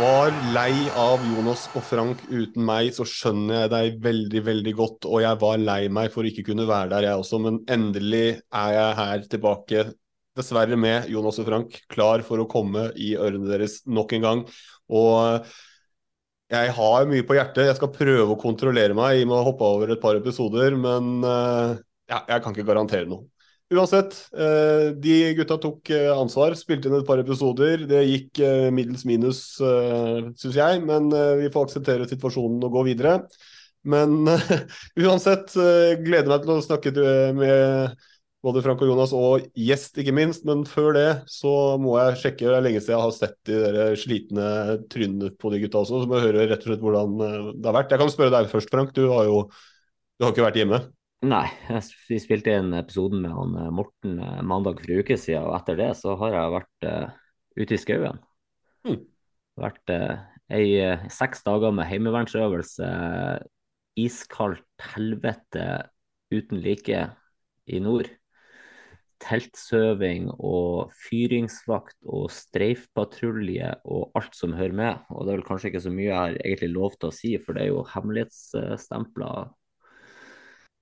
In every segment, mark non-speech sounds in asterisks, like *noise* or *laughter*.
var lei av Jonas og Frank uten meg, så skjønner jeg deg veldig, veldig godt. Og jeg var lei meg for ikke kunne være der, jeg også. Men endelig er jeg her tilbake, dessverre med Jonas og Frank, klar for å komme i ørene deres nok en gang. Og jeg har mye på hjertet. Jeg skal prøve å kontrollere meg i med å hoppe over et par episoder, men eh, ja, jeg kan ikke garantere noe. Uansett, eh, de gutta tok eh, ansvar, spilte inn et par episoder. Det gikk eh, middels minus, syns jeg, men vi får akseptere situasjonen og gå videre. Men *laughs* uansett, gleder meg til å snakke med både Frank og Jonas, og gjest, ikke minst. Men før det så må jeg sjekke, det er lenge siden jeg har sett de der slitne trynene på de gutta også, så må jeg høre rett og slett hvordan det har vært. Jeg kan spørre deg først, Frank. Du har jo du har ikke vært hjemme. Nei, vi spilte inn episoden med han eh, Morten eh, mandag for en uke siden, og etter det så har jeg vært uh, ute i skauen. Mm. Vært uh, ei, eh, seks dager med heimevernsøvelse, iskaldt helvete uten like i nord. Teltsøving og fyringsvakt og streifpatrulje og alt som hører med. Og det er vel kanskje ikke så mye jeg har egentlig lov til å si, for det er jo hemmelighetsstempler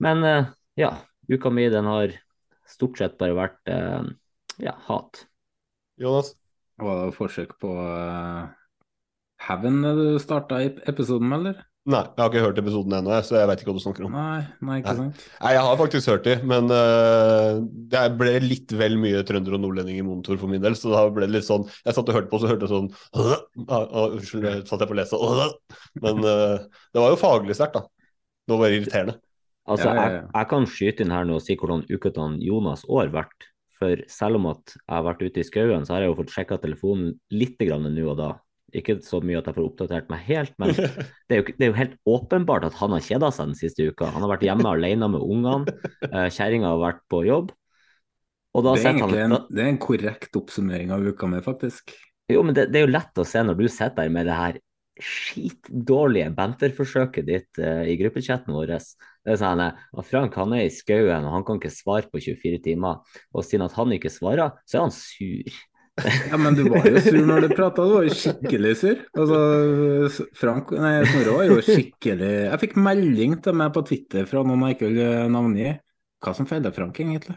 men eh, ja, uka mi den har stort sett bare vært eh, ja, hat. Jonas? Var det forsøk på uh, hevn du starta episoden med, eller? Nei, jeg har ikke hørt episoden ennå, så jeg vet ikke hva du snakker om. Nei, nei, ikke sant? Nei, jeg har faktisk hørt de, men uh, det ble litt vel mye trønder og nordlending i monitor for min del, så da ble det litt sånn Jeg satt og hørte på, så hørte jeg sånn *laughs* ah, ah, Unnskyld, satt jeg på å lese *laughs* Men det var jo faglig sterkt, da. Det var bare irriterende. Altså. Jeg, jeg kan skyte inn her nå og si hvordan uka til Jonas år vært. For selv om at jeg har vært ute i skauen, så har jeg jo fått sjekka telefonen litt grann nå og da. Ikke så mye at jeg får oppdatert meg helt, men *laughs* det er jo, det er jo helt åpenbart at han har kjeda seg den siste uka. Han har vært hjemme alene med ungene, eh, kjerringa har vært på jobb. Det er egentlig han en, det er en korrekt oppsummering av uka mi, faktisk. Jo, men det, det er jo lett å se når du sitter der med det her skitdårlige banterforsøket ditt uh, i gruppechatten vår. Det er sånn at Frank han er i skauen og han kan ikke svare på 24 timer. Og siden at han ikke svarer, så er han sur. Ja, men du var jo sur når du prata, du var jo skikkelig sur. Altså, Frank, nei, Snorre var jo skikkelig Jeg fikk melding til meg på Twitter fra noen jeg ikke vil navngi. Hva som feiler Frank, egentlig?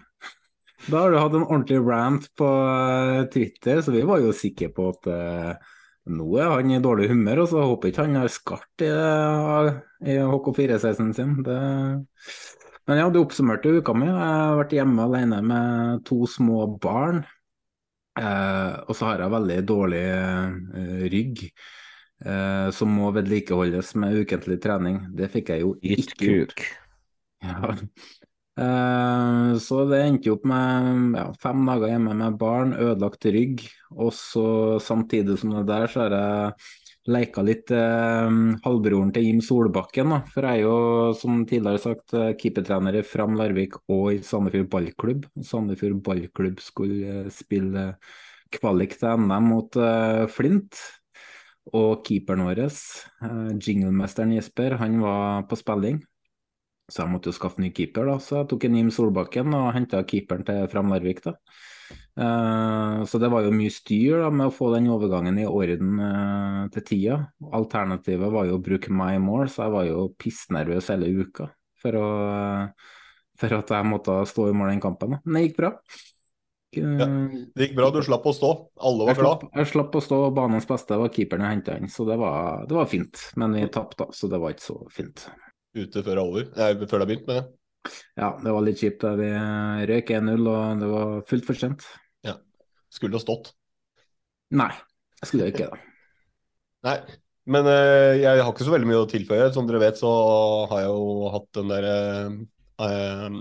Da har du hatt en ordentlig rant på eh, Twitter, så vi var jo sikre på at eh, nå er han i dårlig humør, og så håper ikke han har skart i, i HK416 sin. Det... Men ja, du oppsummerte uka mi. Jeg har vært hjemme alene med to små barn. Eh, og så har jeg veldig dårlig eh, rygg, eh, som må vedlikeholdes med ukentlig trening. Det fikk jeg jo ikke gjort. Ja. Eh, så det endte jo opp med ja, fem dager hjemme med barn, ødelagt rygg. Og så samtidig som det der, så har jeg leika litt eh, halvbroren til Jim Solbakken. Da. For jeg er jo, som tidligere sagt, eh, keepertrener i Fram Larvik og i Sandefjord ballklubb. Sandefjord ballklubb skulle spille kvalik til NM mot Flint. Og keeperen vår, uh, jinglemesteren Jesper, han var på spilling. Så jeg måtte jo skaffe ny keeper, da. Så jeg tok en Jim Solbakken og henta keeperen til Fram Larvik, da. Uh, så det var jo mye styr da, med å få den overgangen i orden uh, til tida. Alternativet var jo å bruke my more, så jeg var jo pissnervøs hele uka for, å, uh, for at jeg måtte stå i mål den kampen. Da. Men det gikk bra. Ja, det gikk bra, du slapp å stå. Alle var glad. Jeg slapp å stå, og banens beste var keeperen jeg henta inn, så det var, det var fint. Men vi tapte, så det var ikke så fint ute før det er over. Nei, før det har begynt med det. Ja, det var litt kjipt. Vi røyk 1-0, og det var fullt for sent. Ja. Skulle det stått? Nei, jeg skulle ikke det. *laughs* Nei, men uh, jeg har ikke så veldig mye å tilføye. Som dere vet, så har jeg jo hatt den der uh,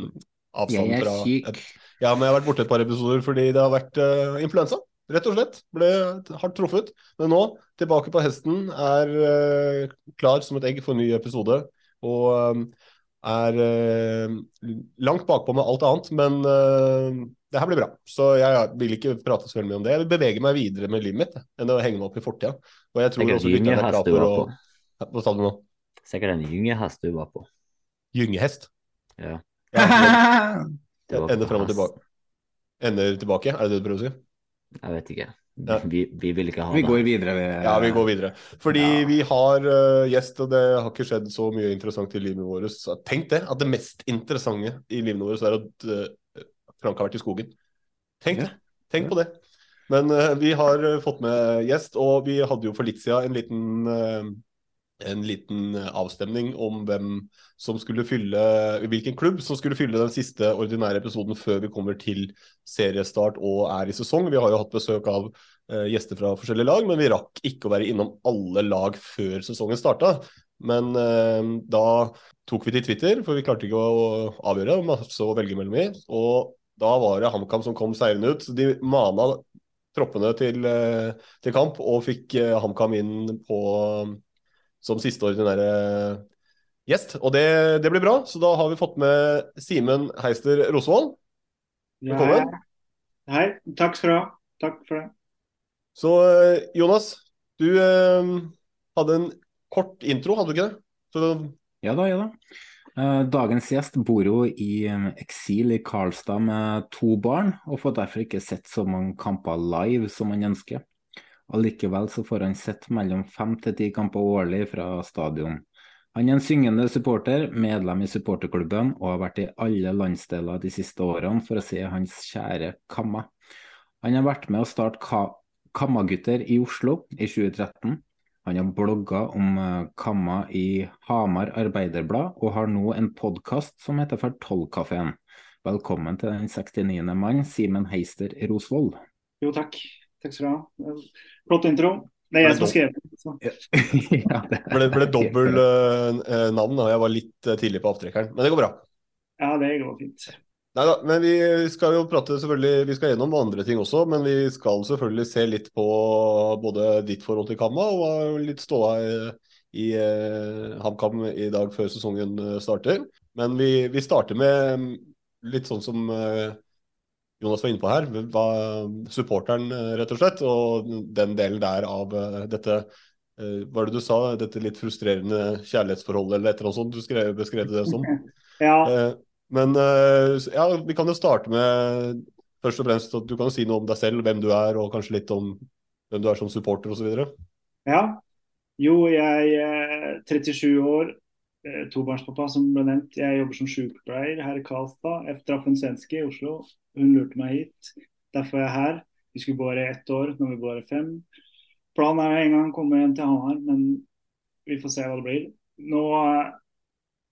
avstanden fra Jeg er syk. Ja, men jeg har vært borte et par episoder fordi det har vært uh, influensa. Rett og slett. Ble hardt truffet. Men nå, tilbake på hesten, er klar som et egg for en ny episode. Og um, er uh, langt bakpå med alt annet, men uh, det her blir bra. Så jeg vil ikke prate så veldig mye om det. Jeg vil bevege meg videre med livet mitt enn å henge meg opp i fortida. Og jeg tror Sikkert også lytterne er bra for å. Hva sa du nå? Sikkert en gyngehest du var på. Gyngehest? Ja. Ja, Ender fram og tilbake. Ender tilbake, er det det du prøver å si? Jeg vet ikke. Ja. Vi, vi vil ikke ha Vi det. går videre. Vi, Ja, vi går videre. Fordi Ja. vi har uh, gjest, og det har ikke skjedd så mye interessant i livet vårt. Så tenk det, at det mest interessante i livet vårt er at uh, Frank har vært i skogen. Tenk Ja. det. Tenk på det. Men uh, vi har uh, fått med gjest, og vi hadde jo for litt siden en liten uh, en liten uh, avstemning om hvem som skulle fylle hvilken klubb som skulle fylle den siste ordinære episoden før vi kommer til seriestart og er i sesong. Vi har jo hatt besøk av uh, gjester fra forskjellige lag, men vi rakk ikke å være innom alle lag før sesongen starta. Men uh, da tok vi til Twitter, for vi klarte ikke å avgjøre. Masse å velge mellom i. Og da var det HamKam som kom seirende ut. De mana troppene til, eh, til kamp og fikk eh, HamKam inn på som siste ordinære gjest. Og det, det blir bra, så da har vi fått med Simen Heister Rosvold. Velkommen. Hei, takk skal du ha. Takk for det. Så Jonas, du eh, hadde en kort intro, hadde du ikke det? Så, Ja da, ja da. Eh, Dagens gjest bor jo i eh, eksil i Karlstad med to barn, og får derfor ikke sett så mange kamper live som han ønsker. Allikevel så får han sett mellom fem til ti kamper årlig fra stadion. Han er en syngende supporter, medlem i supporterklubben, og har vært i alle landsdeler de siste årene for å se hans kjære Kamma. Han har vært med å starte Ka Kammagutter i Oslo i 2013. Han har blogga om eh, Kamma i Hamar Arbeiderblad, og har nå en podkast som heter For Tollkafeen. Velkommen til den 69. mann, Simen Heister Rosvold. Jo, takk. Takk skal du ha. Flott intro. Det er jeg som har skrevet den. *laughs* ja, det ble, ble dobbel uh, navn, og jeg var litt uh, tidlig på avtrekkeren. Men det går bra. Ja, det går fint. Neida, men vi skal jo prate selvfølgelig, vi skal gjennom andre ting også, men vi skal selvfølgelig se litt på både ditt forhold til Kamma og litt ståa i, i eh, HamKam i dag før sesongen starter. Men vi, vi starter med mm, litt sånn som eh, Jonas var inne på her, var supporteren eh, rett og slett, og den delen der av eh, dette eh, hva var det du sa, dette litt frustrerende kjærlighetsforholdet eller et eller annet sånt du skrev, beskrev det som. *laughs* Ja, Men ja, vi kan jo starte med først og fremst at du kan si noe om deg selv, hvem du er, og kanskje litt om hvem du er som supporter osv. ja. Jo, jeg er 37 år, tobarnspappa som ble nevnt. Jeg jobber som sykepleier her i Karlstad. Jeg traff en svenske i Oslo. Hun lurte meg hit. Derfor er jeg her. Vi skulle bare ett år, nå er vi bare fem. Planen er en gang å komme hjem til Hamar, men vi får se hva det blir. Nå,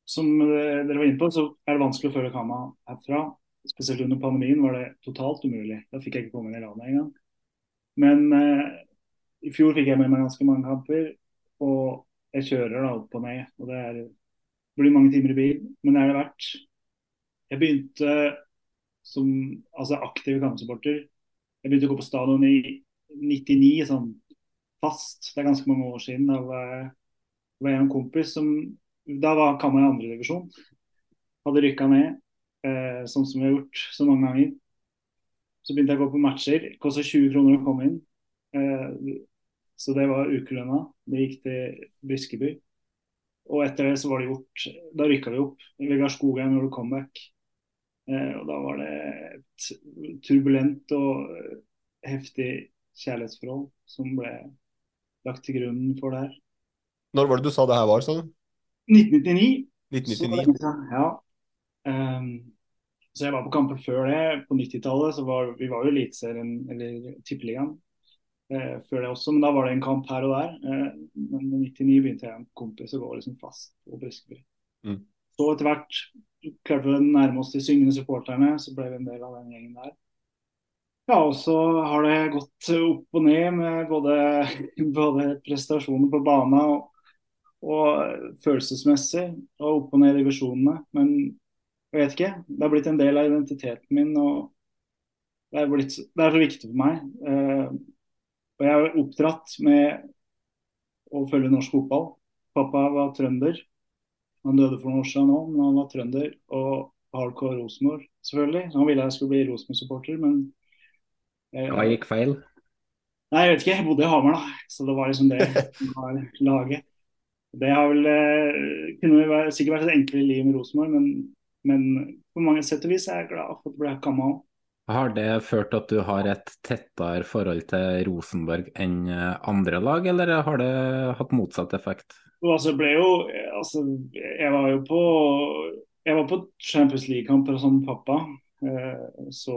som dere var inne på, så er det vanskelig å følge Kama herfra. Spesielt under pandemien var det totalt umulig. Da fikk jeg ikke komme inn i landet engang. Men eh, i fjor fikk jeg med meg ganske mange kamper, og jeg kjører da opp og ned. og Det er, det blir mange timer i bil, men det er det verdt. Jeg begynte som altså aktiv kampsupporter. Jeg begynte å gå på stadion i 99 sånn fast. Det er ganske mange år siden. Da var jeg, var jeg en kompis som Da var Kamma i andredivisjon. Hadde rykka ned, eh, sånn som vi har gjort så mange ganger. Så begynte jeg å gå på matcher. Kosta 20 kroner å komme inn. Eh, Så det var ukelønna. Det gikk til Briskeby. Og etter det så var det gjort Da rykka vi opp. Vegard Skogheim gjorde comeback. Eh, og da var det et turbulent og eh, heftig kjærlighetsforhold som ble lagt til grunnen for det her. Når var det du sa det her var, sa du? 1999. 1999. Så, ja. Um, så jeg var på kamper før det. På 90-tallet så var vi var jo Eliteserien, eller Tippeligaen, eh, før det også. Men da var det en kamp her og der. Eh, men i 99 begynte jeg en kompis å gå liksom fast på Briskeby. Mm. Så etter hvert klarte å nærme oss de syngende supporterne, så ble vi en del av den gjengen der. Ja, og så har det gått opp og ned med både, *laughs* både prestasjoner på banen og, og følelsesmessig, og opp og ned i divisjonene. Men jeg vet ikke. Det har blitt en del av identiteten min. og Det er, blitt, det er så viktig for meg. Uh, og Jeg er oppdratt med å følge norsk fotball. Pappa var trønder. Han døde for noen år siden nå, men han var trønder. Og hardcore Rosenborg, selvfølgelig. Han ville jeg skulle bli Rosenborg-supporter, men Hva gikk feil? Nei, jeg vet ikke. Jeg bodde i Hamar, da. Så det var liksom det som var laget. Det har vel uh, kunne sikkert vært et enklere liv med Rosenborg, men men på mange sett og vis er jeg glad for at det ble kamma òg. Har det ført til at du har et tettere forhold til Rosenborg enn andre lag, eller har det hatt motsatt effekt? Altså, ble jo, altså, jeg var jo på jeg var på Champions League-kamper som pappa. Eh, så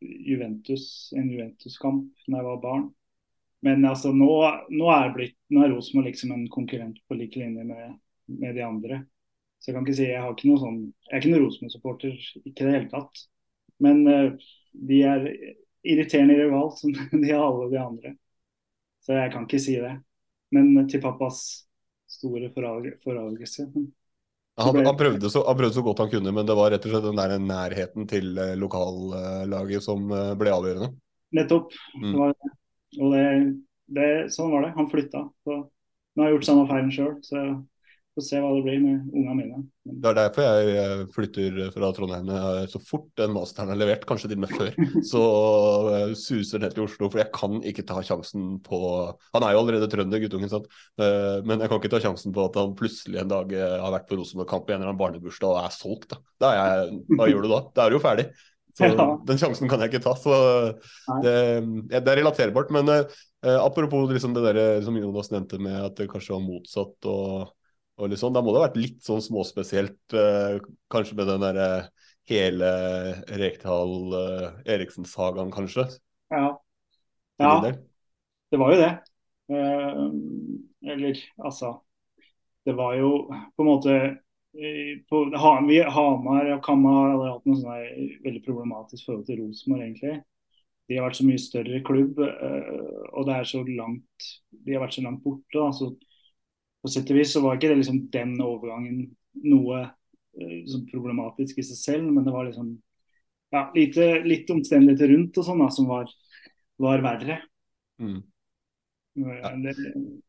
Juventus, en Juventus-kamp da jeg var barn. Men altså, nå, nå er, blitt, er Rosenborg liksom en konkurrent på lik linje med, med de andre. Så jeg kan ikke si jeg har ikke noe sånn Jeg er ikke noen Rosenborg-supporter, ikke i det hele tatt. Men uh, de er irriterende rival, som *laughs* de er alle de andre. Så jeg kan ikke si det. Men til pappas store forargelse. Han, han, prøvde så, han, prøvde så, godt han kunne, men det var rett og slett den der nærheten til eh, lokallaget som eh, ble avgjørende. Nettopp. Mm. Det var. Og det, det, sånn var det. Han flytta. Så nå har jeg gjort samme feilen sjøl, så Får se hva det blir med ungene mine. Det er derfor jeg flytter fra Trondheim så fort den masteren er levert, kanskje til og med før. *laughs* Så eh, suser ned til Oslo, for jeg kan ikke ta sjansen på Han er jo allerede trønder, guttungen, sant? Eh, men jeg kan ikke ta sjansen på at han plutselig en dag eh, har vært på Rosenborg-kamp i en eller annen barnebursdag og er solgt. Da. Da er jeg, hva gjør du da? Da er du jo ferdig. Så. *laughs* Den sjansen kan jeg ikke ta. så Det, det er relaterbart. Men apropos liksom det der som Jonas nevnte med at det kanskje var motsatt. og og liksom, Da må det ha vært litt sånn småspesielt, uh, kanskje med den derre uh, hele Rekdal uh, Eriksen-sagaen, kanskje? Ja. ja. Det var jo det. Uh, eller altså Det var jo på en måte på, vi, Hamar og Kamma har hatt noe sånn veldig problematisk forhold til Rosenborg, egentlig. De har vært så mye større klubb, og det er så langt de har vært så langt borte. Da, så på sett og vis så var ikke det liksom den overgangen noe liksom, problematisk i seg selv, men det var liksom ja, lite, litt omstendigheter rundt og sånn da, som var, var verre. Mm. Ja. Det,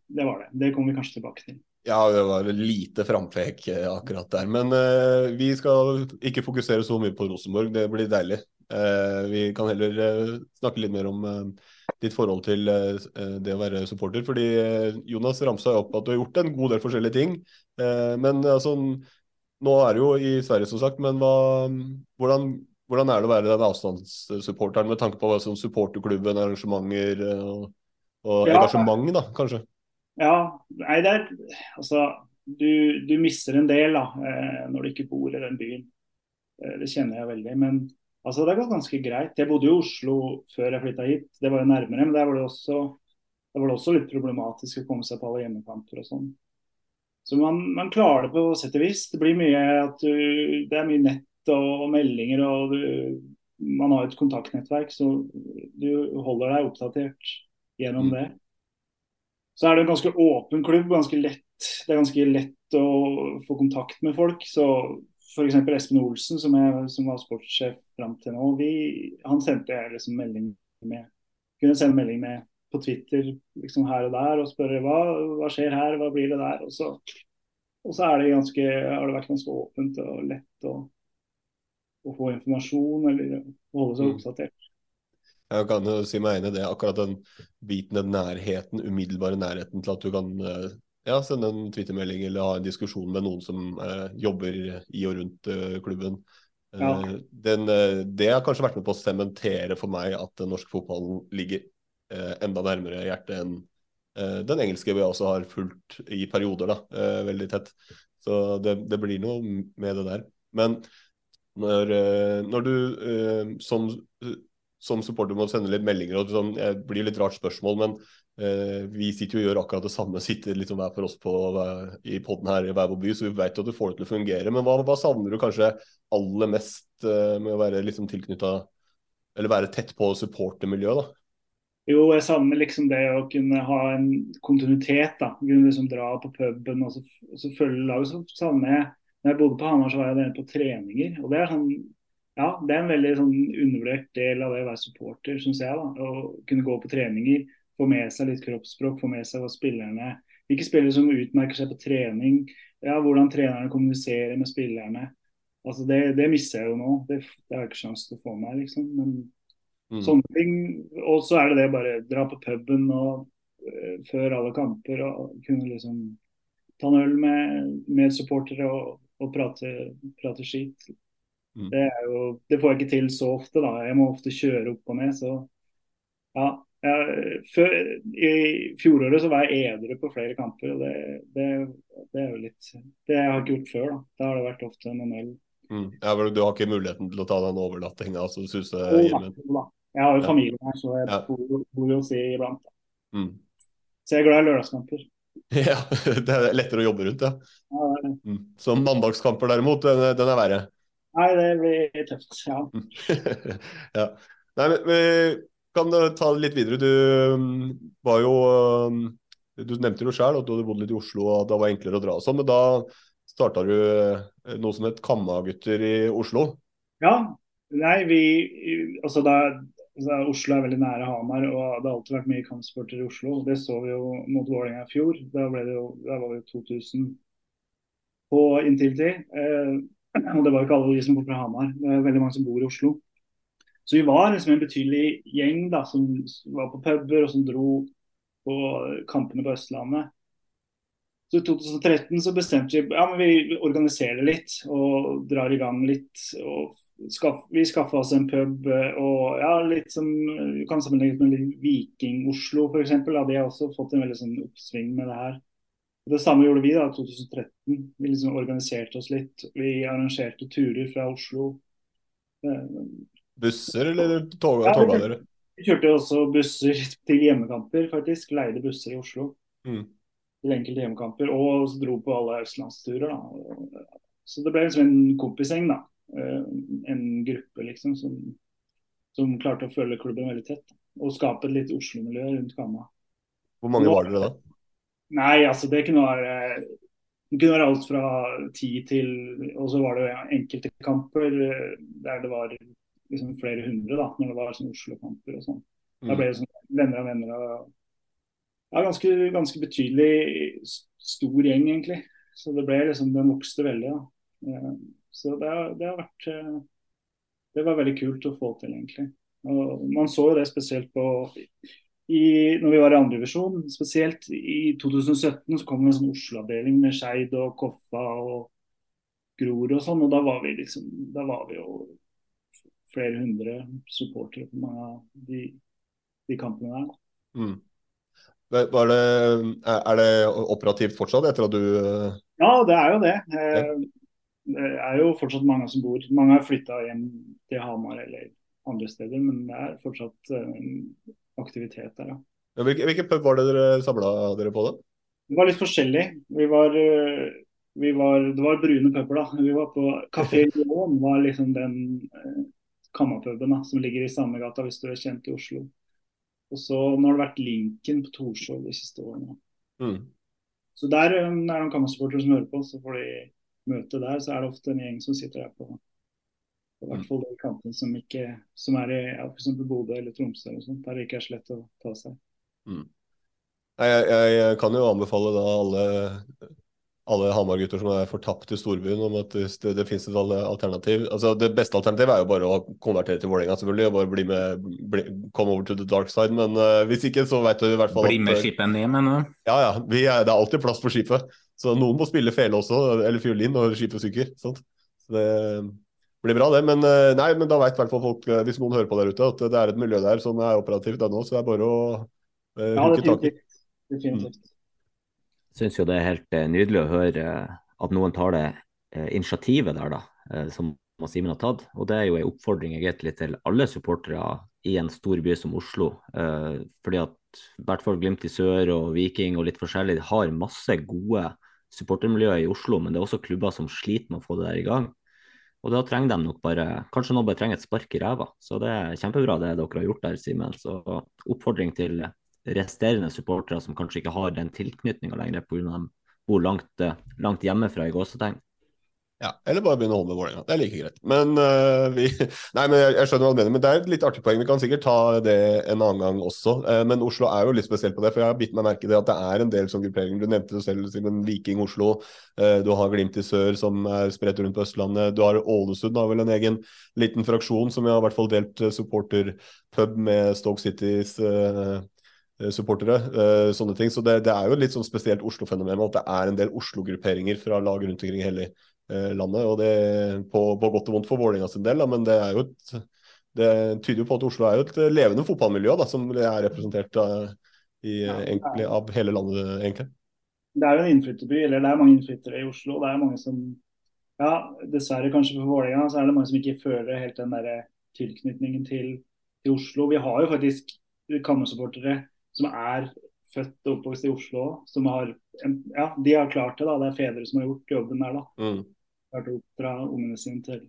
det, var det. Det kommer vi kanskje tilbake til. Ja, det var lite frampek eh, akkurat der. Men uh, vi skal ikke fokusere så mye på Rosenborg, det blir deilig. Uh, vi kan heller uh, snakke litt mer om ditt forhold til uh, det å være supporter. Fordi Jonas ramsa opp at du har gjort en god del forskjellige ting. men altså, nå er du jo i Sverige, som sagt. Men hva, hvordan, hvordan, er det å være den avstandssupporteren med tanke på sånn supporterklubben, arrangementer og, og ja. engasjement, da, kanskje? Ja, nei, det er altså du, du mister en del da, når du ikke bor i den byen. Det kjenner jeg veldig. Men Altså, det har gått ganske greit. Jeg bodde i Oslo før jeg flytta hit. Det var jo nærmere, men der var det også, var det også litt problematisk å komme seg på alle hjemmekamper og sånn. Så man, man, klarer det på sett og vis. Det blir mye at du, det er mye nett og, og meldinger, og du, man har et kontaktnettverk, så du holder deg oppdatert gjennom mm. det. Så er det en ganske åpen klubb. ganske lett, Det er ganske lett å få kontakt med folk. Så f.eks. Espen Olsen, som, jeg, som, var sportssjef fram til nå, vi, han sendte jeg liksom melding med kunne sende melding med på Twitter liksom her og der og spørre hva, hva skjer her, hva blir det der. Og så, og så det ganske, har det vært ganske åpent og lett å, å få informasjon eller holde seg mm. oppdatert. Jeg kan jo si meg enig i det. Akkurat den biten, den nærheten, umiddelbare nærheten til at du kan eh, ja, sende en twittermelding eller ha en diskusjon med noen som eh, jobber i og rundt eh, klubben. Eh, Ja. Den, eh, det har kanskje vært med på å sementere for meg at norsk fotball ligger eh, enda nærmere hjertet enn eh, den engelske vi også har fulgt i perioder, da, eh, veldig tett. Så det, det blir noe med det der. Men når, eh, når du eh, som, som supporter må sende litt meldinger, og sånn, det blir litt rart spørsmål, men eh, vi sitter jo og gjør akkurat det samme, sitter liksom hver for oss på, i podden her i hver vår by, så vi vet at du får det til å fungere. Men hva, hva savner du kanskje aller mest eh, med å være liksom tilknytta, eller være tett på supportermiljøet, da? Jo, jeg savner liksom det å kunne ha en kontinuitet. da, Kunne liksom dra på puben og så, og så følge laget. Så savner jeg Når jeg bodde på Hamar, så var jeg på treninger. og det er sånn ja, det er en veldig sånn undervurdert del av det å være supporter, syns jeg. da, Å kunne gå på treninger, få med seg litt kroppsspråk, få med seg hva spillerne Hvilke spillere som utmerker seg på trening, ja, hvordan trenerne kommuniserer med spillerne. Altså Det, det mister jeg jo nå. Det, det har jeg ikke sjanse til å få med meg, liksom. Men Mm. sånne ting. Og så er det det bare dra på puben og eh, før alle kamper og kunne liksom ta en øl med, med supportere og, og prate, prate skit. Mm. Det, jo, det får jeg ikke til så ofte, da. Jeg må ofte kjøre opp og ned. Så ja. Jeg, før, I fjoråret så var jeg edru på flere kamper. og det, det, det er jo litt Det har jeg ikke gjort før. Da Da har det vært ofte noen øl. Mm. Ja, du har ikke muligheten til å ta den overnattinga og så suse Jo da, hjem igjen? jo da. Jeg har jo familie her, så jeg Ja. bor, bor jo hos de iblant. Mm. Så jeg er glad i lørdagskamper. *laughs* Ja, det er lettere å jobbe rundt, ja. Ja, det det. Mm. Så mandagskamper derimot, den, den er verre. Nei, det blir tøft. Ja. *laughs* ja. Nei, men vi kan ta det litt videre. Du mm, var jo mm, Du nevnte jo sjøl at du hadde bodd litt i Oslo og det var enklere å dra og sånn, men da starta du eh, noe som het Kammagutter i Oslo. ja. Nei, vi Altså, da altså, Oslo er veldig nære Hamar, og det har alltid vært mye kampsporter i Oslo. Det så vi jo mot Vålerenga i fjor. Da, ble det jo, da var det jo 2000 på Intility. Eh, og det var jo ikke alle de som bor fra Hamar. Det er veldig mange som bor i Oslo. Så vi var liksom en betydelig gjeng da, som var på puber og som dro på kampene på Østlandet. Så I 2013 så bestemte vi ja, men vi organiserer litt og drar i gang litt. og skaff, Vi skaffa oss en pub og ja, litt som kan sammenlignes med Viking-Oslo f.eks. De har også fått en veldig sånn oppsving med det her. Det samme gjorde vi da i 2013. Vi liksom organiserte oss litt. Vi arrangerte turer fra Oslo. Eh, Busser eller tog, Ja, vi- kjørte, Vi kjørte også busser til hjemmekamper, faktisk. Leide busser i Oslo Mm. til enkelte hjemmekamper. Og så dro på alle østlandsturer. da. Så det ble liksom en kompisgjeng, da. Eh, En gruppe liksom som, som klarte å følge klubben veldig tett. Og skape et litt Oslo-miljø rundt Kamma. Hvor mange var dere da? Nei, altså det kunne være det kunne være alt fra ti til Og så var det enkelte kamper eh, der det var liksom flere hundre, da, når det var sånn Oslo-kamper og sånn. Da ble det sånn venner av venner. Og, ja, ganske, ganske betydelig stor gjeng, egentlig. Så det ble liksom, den vokste veldig. da. Eh, Så det, det har vært eh, Det var veldig kult å få til, egentlig. Og Man så jo det spesielt på i, når vi var i andredivisjon. Spesielt i 2017 så kom det en sånn Oslo-avdeling med Skeid og Koffa og Grorud og sånn. Og da var vi liksom Da var vi jo flere hundre supportere på mange av de, de kampene der. Mm. Var det, er det operativt fortsatt etter at du eh, Ja, det er jo det. Eh, Det er jo fortsatt mange som bor Mange har flytta hjem til Hamar eller andre steder, men det er fortsatt eh, aktivitet der, ja. ja, Hvilken hvilke pub var det dere samla dere på, da? Det var litt forskjellig. Vi var, eh, vi var Det var brune puber, da. Vi var på Kafé Lån, *laughs* var liksom den eh, kammerpuben da, som ligger i samme gata hvis du er kjent i Oslo. Og så nå har det vært Linken på Torshov de siste årene. Mm. Så der eh, er det noen kammersupportere som hører på, så får de møte der. Så er det ofte en gjeng som sitter der på i hvert fall de kampene som, ikke, som er i ja, f.eks. Bodø eller Tromsø, eller sånt, der det ikke er så lett å ta seg. Mm. Jeg, jeg kan jo anbefale da alle alle Hamar-gutter som er fortapt i storbyen, om at det, det finnes et alternativ. Altså, det beste alternativet er jo bare å konvertere til Vålerenga, selvfølgelig. Og bare bli med, bli, come over to the dark side. Men uh, hvis ikke, så vet du i hvert fall Bli med skipet ned, mener du? Ja, ja. Er, det er alltid plass på skipet. Så noen må spille fele også, eller fiolin, når skipet synker. Sant? Så det blir bra, det. Men, uh, nei, men da vet i hvert fall folk, uh, hvis noen hører på der ute, at det er et miljø der som er operativt ennå. Så det er bare å ja, huke tak i. Definitivt. Mm syns jo det er helt eh, nydelig å høre eh, at noen tar det eh, initiativet der, da, som Simen har tatt. Og det er jo en oppfordring egentlig til alle supportere i en stor by som Oslo. fordi at i hvert fall Glimt i sør og Viking og litt forskjellig har masse gode supportermiljøer i Oslo, men det er også klubber som sliter med å få det der i gang. Og da trenger de nok bare Kanskje noen bare trenger et spark i ræva. Så det er kjempebra det dere har gjort der, Simen. Så oppfordring til resterende supportere som kanskje ikke har den tilknytninga lenger pga. de bor langt, eh, langt hjemmefra i gåsetegn. Ja, eller bare begynne å holde med Vålerenga. Det er like greit. Men uh, vi *laughs* Nei, men jeg, jeg, skjønner hva du mener. Men det er et litt artig poeng. Vi kan sikkert ta det en annen gang også. Uh, men Oslo er jo litt spesielt på det, for jeg har bitt meg merke i det at det er en del sånn grupperinger. Du nevnte det selv, Simen. Viking Oslo. Uh, du har Glimt i sør, som er spredt rundt på Østlandet. Du har Ålesund, har vel en egen liten fraksjon som jeg har i hvert fall delt supporterpub med Stoke Citys supportere. Sånne ting. Så det, det, er jo litt sånn spesielt Oslo-fenomen at det er en del Oslo-grupperinger fra lag rundt omkring hele landet. og det på, på, godt og vondt for Vålerenga sin del, da, men det er jo et det tyder jo på at Oslo er jo et levende fotballmiljø da, som er representert uh, i, ja, egentlig, av hele landet, egentlig. Det er jo en innflytterby, eller det er mange innflyttere i Oslo. Det er mange som ja, Dessverre kanskje for Vålerenga så er det mange som ikke føler helt den der tilknytningen til, til Oslo. Vi har jo faktisk Kammer-supportere som er født og oppvokst i Oslo, som har Ja, de har klart det. da, Det er fedre som har gjort jobben der. da. Mm. Klart å oppdra ungene sine til,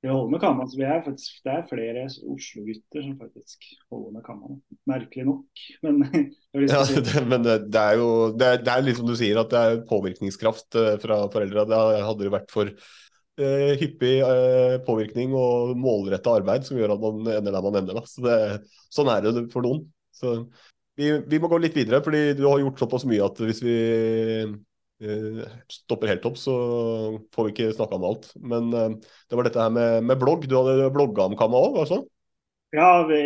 det å holde med kamma. Så vi er faktisk, det er flere Oslo-gutter som faktisk holder med kamma. Merkelig nok, men *laughs* ja, det, men det, det, er jo det er, det er litt som du sier, at det er påvirkningskraft eh, fra foreldra. Det hadde det vært for uh, hyppig uh, påvirkning og målretta arbeid som gjør at man ender der man ender. Da. Så det, sånn er det for noen. Så vi, vi, må gå litt videre, fordi du har gjort såpass mye at hvis vi stopper helt opp, så får vi ikke snakka om alt. Men eh, det var dette her med, med blogg. Du hadde blogga om Kamma òg, altså? Ja, vi,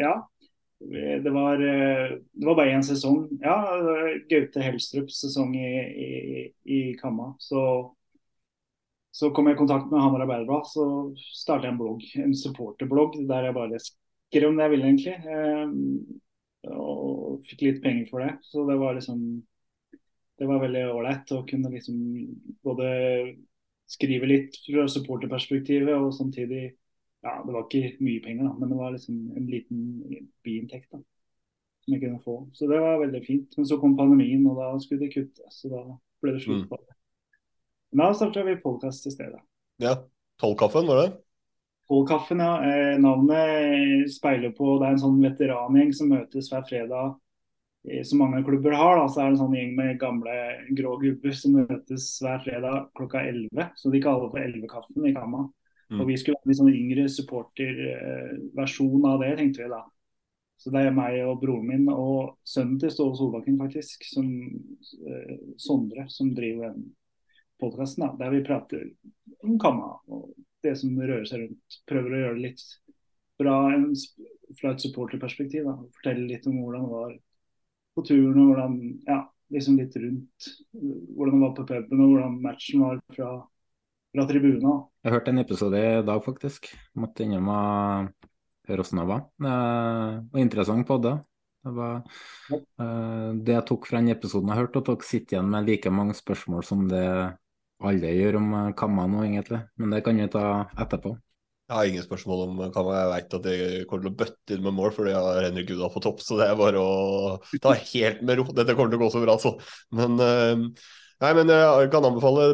ja. Det var, eh, det var bare én sesong. Ja, Gaute Helstrups sesong i, i, i Kamma. Så, så kom jeg i kontakt med Hamar Arbeiderblad, så startet jeg en blogg, en supporterblogg, der jeg bare skrev om det jeg ville, egentlig. Eh, og fikk litt penger for det. Så det var liksom Det var veldig ålreit å kunne liksom både skrive litt fra supporterperspektivet og samtidig Ja, det var ikke mye penger, da, men det var liksom en liten biinntekt da, som jeg kunne få. Så det var veldig fint. Men så kom pandemien, og da skulle de kutte. Så da ble det slutt mm. på det. Men da starta vi podkast i stedet. Ja. Tollkaffen, var det? Tollkaffen, ja. Eh, navnet speiler på Det er en sånn veterangjeng som møtes hver fredag, som mange klubber har. da, så er det en sånn gjeng med gamle grå gubber som møtes hver fredag klokka 11. Så de kaller det for Elvekaffen i Kamma. Mm. Og Vi skulle være en sånn yngre supporterversjon av det, tenkte vi da. Så det er meg og broren min og sønnen til Ståle Solbakken, faktisk, som eh, Sondre, som driver den podkasten. Der vi prater om Kamma. og det som rører seg rundt. Prøver å gjøre det litt fra, en, fra et supporterperspektiv. Fortelle litt om hvordan det var på turen, og hvordan, ja, liksom litt rundt. Hvordan det var på puben, og hvordan matchen var fra, fra tribuna. Jeg hørte en episode i dag, faktisk. Måtte innom og høre åssen det var. Var interessant på det. Det var uh, det jeg tok fra den episoden jeg hørte, at dere sitter igjen med like mange spørsmål som det alle gjør om kammer nå, egentlig. Men det kan vi ta etterpå. Jeg har ingen spørsmål om Kamma. Jeg vet at det kommer til å bøtte inn med mål fordi jeg har Henrik Gudal på topp. Så det er bare å ta helt med ro. Dette kommer til å gå så bra, så. Men uh, Nei, men jeg kan anbefale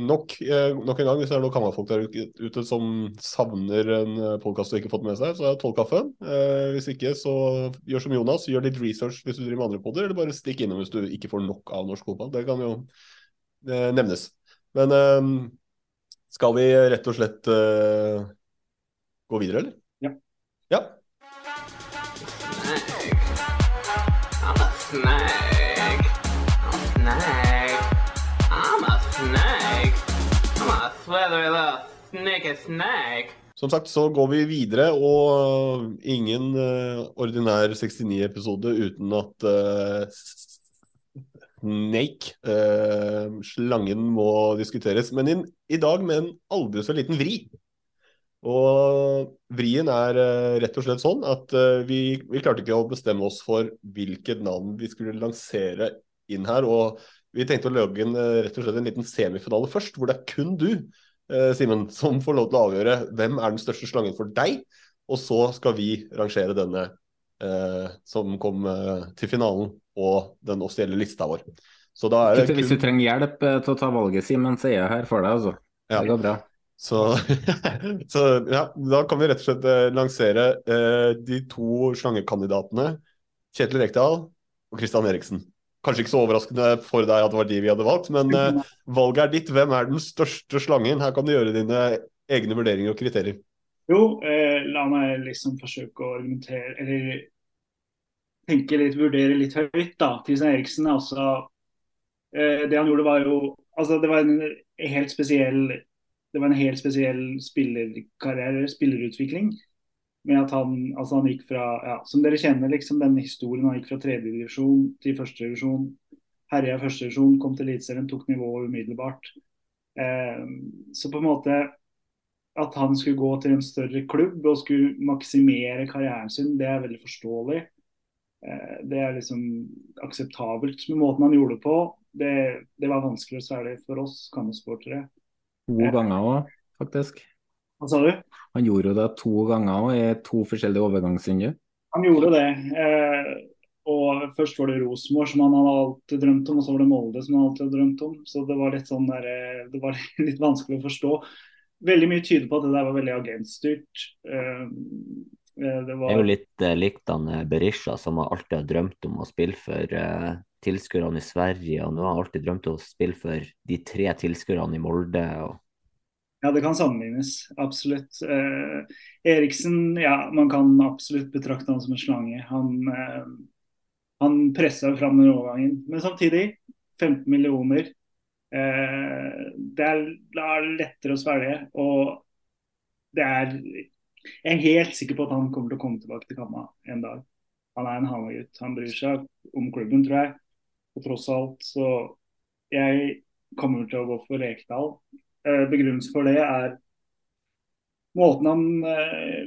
nok, eh, nok en gang, hvis det er noen Kamma-folk der ute som savner en podkast du ikke har fått med seg, så er Tollkaffen. Eh, hvis ikke, så gjør som Jonas, gjør litt research hvis du driver med andre podder, eller bare stikk innom hvis du ikke får nok av norsk fotball. Det kan jo eh, nevnes. Men skal vi rett og slett gå videre, eller? Ja. ja. I'm a snake. I'm a snake. I'm a snake. I'm a slithery little snake snake. Som sagt så går vi videre, og ingen uh, ordinær 69-episode uten at eh, uh, Snake, uh, eh, slangen, må diskuteres. Men in, i dag med en aldri så liten vri. Og vrien er eh, rett og slett sånn at eh, vi, vi klarte ikke å bestemme oss for hvilket navn vi skulle lansere inn her. Og vi tenkte å lage en, eh, rett og slett en liten semifinale først, hvor det er kun du, Simen, som får lov til å avgjøre hvem er den største slangen for deg. Og så skal vi rangere denne eh, som kom eh, til finalen, og den offisielle lista vår. Så da er det Hvis du trenger hjelp til å ta valget, Simen, så er jeg her for deg, altså. Ja. Det går bra. Så, *laughs* så ja, da kan vi rett og slett eh, lansere eh, de to slangekandidatene. Kjetil Rekdal og Christian Eriksen. Kanskje ikke så overraskende for deg at det var de vi hadde valgt, men eh, valget er ditt. Hvem er den største slangen? Her kan du gjøre dine egne vurderinger og kriterier. Jo, eh, la meg liksom forsøke å argumentere, eller tenke litt, vurdere litt høyt, da. Christian Eriksen, altså eh, Det han gjorde, var jo Altså, det var en helt spesiell det var en helt spesiell spillerkarriere, spillerutvikling. Med at han, altså han gikk fra, ja, som dere kjenner, liksom den historien. Han gikk fra tredjedivisjon til førstedivisjon. Herja i førstedivisjon, kom til Eliteserien, tok nivået umiddelbart. Eh, så på en måte at han skulle gå til en større klubb og skulle maksimere karrieren sin, det er veldig forståelig. Eh, det er liksom akseptabelt. Men måten han gjorde det på, det, det var vanskelig å svelge for oss kammersportere. To ganger òg, faktisk. Hva sa du? Han gjorde jo det to ganger òg, i to forskjellige overgangsvinduer. Han gjorde det. Eh, og Først var det Rosenborg, som han hadde alltid drømt om, og så var det Molde, som han alltid hadde drømt om. Så det var litt sånn der, eh, det var *laughs* litt vanskelig å forstå. Veldig mye tyder på at det der var veldig agentstyrt. Eh, eh, det, var... Det er jo litt eh, likt han eh, Berisha, som alltid har drømt om å spille for eh, tilskuerne i Sverige, og nå har han alltid drømt om å spille for de tre tilskuerne i Molde. og Ja, det kan sammenlignes, absolutt. Eh, Eriksen, ja, man kan absolutt betrakte han som en slange. Han, eh, han pressa fram den overgangen. Men samtidig, 15 millioner. Eh, det er, er lettere å svelge. Og det er Jeg er helt sikker på at han kommer til å komme tilbake til Kamma en dag. Han er en Hamar-gutt. Han bryr seg om klubben, tror jeg. Og tross alt, så jeg kommer til å gå for Rekdal. Eh, begrunnelsen for det er måten han eh,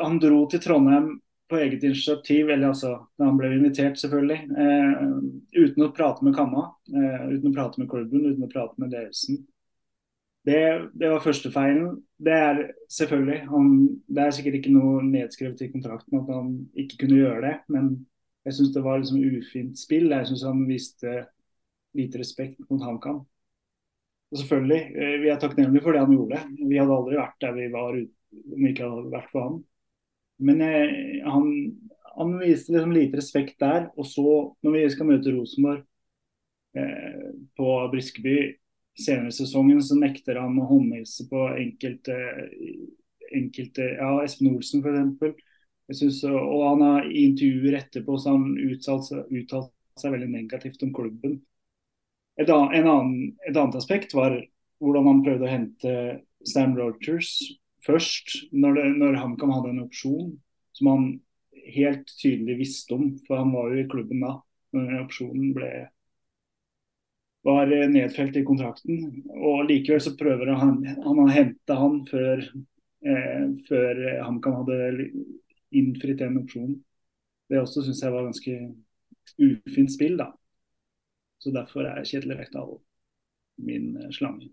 Han dro til Trondheim på eget initiativ, eller altså da han ble invitert, selvfølgelig. Eh, uten å prate med Kamma, uten å prate med klubben, uten å prate med ledelsen. Det, det var første feilen. Det er selvfølgelig han, Det er sikkert ikke noe nedskrevet i kontrakten at han ikke kunne gjøre det, men jeg syns det var liksom ufint spill. Jeg syns han viste lite respekt mot HamKam. Og selvfølgelig, eh, vi er takknemlige for det han gjorde. Vi hadde aldri vært der vi var om vi ikke hadde vært for han. Men jeg, han, han, viste liksom lite respekt der. Og så, når vi skal møte Rosenborg eh, på Briskeby senere i sesongen, så nekter han å håndhilse på enkelte, enkelte Ja, Espen Olsen f.eks. Synes, og han har i intervjuer etterpå så han uttalt, uttalt seg veldig negativt om klubben. Et, annen, et, annet aspekt var hvordan han prøvde å hente Stan Rogers først, når, det, når HamKam hadde en opsjon som han helt tydelig visste om, for han var jo i klubben da når opsjonen ble var nedfelt i kontrakten. Og likevel så prøver han, han å hente han før, eh, før HamKam hadde innfridd den opsjonen. Det også syns jeg var ganske ufint spill, da. Så derfor er Kjetil Rekdal min eh, slange.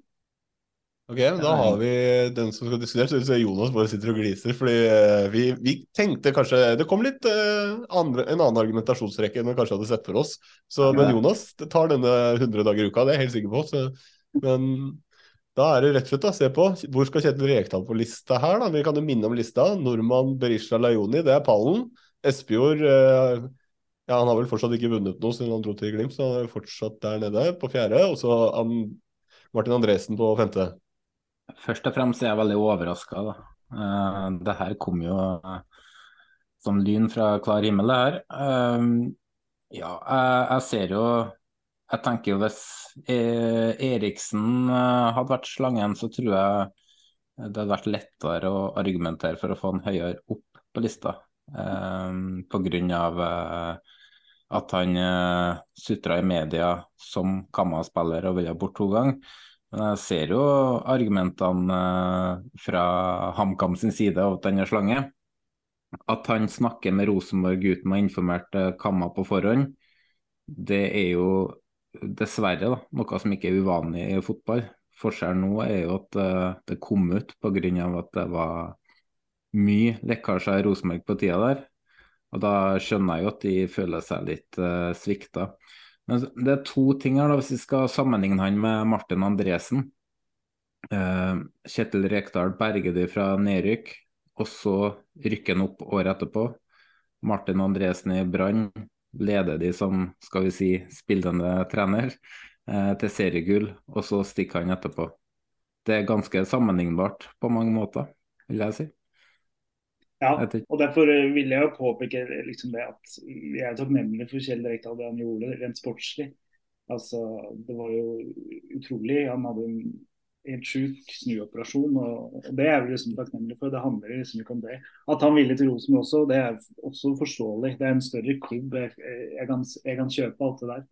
Ok, men Da har vi den som skal diskutere. Så Jonas bare sitter og gliser. fordi eh, vi, vi, tenkte kanskje Det kom litt uh, andre, en annen argumentasjonsrekke enn vi kanskje hadde sett for oss. Så, Men Jonas det tar denne 100 dager i uka, det er jeg helt sikker på. Så, men da er det rett og slett å se på hvor skal Kjetil Rekdal på lista her. da, Vi kan jo minne om lista. Nordmann Berisha Lajoni, det er pallen. Espejord eh, ja, Han har vel fortsatt ikke vunnet noe siden han dro til Glimt, så han er fortsatt der nede på fjerde. Og så Martin Andresen på femte. Først og fremst er jeg veldig overraska. Uh, det her kom jo uh, som lyn fra klar himmel, det her. Uh, ja, jeg, jeg, ser jo Jeg tenker jo hvis Eriksen hadde vært slangen, så tror jeg det hadde vært lettere å argumentere for å få han høyere opp på lista. Eh, Pga. Eh, at han eh, sutra i media som Kamma-spiller og ville bort to ganger. Men jeg ser jo argumentene eh, fra HamKam sin side av at han er slange. At han snakker med Rosenborg uten å ha informert eh, Kamma på forhånd, det er jo dessverre da, noe som ikke er uvanlig i fotball. Forskjellen nå er jo at uh, det kom ut pga. at det var mye lekkasjer i Rosenborg på tida der. Og da skjønner jeg jo at de føler seg litt uh, svikta. Men det er to ting her, da, hvis vi skal sammenligne han med Martin Andresen. Uh, Kjetil Rekdal berger de fra nedrykk, og så rykker han opp året etterpå. Martin Andresen i Brann leder de som skal vi si, spillende trener eh, til seriegull, og så stikker han etterpå. Det er ganske sammenlignbart på mange måter, vil jeg si. Ja, og derfor vil jeg jo påpeke liksom det at jeg er takknemlig for Kjell Rekdal det han gjorde rent sportslig. Altså, det var jo utrolig. Han hadde en helt sjuk snuoperasjon. Og, og Det er vi liksom takknemlige for. Det handler liksom ikke om det. At han ville til Rosenborg også, det er også forståelig. Det er en større klubb. Jeg, jeg, kan, jeg kan, kjøpe alt det der.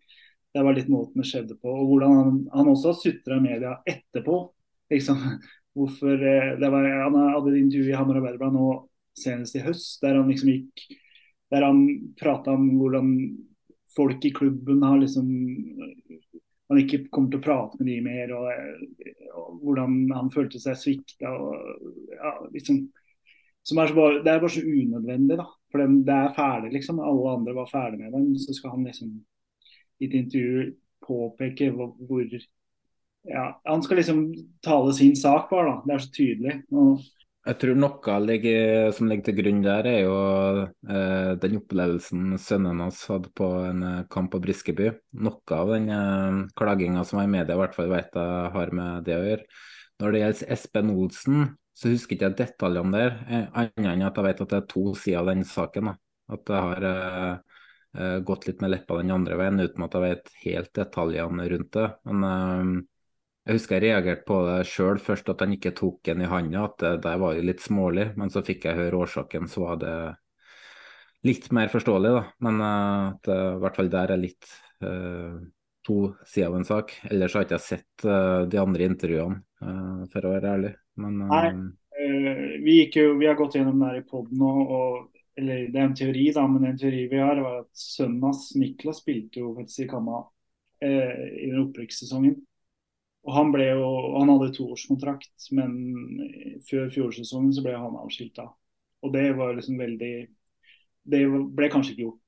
Det var litt måten det skjedde på. Og hvordan han, han også har sutra media etterpå. Liksom. Hvorfor, eh, var, han hadde et intervju i Hamar Arbeiderblad nå senest i høst der han liksom gikk der han prata om hvordan folk i klubben har liksom han ikke kommer til å prate med de mer, og, og hvordan han følte seg svikta. Ja, liksom, det er bare så unødvendig, da. For den, det er ferdig, liksom. Alle andre var ferdig med dem. Så skal han liksom i et intervju påpeke hvor, hvor ja, Han skal liksom tale sin sak, bare. da. Det er så tydelig. Og, jeg tror noe ligger, som ligger til grunn der, er jo eh, den opplevelsen sønnen hans hadde på en eh, kamp på Briskeby. Noe av den eh, klaginga som var i media, i hvert fall vet jeg har med det å gjøre. Når det gjelder Espen Olsen, så husker ikke jeg detaljene der, eh, annet enn at jeg vet at det er to sider av den saken. Da. At det har eh, eh, gått litt med leppa den andre veien, uten at jeg vet helt detaljene rundt det. Men jeg husker jeg reagerte på det sjøl først, at han ikke tok den i handa. At det der var litt smålig. Men så fikk jeg høre årsaken, så var det litt mer forståelig, da. Men uh, at det i hvert fall der er litt uh, to sider av en sak. Ellers har jeg ikke sett uh, de andre intervjuene, for å være ærlig. Men Nei, vi, jo, vi, har gått gjennom det her i poden og, eller det er en teori, da, men en teori vi har, var at sønnen hans, Niklas, spilte jo faktisk i Kamma eh, i den opprykkssesongen. Og han, ble jo, han hadde toårskontrakt, men før fjorårssesongen så ble han avskilta. Og det var liksom veldig Det ble kanskje ikke gjort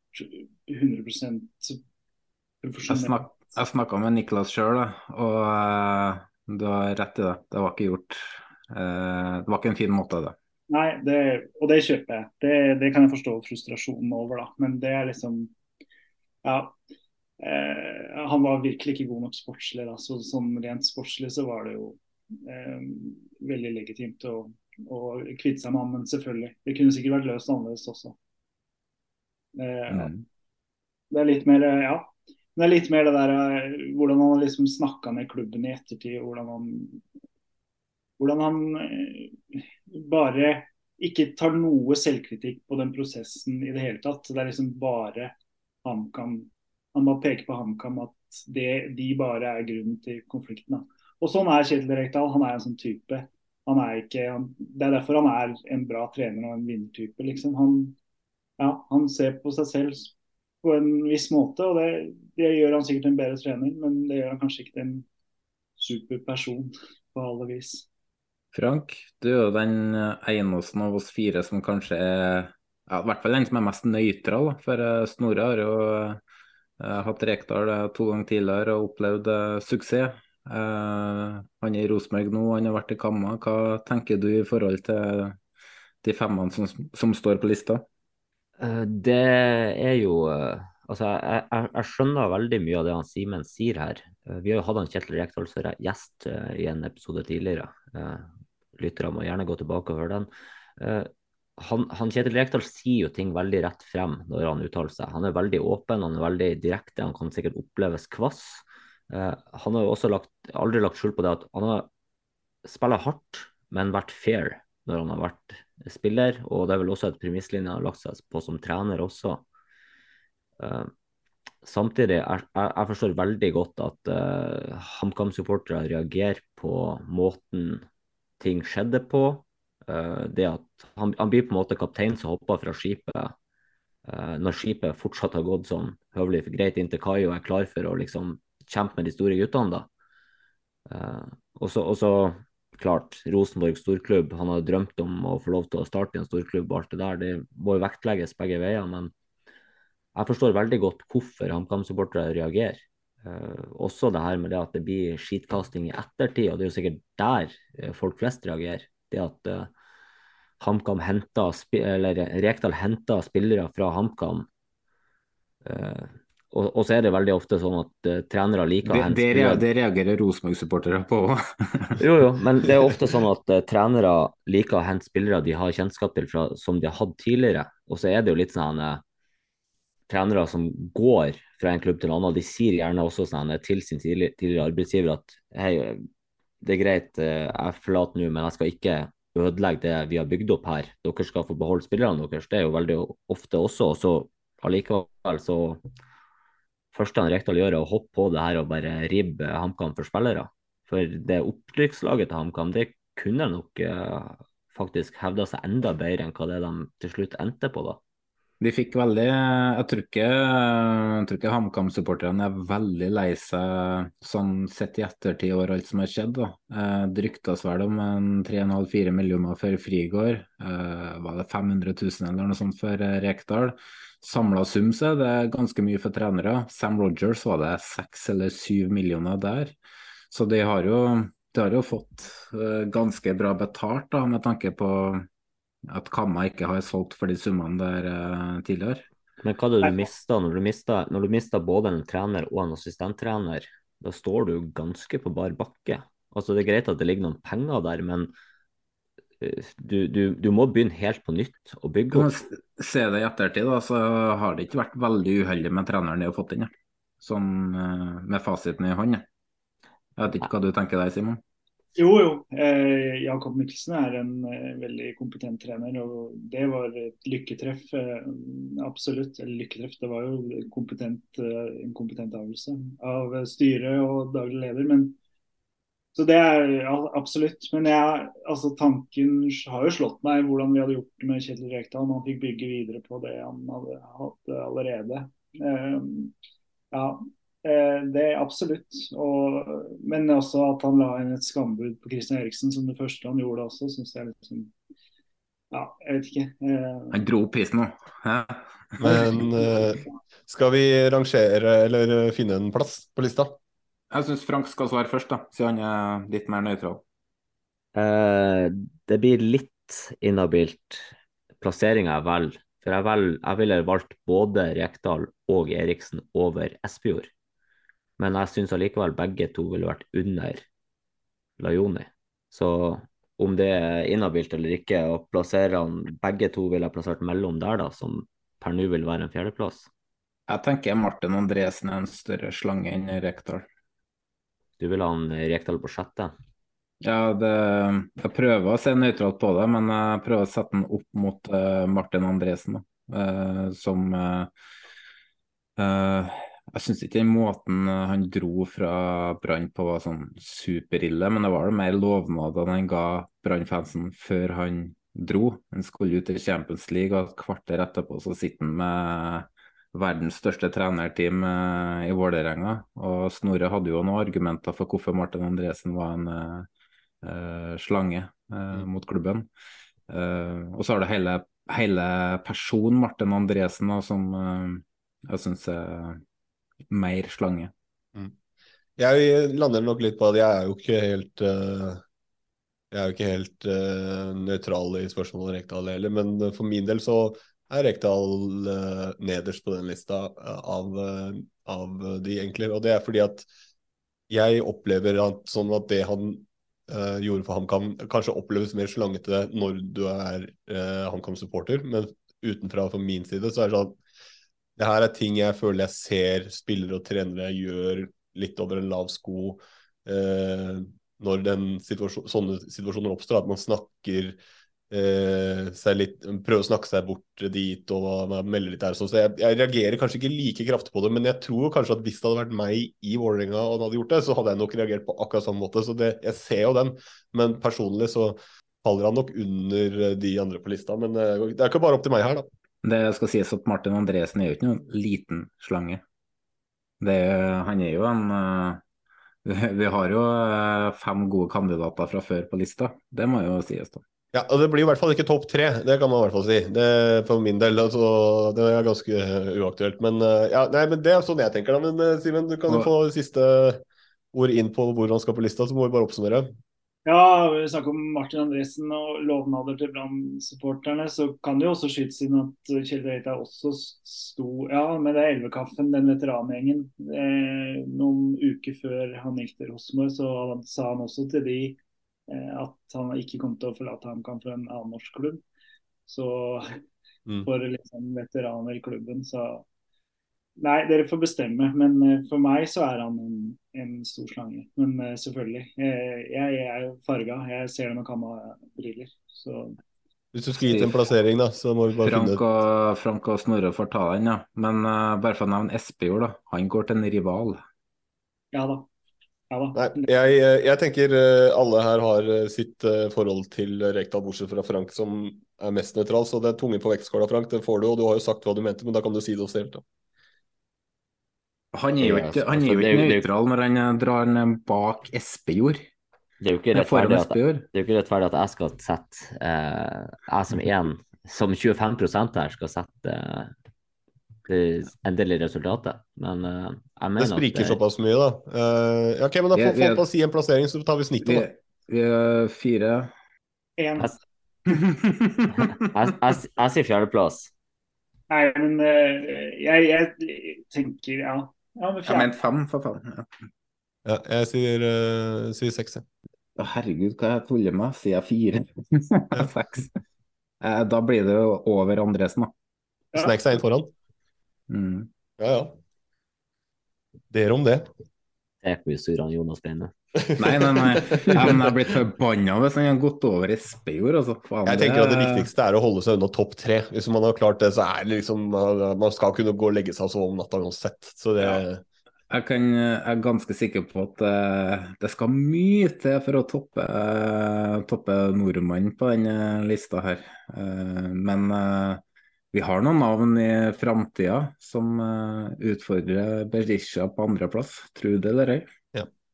100 profesjonelt. Jeg snakka med Niklas sjøl, og uh, du har rett i det. Det var ikke gjort uh, Det var ikke en fin måte, det. Nei, det, og det kjøper jeg. Det, det kan jeg forstå frustrasjonen over, da. Men det er liksom Ja eh, han var virkelig ikke god nok sportslig. Da. Så, sånn rent sportslig så var det jo eh, veldig legitimt å, å kvitte seg med ham, men selvfølgelig. Det kunne sikkert vært løst annerledes også. Eh, mm. Det er litt mer, ja. Det er litt mer det der eh, hvordan han liksom snakka med klubben i ettertid. Hvordan han, hvordan han eh, bare ikke tar noe selvkritikk på den prosessen i det hele tatt. Det er liksom bare han han bare peker på HamKam at det, de bare er grunnen til konflikten. Og sånn er Kjetil Rekdal. Han er en sånn type. Er ikke, han, det er derfor han er en bra trener og en vinnertype. Liksom. Han, ja, han ser på seg selv på en viss måte, og det, det, gjør han sikkert en bedre trener, men det gjør han kanskje ikke til en super person på alle vis. Frank, du er jo den eneste av oss fire som kanskje er ja, i hvert fall den som er mest nøytral. For eh, Snorre har jo jeg har hatt Rekdal eh, to ganger tidligere og opplevd uh, suksess. Uh, han er i Rosenborg nå, han har vært i Kamma. Hva tenker du i forhold til de femmene som, som står på lista? Det er jo Altså, jeg, jeg, jeg, skjønner veldig mye av det han Simen sier her. vi har jo hatt han Kjetil Rekdal som gjest i en episode tidligere. Lytterne må gjerne gå tilbake og høre den han, han, Kjetil Rekdal sier jo ting veldig rett frem når han uttaler seg. Han er veldig åpen, han er veldig direkte, han kan sikkert oppleves kvass. Eh, han har jo også lagt, aldri lagt skjul på det at han har spiller hardt, men vært fair når han har vært spiller. Og det er vel også et premisslinje han har lagt seg på som trener også. Eh, samtidig, jeg, jeg, forstår veldig godt at eh, HamKam-supportere reagerer på måten ting skjedde på. Uh, det at han, han, blir på en måte kaptein som hopper fra skipet uh, når skipet fortsatt har gått sånn høvelig greit inn til kai og er klar for å liksom kjempe med de store guttene. da. og så klart, Rosenborg storklubb, han har drømt om å få lov til å starte i en storklubb og alt det der. Det må jo vektlegges begge veier, men jeg forstår veldig godt hvorfor HamKam-supportere reagerer. Uh, også det her med det at det blir skitkasting i ettertid, og det er jo sikkert der folk flest reagerer. Det at uh, HamKam henta, eller Rekdal henta spillere fra HamKam. Uh, og, og, så er det veldig ofte sånn at uh, trenere liker å hente spillere Det reagerer Rosenborg-supportere på òg. *laughs* jo, jo, men det er ofte sånn at uh, trenere liker å hente spillere de har kjennskap til fra, som de har hatt tidligere. Og så er det jo litt sånn uh, trenere som går fra en klubb til en annen, de sier gjerne også sånn, til sin tidligere arbeidsgiver at hei, det er greit, jeg forlater nå, men jeg skal ikke ødelegge det vi har bygd opp her. Dere skal få beholde spillerne deres. Det er jo veldig ofte også. Og så allikevel så første han Rekdal gjør, er å hoppe på det her og bare ribbe HamKam for spillere. For det opprykkslaget til HamKam, det kunne nok eh, faktisk hevda seg enda bedre enn hva det de til slutt endte på, da. De fikk veldig Jeg tror ikke, ikke HamKam-supporterne er veldig lei seg sånn sett i ettertid over alt som har skjedd. da. Eh, det ryktes vel om 3,5-4 millioner for Frigård. Eh, var det 500 000 eller noe sånt for eh, Rekdal? Samla sum så er det ganske mye for trenere. Sam Rogers var det 6 eller 7 millioner der. Så de har jo, de har jo fått ganske bra betalt da, med tanke på at Kamma ikke har solgt for de summene der uh, tidligere. Men hva er det du mista når du mista, når du mista både en trener og en assistenttrener? Da står du ganske på bar bakke. Altså Det er greit at det ligger noen penger der, men du, du, du, må begynne helt på nytt og bygge opp. Se det i ettertid, da, så har det ikke vært veldig uheldig med treneren de har fått inn. Sånn eh, med fasiten i hånd. Jeg vet ikke hva du tenker der, Simon? Jo, jo. Eh, Jakob Mikkelsen er en eh, veldig kompetent trener. og Det var et lykketreff. Eh, absolutt. Eller lykketreff, det var jo kompetent, eh, en kompetent avgjørelse av styret og daglig leder. men så det er ja, absolutt. Men jeg, altså, tanken har jo slått meg hvordan vi hadde gjort det med Kjetil Rekdal. Man fikk bygge videre på det han hadde hatt allerede. Uh, ja, det er absolutt. Og, men også at han la inn et skambud på Christian Eriksen som det første han gjorde også, syns jeg liksom Ja, jeg vet ikke. Uh, han dro opp prisen nå. Men eh, skal vi rangere eller finne en plass på lista? Jeg syns Frank skal svare først, da, siden han er litt mer nøytral. Eh, det blir litt inhabilt plasseringa jeg velger. For jeg, vel, jeg ville valgt både Rekdal og Eriksen over Espejord. Men jeg syns allikevel begge to ville vært under Lajoni. Så om det er inhabilt eller ikke, å plassere han begge to ville jeg plassert mellom der, da, som per nå vil være en fjerdeplass. Jeg tenker Martin Andresen er en større slange enn Rekdal. Du vil ha en Rekdal på sjette? Ja, det, jeg prøver å se nøytralt på det, men jeg prøver å sette den opp mot uh, Martin Andresen, uh, som uh, Jeg syns ikke den måten han dro fra Brann på var sånn superille, men det var det mer lovnadene han ga Brann-fansen før han dro. Han skulle ut i Champions League, og et kvarter etterpå så sitter han med verdens største trenerteam eh, i Vålerenga. Og Snorre hadde jo noen argumenter for hvorfor Martin Andresen var en uh, slange uh, mot klubben. Uh, og så har du hele, hele personen Martin Andresen da, som jeg syns er mer slange. Mm. Jeg lander nok litt på at jeg er jo ikke helt jeg er jo ikke helt nøytral i spørsmålet Rekdal heller, men for min del så er Rekdal uh, nederst på den lista uh, av, uh, av, de, egentlig. Og det er fordi at jeg opplever at, sånn at det han gjorde for HamKam, kanskje oppleves mer slangete når du er HamKam-supporter, men utenfra for min side så er det sånn det her er ting jeg føler jeg ser spillere og trenere gjør litt over en lav sko. når den situasjon, sånne situasjoner oppstår, at man snakker eh, seg litt, prøver å snakke seg bort dit og melde litt der. Så jeg, jeg, reagerer kanskje ikke like kraftig på det, men jeg tror kanskje at hvis det hadde vært meg i Vålerenga og han hadde gjort det, så hadde jeg nok reagert på akkurat samme måte. Så det, jeg ser jo den, men personlig så faller han nok under de andre på lista. Men eh, det er ikke bare opp til meg her, da. Det skal sies at Martin Andresen er jo ikke noen liten slange. Det, han er jo en uh, *laughs* Vi har jo uh, fem gode kandidater fra før på lista, det må jo sies, da. Ja, og Det blir i hvert fall ikke topp tre, det kan man i hvert fall si. Det, for min del. Altså, det er ganske uaktuelt. Men, ja, nei, men det er sånn jeg tenker. da, Men Simen, du kan jo få siste ord inn på hvor han skal på lista, så må vi bare oppsummere. Ja, vi snakker om Martin Andresen og lovnader til Brann-supporterne. Så kan det jo også skytes inn at Kjell Reita også sto ja, med det Elvekaffen, den veterangjengen. Eh, noen uker før han gikk til Rosenborg, så sa han også til de eh, at han ikke kom til å forlate HamKam for en annen norsk klubb. Så mm. for liksom veteraner i klubben, så Nei, dere får bestemme. Men uh, for meg så er han en, en stor slange. Men uh, selvfølgelig. Uh, jeg, jeg, er farga. Jeg ser det med kamerabriller. Så Hvis du skal gi til en plassering, da, så må vi bare Frank finne og, Frank og Snorre får ta den, ja. Men bare for å nevne Espejord, da. Han går til en rival. Ja da. Ja, da. Nei, jeg, jeg, tenker alle her har sitt forhold til Rekdal, bortsett fra Frank, som er mest nøytral. Så det er tunge på vektskåla, Frank. Det får du, og du har jo sagt hva du mente, men da kan du si det også helt. da. Han er jo ikke, han er jo ikke nøytral når han eh, drar den bak Espejord. Det er jo ikke rettferdig at, det er jo ikke rettferdig at jeg skal sette eh, Jeg som en, som 25% her, skal sette eh, det endelige resultatet. Men eh, jeg mener Det spriker det... såpass mye, da. Uh, ja, ok, men Da får folk si en plassering, så tar vi snittet. Vi, vi er fire Én. Jeg, *laughs* jeg, jeg, jeg sier fjerdeplass. Nei, men uh, jeg, jeg tenker ja. Ja, jeg mente fem, for faen. Ja. ja jeg sier, uh, sier seks, jeg. Å, herregud, hva jeg tuller med? Sier jeg fire? *laughs* Seks. Eh, da blir det jo over Andresen, da. Ja. Snakes er inn foran? Mm. Ja, ja. Dere om det. Eko-surene Jonas Beine. Nei, nei, nei. Jeg, har blitt forbanna hvis han har gått over i Spejord. Altså. jeg tenker at det viktigste er å holde seg unna topp tre. Hvis man har klart det, så er det liksom Man skal kunne gå og legge seg og sove om natta uansett. Så det ja. Jeg, kan, jeg, er ganske sikker på at uh, det skal mye til for å toppe, uh, toppe nordmannen på denne lista her. Uh, men vi har noen navn i framtida som utfordrer Berisha på andreplass, tro det eller ei.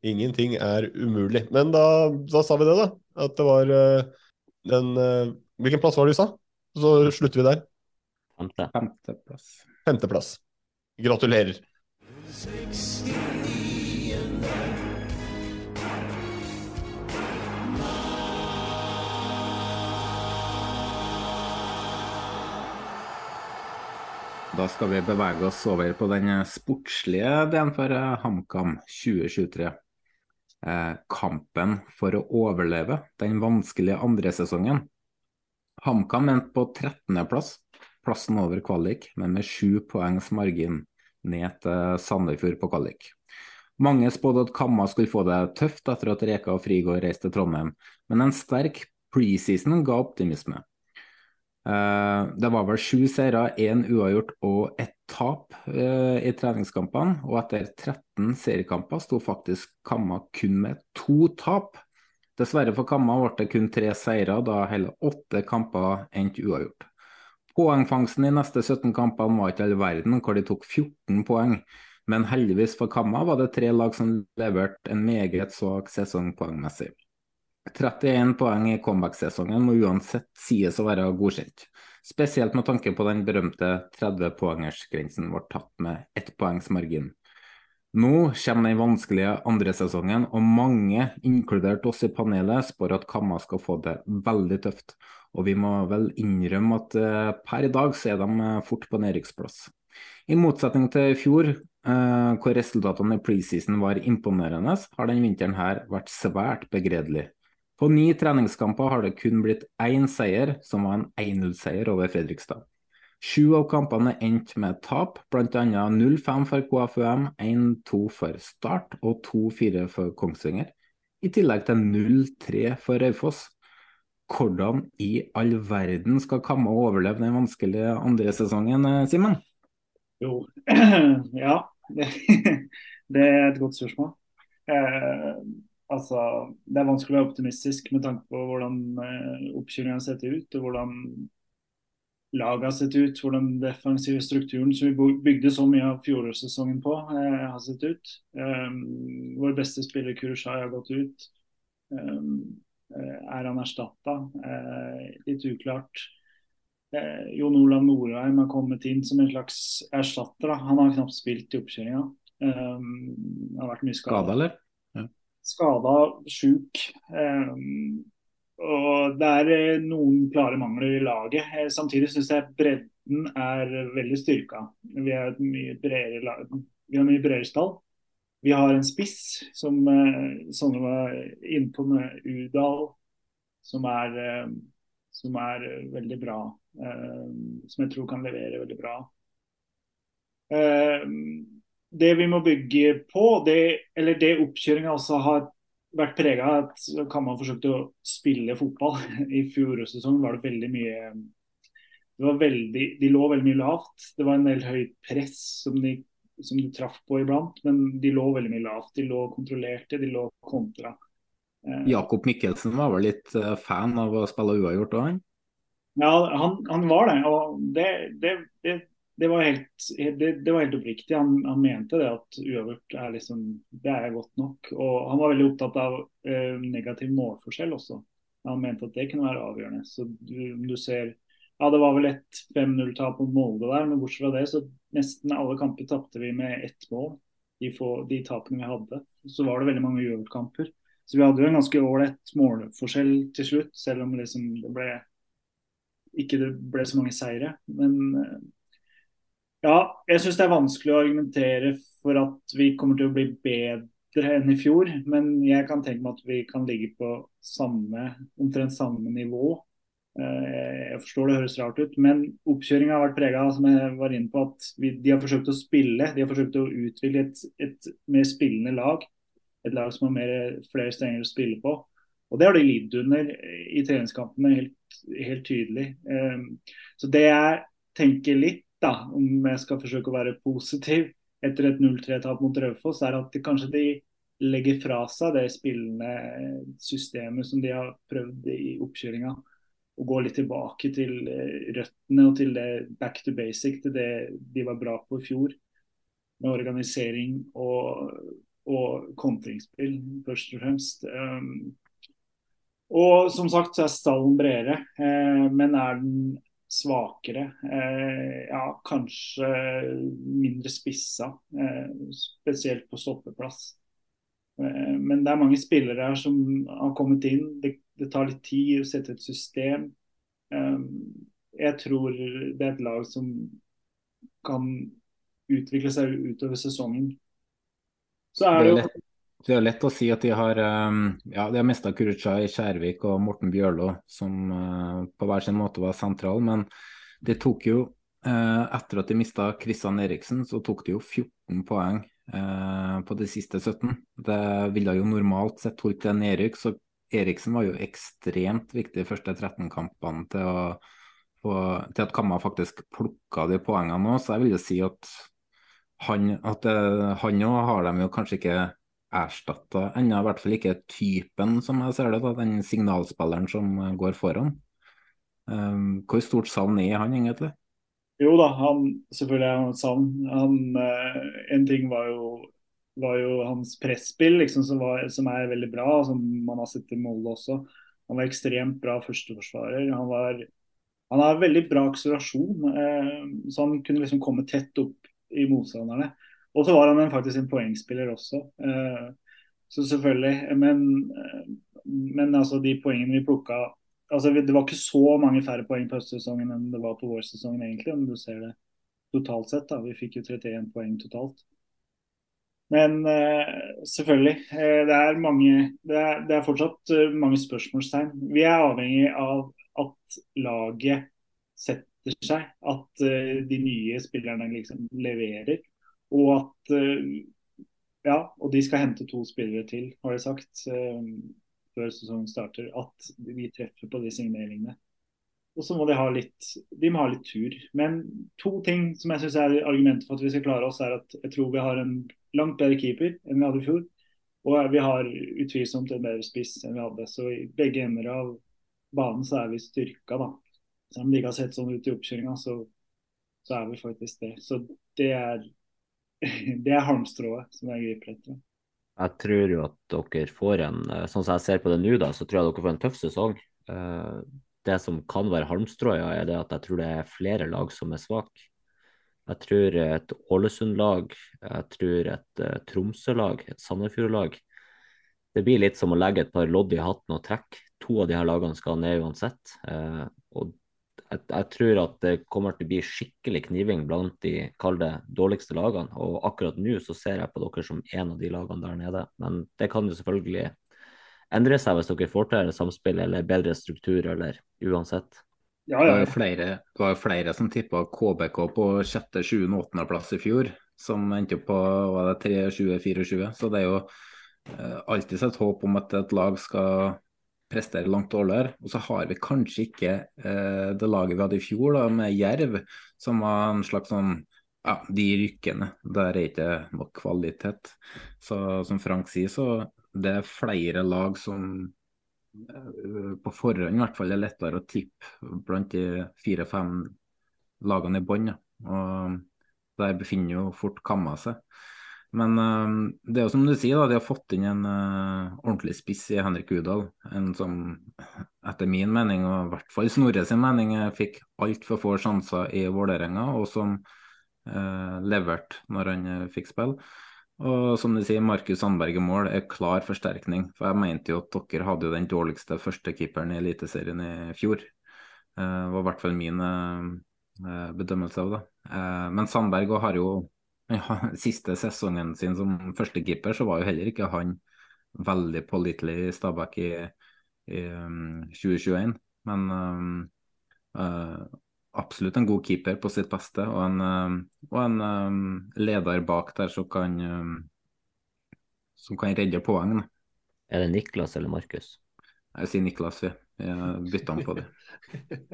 Ingenting er umulig. Men da, da, sa vi det, da. At det var uh, den uh, Hvilken plass var det du sa? Så slutter vi der. Femte. Femteplass. Femteplass. Gratulerer. Da skal vi bevege oss over på den sportslige delen for HamKam 2023 eh, kampen for å overleve den vanskelige andre sesongen. HamKam endte på 13.-plass, plassen over kvalik, men med sju poengs margin ned til Sandefjord på kvalik. Mange spådde at Kamma skulle få det tøft etter at Reka og Frigård reiste til Trondheim, men en sterk preseason ga optimisme. Eh, det var vel sju seire, én uavgjort og ett tap uh, i treningskampene. Og etter 13 seriekamper sto faktisk Kamma kun med to tap. Dessverre for Kamma ble det kun tre seire, da hele åtte kamper endte uavgjort. Poengfangsten i neste 17 kampene var ikke all verden, hvor de tok 14 poeng. Men heldigvis for Kamma var det tre lag som leverte en meget svak sesong poengmessig. 31 poeng i comeback-sesongen må uansett sies å være godkjent. Spesielt med tanke på den berømte 30-poengersgrensen ble tatt med ett poengs margin. Nå kommer den vanskelige andre sesongen, og mange, inkludert oss i panelet, spår at Kamma skal få det veldig tøft. Og vi må vel innrømme at uh, per i dag så er de uh, fort på nedrykksplass. I motsetning til i fjor, uh, hvor resultatene i preseason var imponerende, har denne vinteren her vært svært begredelig. På ni treningskamper har det kun blitt én seier, som var en 1-0-seier over Fredrikstad. Sju av kampene endte med tap, bl.a. 0-5 for KFUM, 1-2 for Start og 2-4 for Kongsvinger. i tillegg til 0-3 for Raufoss. Hvordan i all verden skal Kamma overleve den vanskelige andre sesongen, eh, Simen? Jo, *clears throat* ja. Det, *laughs* det, er et godt spørsmål. Eh, altså, det er vanskelig å være optimistisk med tanke på hvordan eh, oppkjøringen har sett ut, og hvordan laget har sett ut, hvordan den defensive strukturen som vi bygde så mye av fjorårssesongen på, eh, har sett ut. Um, vår beste spiller Kurushai har gått ut. Um, er han erstatta? Uh, litt uklart. Uh, Jon Olav Norheim har kommet inn som en slags erstatter. Da. Han har knapt spilt i oppkjøringa. Um, har vært mye. Skada, eller? Skada, sjuk. Um, og Det er eh, noen klare mangler i laget. Eh, samtidig syns jeg bredden er veldig styrka. Vi har et mye bredere lag. Vi har mye bredere stall. Vi har en spiss, som eh, Sonne var inne på med Udal, som er, som er veldig bra. Som jeg tror kan levere veldig bra. Det vi må bygge på, det, eller det oppkjøringa også har vært prega av at Kamma forsøkte å spille fotball. *laughs* I fjorårets sesong var det veldig mye det var veldig, De lå veldig mye lavt. Det var en del høyt press som de, som de traff på iblant, men de lå veldig mye lavt. De lå kontrollerte, de lå kontra. Eh, Jakob Mikkelsen var vel litt eh, fan av å spille uavgjort òg, han? Ja, han, han, var det. og det, det, det det var helt, det, det var helt oppriktig. Han, han, mente det at uavgjort er liksom, det er godt nok. Og Han var veldig opptatt av eh, negativ målforskjell også. Han mente at det kunne være avgjørende. Så du, du ser, ja Det var vel et 5-0-tap mot Molde der, men bortsett fra det så nesten alle kamper tapte vi med ett mål. De, få, de tapene vi hadde. Så var det veldig mange uavgjortkamper. Så vi hadde jo en ganske ålreit målforskjell til slutt, selv om liksom det ble ikke det ble så mange seire. Men uh, ja, jeg syns det er vanskelig å argumentere for at vi kommer til å bli bedre enn i fjor. Men jeg kan tenke meg at vi kan ligge på samme, omtrent samme nivå. Eh, jeg forstår det høres rart ut, men oppkjøringa har vært prega som jeg var inne på, at vi, de har forsøkt å spille. De har forsøkt å utvikle et, et mer spillende lag. Et lag som har mer, flere strenger å spille på. Og Det har de lidd under i treningskampene, helt, helt tydelig. Um, så det jeg tenker litt, da, om jeg skal forsøke å være positiv etter et 0-3-tap mot Raufoss, er at de, kanskje de legger fra seg det spillende systemet som de har prøvd i oppkjøringa. Og går litt tilbake til eh, røttene og til det back to basic, til det de var bra på i fjor. Med organisering og, og kontringsspill, først og fremst. Um, og som sagt så er stallen bredere, eh, men er den svakere. Eh, ja, kanskje mindre spissa, eh, spesielt på stoppeplass. Eh, men det er mange spillere her som har kommet inn. Det, det tar litt tid å sette et system. Jeg tror det er et lag som kan utvikle seg utover sesongen. Så er det jo det er lett å si at de har um, ja, de har mista Kurucay, Skjærvik og Morten Bjørlo, som uh, på hver sin måte var sentral. Men det tok jo, uh, etter at de mista Kristian Eriksen, så tok de jo 14 poeng uh, på de siste 17. Det ville jo normalt sett holdt til nedrykk, så Eriksen var jo ekstremt viktig de første 13-kampene til, å, til, at Kamma faktisk plukka de poengene nå. Så jeg vil jo si at han òg har dem jo kanskje ikke erstatta ennå, i hvert fall ikke typen, som jeg ser det, da, den signalspilleren som går foran. Um, hvor stort savn er han egentlig? Jo da, han, selvfølgelig er han et savn. Han, uh, en ting var jo, var jo hans presspill, liksom, som, som, er veldig bra, som man har sett i Molde også. Han var ekstremt bra førsteforsvarer. Han, var, han har veldig bra akselerasjon, eh, så han kunne liksom komme tett opp i motstanderne. Og så var han en, faktisk en poengspiller også. Uh, så selvfølgelig. Men, uh, men altså de poengene vi plukka altså Det var ikke så mange færre poeng på høstsesongen enn det var på vårsesongen, egentlig, om du ser det totalt sett. da, Vi fikk jo 31 poeng totalt. Men uh, selvfølgelig, det er, mange, det, er, det er fortsatt mange spørsmålstegn. Vi er avhengig av at laget setter seg, at de nye spillerne liksom leverer. Og at uh, ja, og de skal hente to spillere til, har de sagt, eh, før sesongen starter. At vi treffer på de signeringene. Og så må de ha litt de må ha litt tur. Men to ting som jeg syns er argumentet for at vi skal klare oss, er at jeg tror vi har en langt bedre keeper enn vi hadde i fjor. Og vi har utvilsomt en bedre spiss enn vi hadde. Så i begge ender av banen så er vi styrka, da. Selv om det ikke har sett sånn ut i oppkjøringa, så, så, er vi faktisk det. Så det er, *laughs* det er halmstrået som jeg griper etter. Jeg tror jo at dere får en, eh, sånn som jeg ser på det nå, da, så tror jeg dere får en tøff sesong. Eh, det som kan være halmstrået, er det at jeg tror det er flere lag som er svake. Jeg tror et Ålesund-lag, jeg tror et uh, Tromsø-lag, et Sandefjord-lag. Det blir litt som å legge et par lodd i hatten og trekke. To av de her lagene skal ned uansett. Og jeg, jeg, tror at det kommer til å bli skikkelig kniving blant de kalde dårligste lagene. Og akkurat nå så ser jeg på dere som en av de lagene der nede. Men det kan jo selvfølgelig endre seg hvis dere får til samspill eller bedre struktur eller uansett. Ja, ja. Det, var flere, det var flere som tippa KBK på sjette, sjuende, åttendeplass i fjor, som endte opp på var det 23-24. Så det er jo eh, alltid et håp om at et lag skal prestere langt dårligere. Og så har vi kanskje ikke eh, det laget vi hadde i fjor, da, med Jerv, som var en slags sånn ja, de rykkende. Der er ikke nok kvalitet. Så som Frank sier, så det er flere lag som Eh, på forhånd i hvert fall er lettere å tippe blant de fire-fem lagene i bånn. Og der befinner jo fort Kamma seg. Men uh, det er jo som du sier, da, de har fått inn en uh, ordentlig spiss i Henrik Udal. En som etter min mening, og i hvert fall Snorre sin mening, fikk altfor få sjanser i Vålerenga, og som uh, leverte når han fikk spille. Og som du sier, Markus Sandberg i mål er klar forsterkning. For jeg mente jo at dere hadde jo den dårligste førstekeeperen i Eliteserien i fjor. Det uh, var i hvert fall min uh, bedømmelse av det. Men Sandberg har jo *laughs* siste sesongen sin som førstekeeper, så var jo heller ikke han veldig pålitelig i Stabæk i, i um, 2021. Men um, absolutt en god keeper på sitt beste, og en, um, og en um, leder bak der som kan, um, som kan redde poeng. Er det Niklas eller Markus? Jeg sier Niklas, vi. Jeg bytter han på det.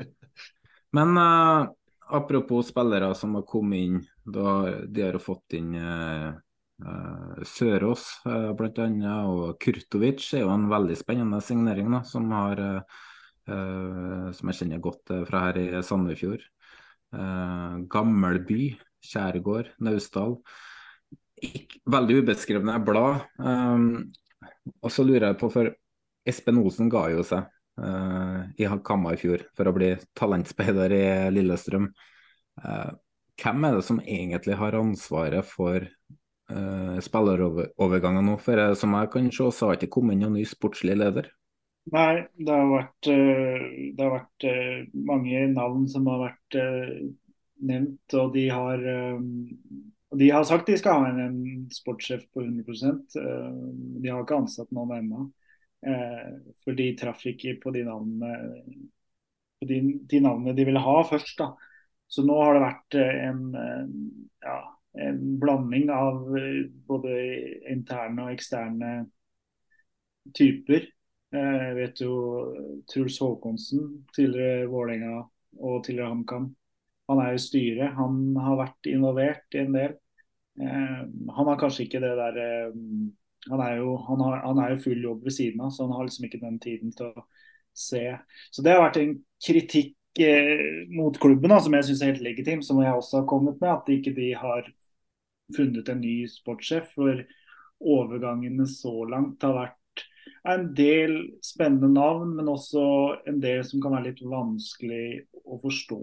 *laughs* Men uh, apropos spillere som har kommet inn, da, de har jo fått inn eh, uh, Sørås blant bl.a. Og Kurtovic er jo en veldig spennende signering, da, som har eh, Uh, som jeg kjenner godt uh, fra her i Sandefjord. Eh, Gammelby, Kjærgård, Naustdal. Veldig ubeskrevne blad. Og så lurer jeg på, for Espen Olsen ga jo seg i Kamma i fjor for å bli talentspeider i Lillestrøm. hvem er det som egentlig har ansvaret for spilleroverganger nå? For som jeg kan se, så har ikke kommet noen ny sportslig leder. Nei, det har vært, eh, det har vært eh, mange navn som har vært eh, nevnt. Og de har, de har sagt de skal ha en, sportssjef på 100% De har ikke ansatt noen ennå. For de traff ikke på de navnene, på de, de navnene de ville ha først. da. Så nå har det vært en, ja, en blanding av både interne og eksterne typer. Eh, jeg vet jo Truls Håkonsen, tidligere Vålerenga og tidligere HamKam. Han er jo styret. Han har vært involvert i en del. Eh, han har kanskje ikke det der eh, han, er jo, han, har, han er jo full jobb ved siden av, så han har liksom ikke den tiden til å se. Så det har vært en kritikk mot klubben da, som jeg syns er helt legitim, som jeg også har kommet med. At ikke de har funnet en ny sportssjef. For overgangene så langt har vært en del spennende navn, men også en del som kan være litt vanskelig å forstå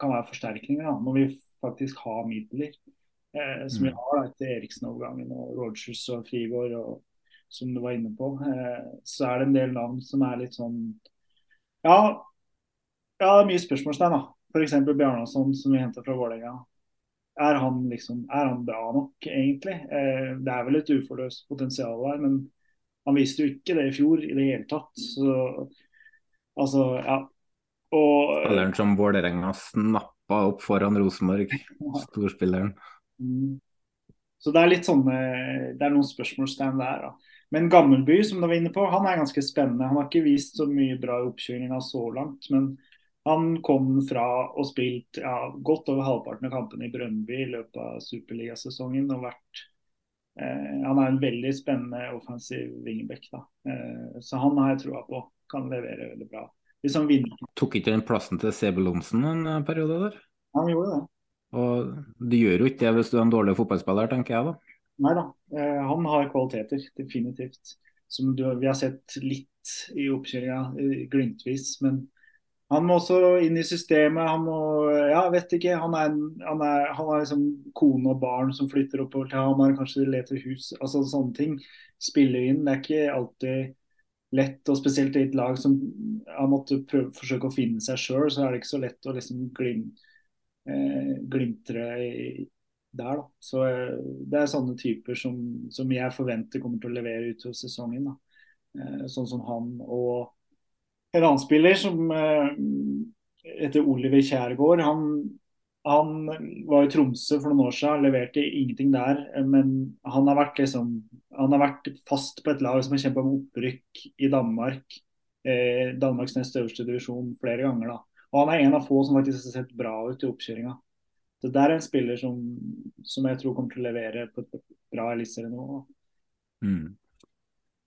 kan være forsterkninger. Da, når vi faktisk har midler, eh, som vi mm. har etter Eriksen-overgangen og Rogers og Frigård, og, som du var inne på. Eh, så er det en del navn som er litt sånn Ja, ja det er mye spørsmålstegn. da. F.eks. Bjarnason, som vi henta fra Vålerenga. Er han, liksom, er han bra nok, egentlig? Eh, det er vel et uforløst potensial der, men han viste jo ikke det i fjor i det hele tatt. Så altså, ja. Og Spilleren som Vålerenga snappa opp foran Rosenborg, storspilleren. Mm. Så det er litt sånne, det er noen spørsmålstegn der. da. Men Gammelby, som du var inne på, han er ganske spennende. Han har ikke vist så mye bra i oppkjøringa så langt. Men han kom fra å spilt ja, godt over halvparten av kampene i Brønnby i løpet av superligasesongen. og vært eh, Han er en veldig spennende offensiv wingback. da. Eh, så han har jeg troa på kan levere veldig bra. Hvis han vinner. Tok ikke den plassen til Sebulonsen en eh, periode der? Han gjorde det. Og du gjør jo ikke det hvis du er en dårlig fotballspiller, tenker jeg da. Nei da, eh, han har kvaliteter, definitivt. Som du, vi har sett litt i oppkjøringa, glimtvis. Men han må også inn i systemet. Han må Ja, vet ikke. Han er, han er, han er liksom kone og barn som flytter oppover til ham. Han kanskje leter hus. Altså sånne ting spiller inn. Det er ikke alltid lett, og spesielt i et lag som har måttet prøve, forsøke å finne seg sjøl, så er det ikke så lett å liksom glimte eh, glimtre der. Da. Så eh, Det er sånne typer som, som, jeg forventer kommer til å levere utover sesongen. Da. Eh, sånn som han og en annen spiller som eh, heter Oliver Kjærgaard. Han, han, var i Tromsø for noen år siden, leverte ingenting der. Men han har vært, liksom, han har vært fast på et lag som har kjempa om opprykk i Danmark. Eh, Danmarks nest øverste divisjon flere ganger. da. Og han er en av få som faktisk har sett bra ut i oppkjøringa. Så det er en spiller som, som, jeg tror kommer til å levere på et bra eliteserie nå. Mm.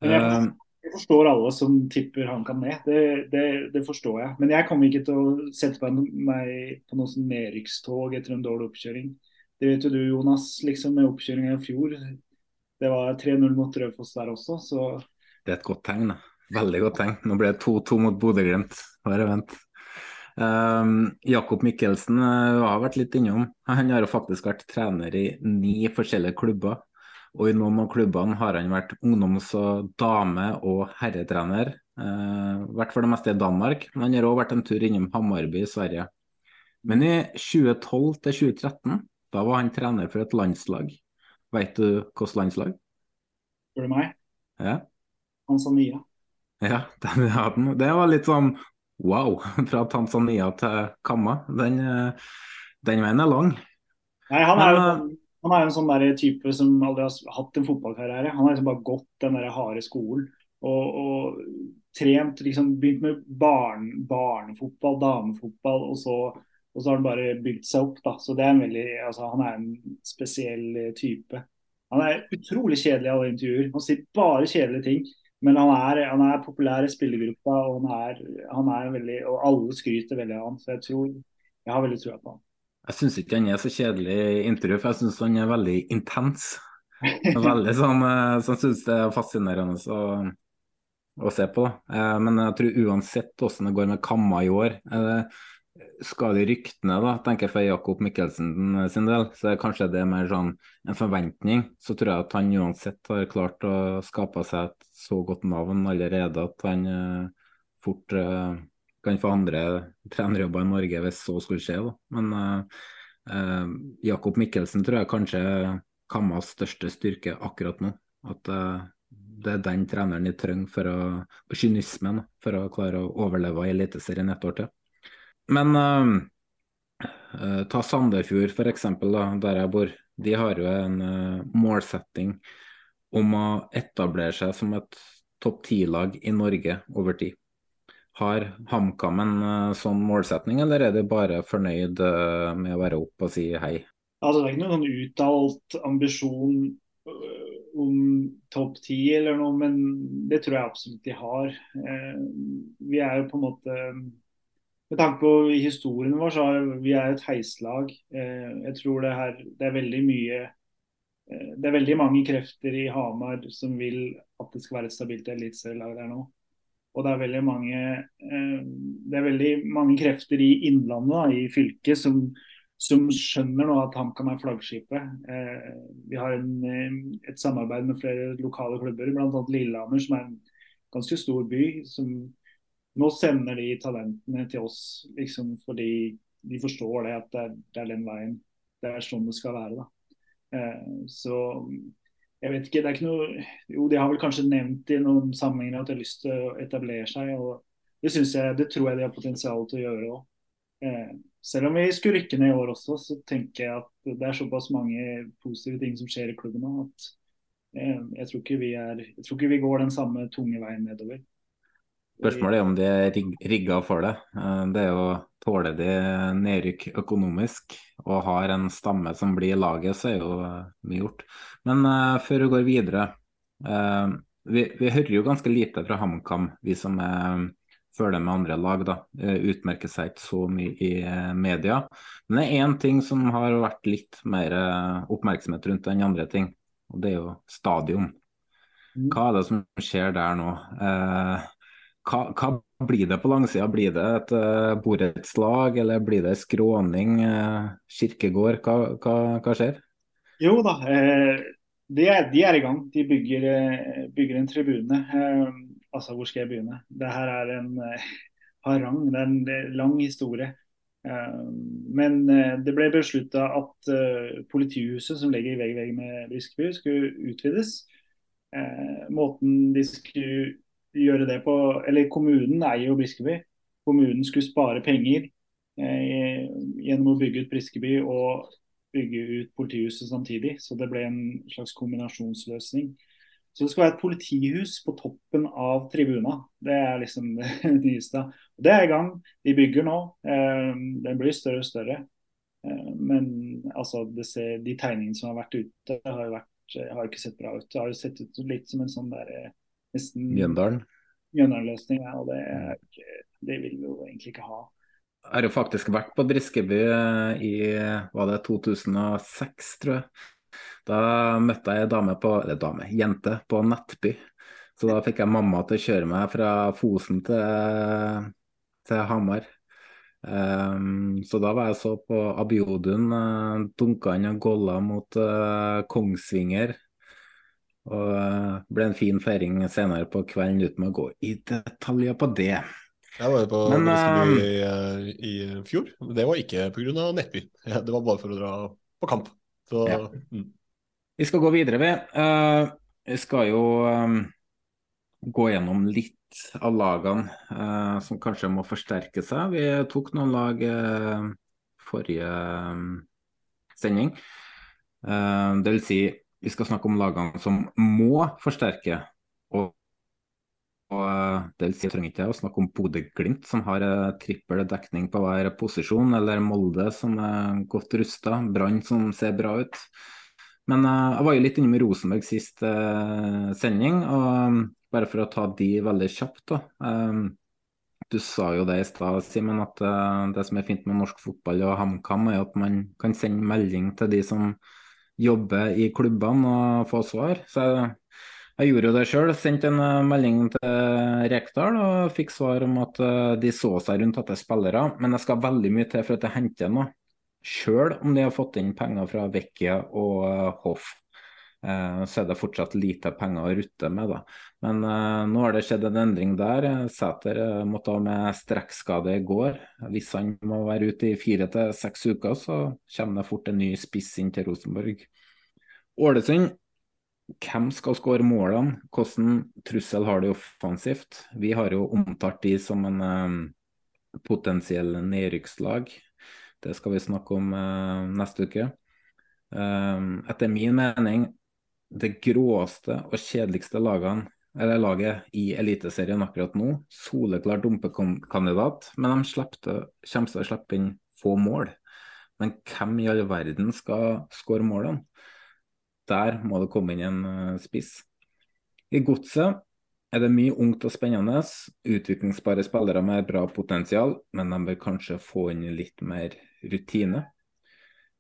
Jeg, eh. jeg, forstår alle som tipper han kan ned, det, det, det, forstår jeg. Men jeg kommer ikke til å sette på meg på noe sånn nedrykkstog etter en dårlig oppkjøring. Det vet jo du Jonas, liksom med oppkjøringa i fjor. Det var 3-0 mot Raufoss der også, så Det er et godt tegn, da. Veldig godt tegn. Nå ble det 2-2 mot Bodø-Glimt. Bare vent. Um, Jakob Mikkelsen uh, har vært litt innom. Han har faktisk vært trener i ni forskjellige klubber. Og i noen av klubbene har han vært ungdoms- og dame- og herretrener. Uh, vært for det meste i Danmark, men han har òg vært en tur innom Hammarby i Sverige. Men i 2012 til 2013, da var han trener for et landslag. Vet du hvilket landslag? Spør du meg? Ja. Tanzania. Ja, *laughs* det var litt sånn Wow, *laughs* fra Tanzania til Kamma. Den, eh, den veien er lang. Nei, han er, jo, eh, han er en sånn der type som aldri har hatt en fotballkarriere. Han har liksom bare gått den der harde skolen og, og trent, liksom begynt med barn, barnefotball, damefotball, og så, og så har han bare bygd seg opp. da. Så det er en veldig, altså Han er en spesiell type. Han er utrolig kjedelig i alle intervjuer. Han sier bare kjedelige ting. Men han er, han er populær i spillergruppa, og, han er, han er veldig, og alle skryter veldig av han. Så jeg tror jeg har veldig trua på han. Jeg syns ikke han er så kjedelig i intervju, for jeg syns han er veldig intens. Veldig sånn, eh, så jeg syns det er fascinerende å, å se på. Eh, men jeg tror uansett hvordan det går med Kamma i år, eh, skal de ryktene, da, tenker jeg for Jakob Mikkelsen sin del, så er kanskje det mer sånn en forventning. Så tror jeg at han uansett har klart å skape seg et så godt navn allerede at han uh, fort uh, kan få andre trenerjobber i Norge hvis så skulle skje. Da. Men uh, Jakob Mikkelsen tror jeg kanskje er Kammas største styrke akkurat nå. At det er den treneren de trenger for å, kynismen for å klare å overleve i Eliteserien et år til. Men uh, uh, ta Sandefjord f.eks., der jeg bor. De har jo en uh, målsetting om å etablere seg som et topp ti-lag i Norge over tid. Har HamKam en sånn målsetning, eller er de bare fornøyd med å være opp og si hei? Altså, det er ikke noen sånn uttalt ambisjon om topp ti eller noe, men det tror jeg absolutt de har. vi er jo på en måte med tanke på historien vår, så er vi er et heislag. Eh, jeg tror det, her, det er veldig mye eh, Det er veldig mange krefter i Hamar som vil at det skal være et stabilt eliteserielag der nå. Og det er veldig mange eh, det er veldig mange krefter i Innlandet, i fylket, som, som skjønner nå at HamKam er flaggskipet. Vi har en, et samarbeid med flere lokale klubber, bl.a. Lillehammer, som er en ganske stor by. som nå sender de talentene til oss liksom fordi de forstår det at det er, det er den veien. Det er sånn det skal være. Eh, så jeg vet ikke, det er ikke noe Jo, de har vel kanskje nevnt i noen sammenhenger at de har lyst til å etablere seg. og Det, jeg, det tror jeg de har potensial til å gjøre òg. Eh, selv om vi skulle rykke ned i år også, så tenker jeg at det er såpass mange positive ting som skjer i klubben nå at eh, jeg, tror vi er, jeg tror ikke vi går den samme tunge veien nedover. Spørsmålet er om de er rig rigga for det. Eh, det er jo Tåler de nedrykk økonomisk og har en stamme som blir i laget, så er jo eh, mye gjort. Men uh, før vi går videre. Uh, vi, vi, hører jo ganske lite fra HamKam, vi som er følger med andre lag. da, Utmerker seg ikke så mye i media. Men det er én ting som har vært litt mer oppmerksomhet rundt enn andre ting, og det er jo stadion. Mm. Hva er det som skjer der nå? Eh, hva, hva, blir det på langsida? Blir det et uh, borettslag, eller blir det skråning, uh, kirkegård? Hva, hva, hva, skjer? Jo da, eh, de, er, de, er, i gang. De bygger, eh, bygger en tribune. Eh, altså, hvor skal jeg begynne? Det her er en eh, harang, det er en lang historie. Men det ble beslutta at politihuset som ligger i vegg vegg med Briskeby, skulle utvides. Måten de skulle gjøre det på Eller kommunen eier jo Briskeby. Kommunen skulle spare penger eh, gjennom å bygge ut Briskeby og bygge ut politihuset samtidig. Så det ble en slags kombinasjonsløsning. Så det skal være et politihus på toppen av tribuna. Det er liksom *laughs* det nyeste. Det er i gang. De bygger nå. Eh, den blir større og større. Eh, men altså, ser, de tegningene som har vært ute, har, vært, har ikke sett bra ut. Det har jo sett ut litt som en sånn der eh, nesten Mjøndalen? Mjøndalen-løsning, ja, og det, det, vil vi jo egentlig ikke ha. Jeg har jo faktisk vært på Briskeby eh, i var det 2006, tror jeg. Da møtte jeg ei dame på, eller dame, jente på Nettby. Så da fikk jeg mamma til å kjøre meg fra Fosen til, til Hamar. Um, så da var jeg så på Abiodun, uh, dunka inn og golla mot uh, Kongsvinger og det ble en fin feiring senere på kvelden uten å gå i detaljer på det. Jeg var jo på Men, Briskeby i, eh, i, fjor. Det var ikke pga. Nettby. *laughs* Det var bare for å dra på kamp. Så, ja. mm. Vi skal gå videre, vi. Uh, vi skal jo um, gå gjennom litt av lagene uh, som kanskje må forsterke seg. Vi tok noen lag uh, forrige um, sending. det vil si vi skal snakke om lagene som må forsterke. Og, og eh, det vil si, jeg trenger ikke å snakke om Bodø-Glimt, som har uh, trippel dekning på hver posisjon, eller Molde, som er godt rusta, Brann, som ser bra ut. Men uh, jeg var jo litt inne med Rosenborg sist sending, og bare for å ta de veldig kjapt, da. Du sa jo det i stad, Simen, at det som er fint med norsk fotball og HamKam, er at man kan sende melding til de som jobbe i klubbene og få svar. Så jeg, jeg gjorde jo det sjøl. Sendte en eh, melding til Rekdal og fikk svar om at eh, de så seg rundt etter spillere. Men jeg skal veldig mye til for at jeg henter noe. Sjøl om de har fått inn penger fra Vecchia og eh, Hoff. Så er det fortsatt lite penger å rutte med. da. Men uh, nå har det skjedd en endring der. Sæter uh, måtte ha med strekkskade i går. Hvis han må være ute i fire til seks uker, så kommer det fort en ny spiss inn til Rosenborg. Ålesund, hvem skal skåre målene? Hvordan trussel har de offensivt? Vi har jo omtalt de som en um, potensiell nedrykkslag. Det skal vi snakke om uh, neste uke. Etter min mening det gråeste og kjedeligste lagene, eller laget i Eliteserien akkurat nå. Soleklar dumpekandidat, men de slipte, kommer til å slippe inn få mål. Men hvem i all verden skal skåre målene? Der må det komme inn en uh, spiss. I Godset er det mye ungt og spennende. Utviklingsbare spillere med bra potensial, men de bør kanskje få inn litt mer rutine.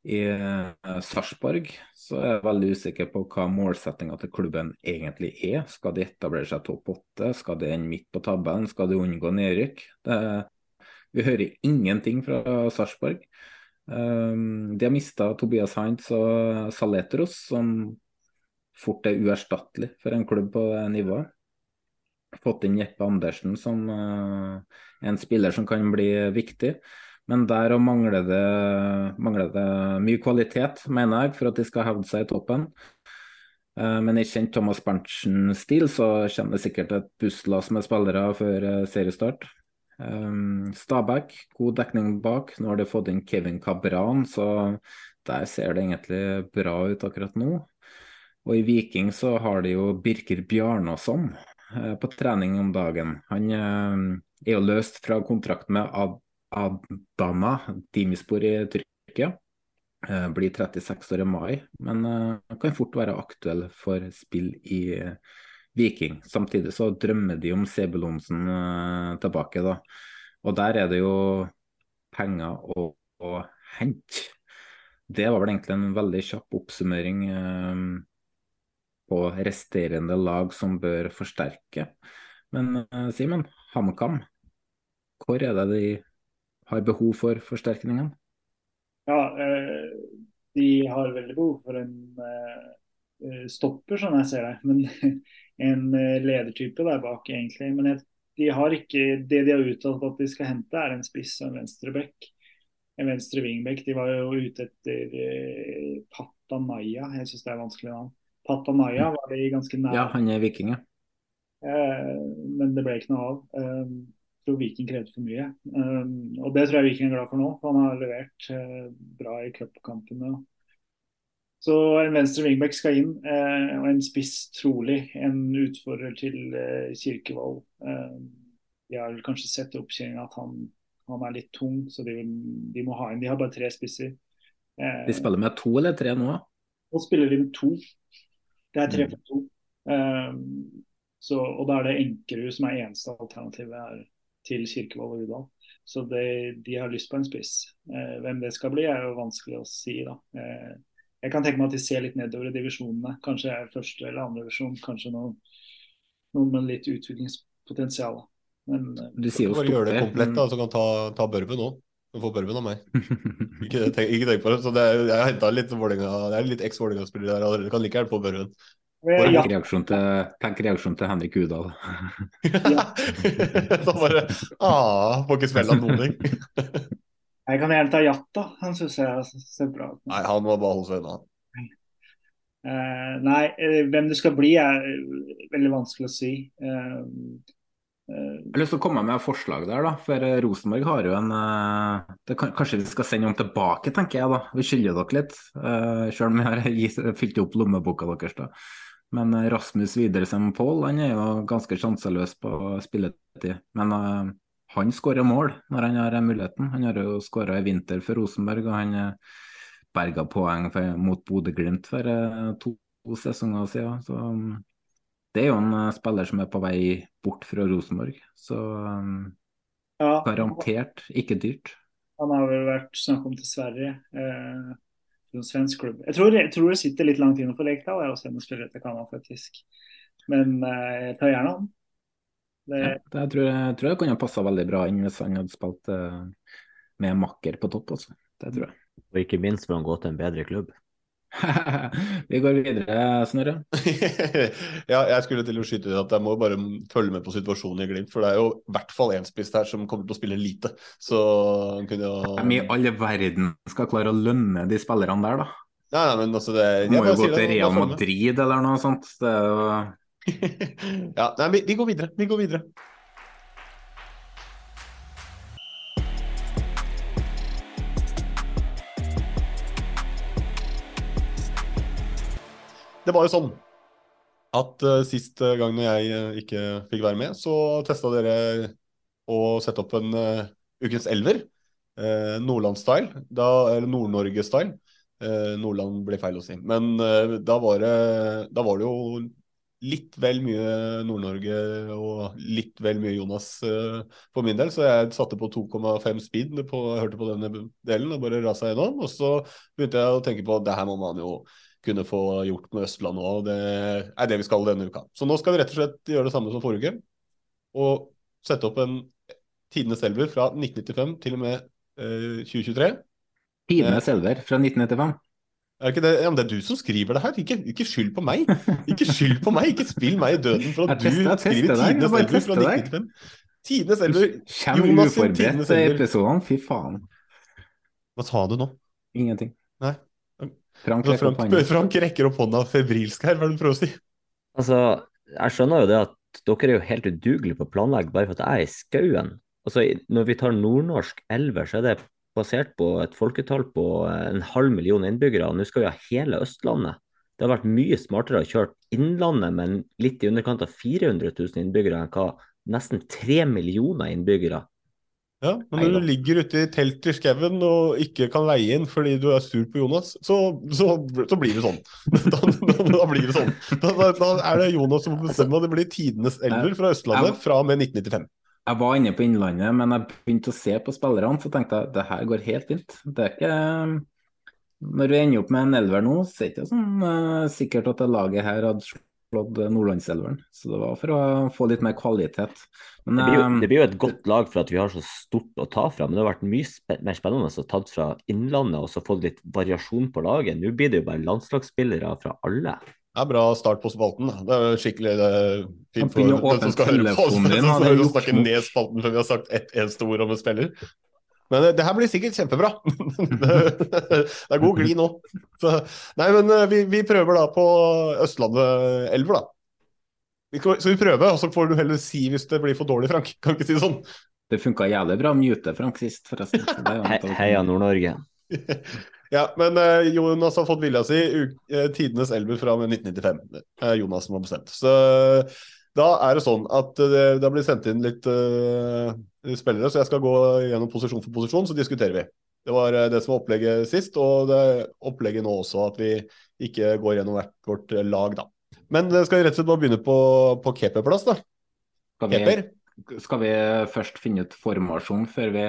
I uh, Sarpsborg så er jeg veldig usikker på hva målsettinga til klubben egentlig er. Skal de etablere seg topp åtte? Skal de ende midt på tabellen? Skal de unngå nedrykk? vi hører ingenting fra Sarpsborg. Um, de har mista Tobias Heinz og Saletros, som fort er uerstattelig for en klubb på det nivået. Fått inn Jeppe Andersen som uh, en spiller som kan bli viktig. Men der òg mangler, mangler, det mye kvalitet, mener jeg, for at de skal hevde seg i toppen. Uh, men i kjent Thomas Berntsen-stil så kommer det sikkert et busslass med spillere før uh, seriestart. Um, Stabæk, god dekning bak. Nå har de fått inn Kevin Cabran, så der ser det egentlig bra ut akkurat nå. Og i Viking så har de jo Birker Bjarnason eh, på trening om dagen. Han eh, er jo løst fra kontrakt med Ad Adana Dimispor i Tyrkia. Eh, blir 36 år i mai, men eh, kan fort være aktuell for spill i Viking. Samtidig så drømmer de om Sebulonsen eh, tilbake, da. Og der er det jo penger å, å hente. Det var vel egentlig en veldig kjapp oppsummering på resterende lag som bør forsterke. Men eh, Simen, HamKam, hvor er det de har behov for forsterkningen? Ja, eh, de har veldig behov for en eh, stopper, sånn jeg ser det. Men *laughs* en eh, ledertype der bak, egentlig. Men de har ikke det de har uttalt at de skal hente, er en spiss og en venstre back. En venstre wingback. De var jo ute etter eh, Patanaya. Jeg syns det er vanskelig navn. Patanaya var de ganske nær. Ja, han er viking, ja. Eh, men det ble ikke noe av. Um, tror Viking krevde for mye. Um, og det tror jeg Viking er glad for nå. Han har levert uh, bra i cupkampene. Så en venstre wingback skal inn, uh, og en spiss trolig. En utfordrer til uh, Kirkevold. de har vel kanskje sett i oppkjøringa at han, han, er litt tung, så de, de, må ha inn. De har bare tre spisser. de spiller med to eller tre nå? Nå spiller de med to. Det er tre for to. Um, så, og da er det Enkerud som er eneste alternativet her til Kirkevold og Udal. Så det, de har lyst på en spiss. Eh, hvem det skal bli er jo vanskelig å si. da. Eh, jeg kan tenke meg at de ser litt nedover i divisjonene. Kanskje er første eller andre divisjon. Kanskje noen, noen med litt utviklingspotensial. Men eh, du sier jo bare gjør det komplett, da, så kan ta, ta Børven òg. Du får Børven av meg. ikke, tenk, ikke tenk på det. Så det er, jeg har henta litt Vålinga, det er litt eks-Vålerenga-spillere der. allerede. kan like gjerne få Børven. Tenk reaksjon til, tenk reaksjon til Henrik Udal. så *laughs* bare ah, Får ikke spille noen ting. *laughs* jeg kan gjerne ta Jatta. Han syns jeg ser bra ut. Nei, han må bare holde seg unna. Uh, nei, uh, hvem du skal bli er uh, veldig vanskelig å si. jeg har lyst til å komme med et forslag der, da. For Rosenborg har jo en kan, Kanskje vi skal sende ham tilbake, tenker jeg da. Vi skylder dere litt. selv om vi har fylt opp lommeboka deres. da. Men eh, Rasmus Widersen Pål han er jo ganske sjanseløs på spilletid. Men uh, han skårer mål når han har muligheten. Han har jo skåra i vinter for Rosenborg, og han berga poeng for, mot Bodø-Glimt for uh, to, to, sesonger siden. Så um, det er jo en uh, spiller som er på vei bort fra Rosenborg. Så um, ja. garantert ikke dyrt. Han har vel vært snakk om til Sverige. Eh, svensk klubb. Jeg tror, jeg tror, det sitter litt langt inne for Lekdal å må spillere til Canada, faktisk. Men eh, jeg tar gjerne han. Det... Ja, det jeg tror jeg, tror jeg kunne passa veldig bra inn hvis han hadde spilt uh, med makker på topp. Også. Det tror jeg. Og ikke minst for han gå til en bedre klubb. Vi går videre, Snorre. *laughs* ja, jeg skulle til å skyte ut at jeg må bare følge med på situasjonen i Glimt. For det er jo i hvert fall én spiss her som kommer til å spille lite. Så han kunne jo Hvem i alle verden skal klare å lønne de spillerne der, da? Nei, nei, men altså det, Må jo gå til Real Madrid eller noe sånt. Det er jo *laughs* ja, nei, vi, vi går videre. Vi går videre. Det var jo sånn at uh, sist gang når jeg uh, ikke fikk være med, så testa dere å sette opp en uh, ukens elver. Nordland-style, eller Nord-Norge-style. Nordland ble feil å si. Men da var, det, da, var det, jo litt vel mye Nord-Norge og litt vel mye Jonas for min del, så jeg satte på 2,5 speed på, hørte på denne delen og bare rasa gjennom. Og så begynte jeg å tenke på det her må man jo kunne få gjort med Østlandet òg. Det er det vi skal denne uka. Så nå skal vi rett og slett gjøre det samme som forrige uke. Og sette opp en tidenes elver fra 1995 til og med eh, 2023. Tidenes elver fra 1995? Er ikke det, ja, men det er du som skriver det her, ikke, ikke skyld på meg. Ikke skyld på meg, ikke spill meg i døden for at *laughs* du skriver Tidenes elver fra 1995. Tidenes elver. Jonas sin Tidenes elver. Fy faen. Hva sa du nå? Ingenting. Nei. Frank, Frank, *laughs* Frank, rekker opp hånda febrilsk her, hva er det du prøver å si? Altså, jeg skjønner jo det at dere er jo helt udugelige på å planlegge bare for at jeg er i skauen. Altså, når vi tar nordnorsk elver, så er det basert på et folketall på eh, en halv million innbyggere. og Nå skal vi ha hele Østlandet. Det har vært mye smartere å kjøre Innlandet med litt i underkant av 400 000 innbyggere enn hva nesten 3 millioner innbyggere. Ja, men når du ligger ute i telt i skauen og ikke kan leie inn fordi du er sur på Jonas, så, så, så blir det sånn. *laughs* Da, da, da blir det sånn. Da, da, er det Jonas som bestemmer, og det blir tidenes elver fra Østlandet fra og med 1995. Jeg var inne på Innlandet, men jeg begynte å se på spillerne, så tenkte jeg det her går helt fint. Det er ikke Når vi ender opp med en elver nå, så er det ikke sånn uh, sikkert at det laget her hadde slått Nordlandselveren. Så det var for å få litt mer kvalitet. Men, det, blir jo, eh, det, blir jo, et godt lag for at vi har så stort å ta fra, men det har vært mye spe mer spennende å ta fra Innlandet og så fått litt variasjon på laget. Nå blir det jo bare landslagsspillere fra alle. Det er bra start på spalten. Det er skikkelig det er fint for den som skal høre på. oss. *laughs* Så skal snakke ned spalten før vi har sagt ett eneste ord om en spiller. Men det her blir sikkert kjempebra. *laughs* det er god glid nå. Så, nei, men eh, vi, vi, prøver da på Østlandet elver, da. Vi skal, vi prøve, og så får du heller si hvis det blir for dårlig, Frank. Kan ikke si det sånn. Det funka jævlig bra å mute Frank sist, forresten. He heia Nord-Norge. *laughs* ja, men uh, Jonas har fått vilja si. Uh, tidenes elver fra 1995. Det er Jonas som har bestemt. Så da er det sånn at det, det har blitt sendt inn litt uh, spillere, så jeg skal gå gjennom posisjon for posisjon, så diskuterer vi. Det var uh, det som var opplegget sist, og det opplegget nå også, at vi ikke går gjennom hvert vårt lag, da. Men skal vi rett og slett bare begynne på, på keeperplass, da. Skal vi, skal vi først finne ut formasjon før vi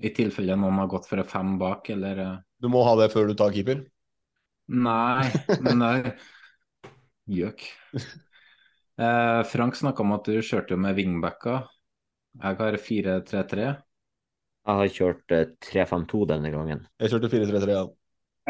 i tilfelle noen har gått for fem bak, eller eh? Du må ha det før du tar keeper? Nei, men det er gjøk. *laughs* Eh, Frank snakka om at du kjørte med wingbacker. Jeg har 4-3-3. Jeg har kjørt eh, 3-5-2 denne gangen. Jeg kjørte 4-3-3, ja.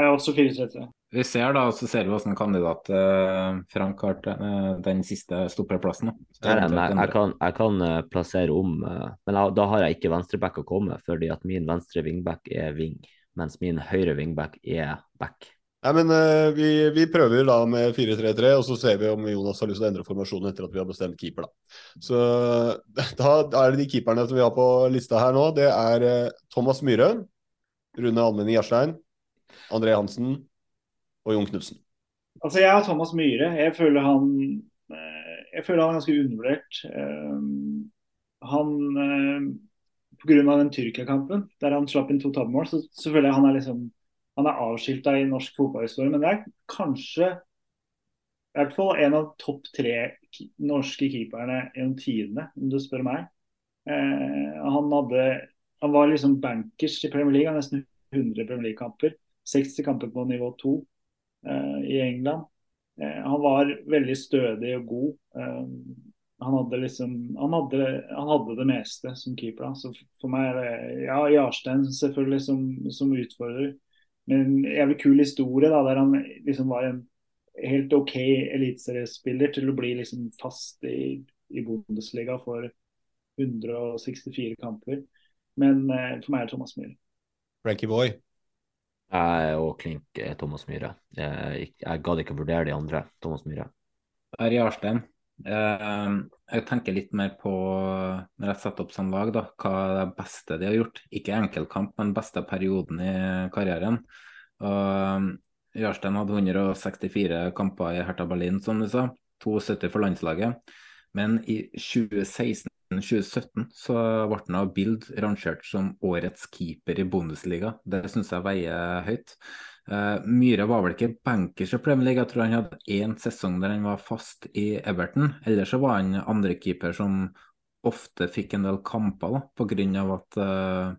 Jeg har også 4-3-3. Vi ser da, så ser vi hvordan kandidat eh, Frank har til eh, den siste stopperplassen. Jeg, jeg, kan, jeg kan uh, plassere om, uh, men jeg, da har jeg ikke venstreback å komme, fordi at min venstre wingback er wing, mens min høyre wingback er back. Nei, men uh, vi, vi, prøver da med 4-3-3, og så ser vi om Jonas har lyst til å endre formasjonen etter at vi har bestemt keeper. Da. Så *laughs* da, er det de keeperne som vi har på lista her nå. Det er uh, Thomas Myhre, Rune Almenning Gjerstein, André Hansen og Jon Knutsen. Altså, jeg har Thomas Myhre. Jeg føler han, uh, jeg føler han er ganske undervurdert. Uh, han Pga. den Tyrkia-kampen, der han slapp inn to tabbemål, så, så føler jeg han er liksom han er avskilta i norsk fotballhistorie, men det er kanskje i hvert fall en av topp tre norske keeperne gjennom tidene, om du spør meg. Eh, han, hadde, han var liksom bankers i Premier League, han nesten 100 Premier League-kamper. 60 kamper på nivå 2 eh, i England. Eh, han var veldig stødig og god. Eh, han hadde liksom han hadde, han hadde, det meste som keeper. Så for meg er det ja, Jarstein selvfølgelig som, som utfordrer. Men en jævlig kul historie da, der han liksom var en helt OK eliteseriespiller til å bli liksom fast i, i Bundesliga for 164 kamper. Men eh, for meg er det Thomas Myhre. Frankie Boy? Jeg og klink er Thomas Myhre. Jeg, jeg gadd ikke vurdere de andre. Thomas Myhre. Ari Arsten. Arstein. Eh, jeg tenker litt mer på, når jeg setter opp sånn lag, da, hva det beste de har gjort. Ikke enkeltkamp, men beste perioden i karrieren. Og Jarstein hadde 164 kamper i Hertha Berlin, som du sa. 72 for landslaget. Men i 2016-2017 så ble han av Bild rangert som årets keeper i Bundesliga. Det syns jeg veier høyt. Uh, Myhre var vel ikke bankers i Premier League, jeg tror han hadde én sesong der han var fast i Everton. Ellers så var han andrekeeper som ofte fikk en del kamper da, pga. at uh,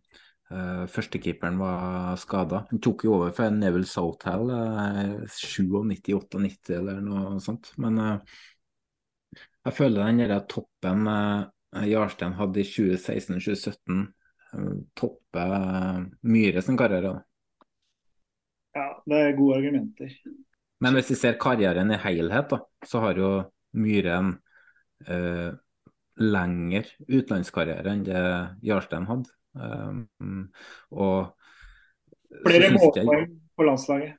uh, førstekeeperen var skada. Han tok jo over for Neville Southall uh, 97-98 eller noe sånt. Men jeg føler den der toppen Jarstein hadde i 2016-2017, uh, topper Myhre sin karriere. da. Ja, det er gode argumenter. Men hvis vi ser karrieren i helhet, da, så har jo Myhre en eh, lengre utenlandskarriere enn det Jarstein hadde. Um, og Flere målpoeng på landslaget.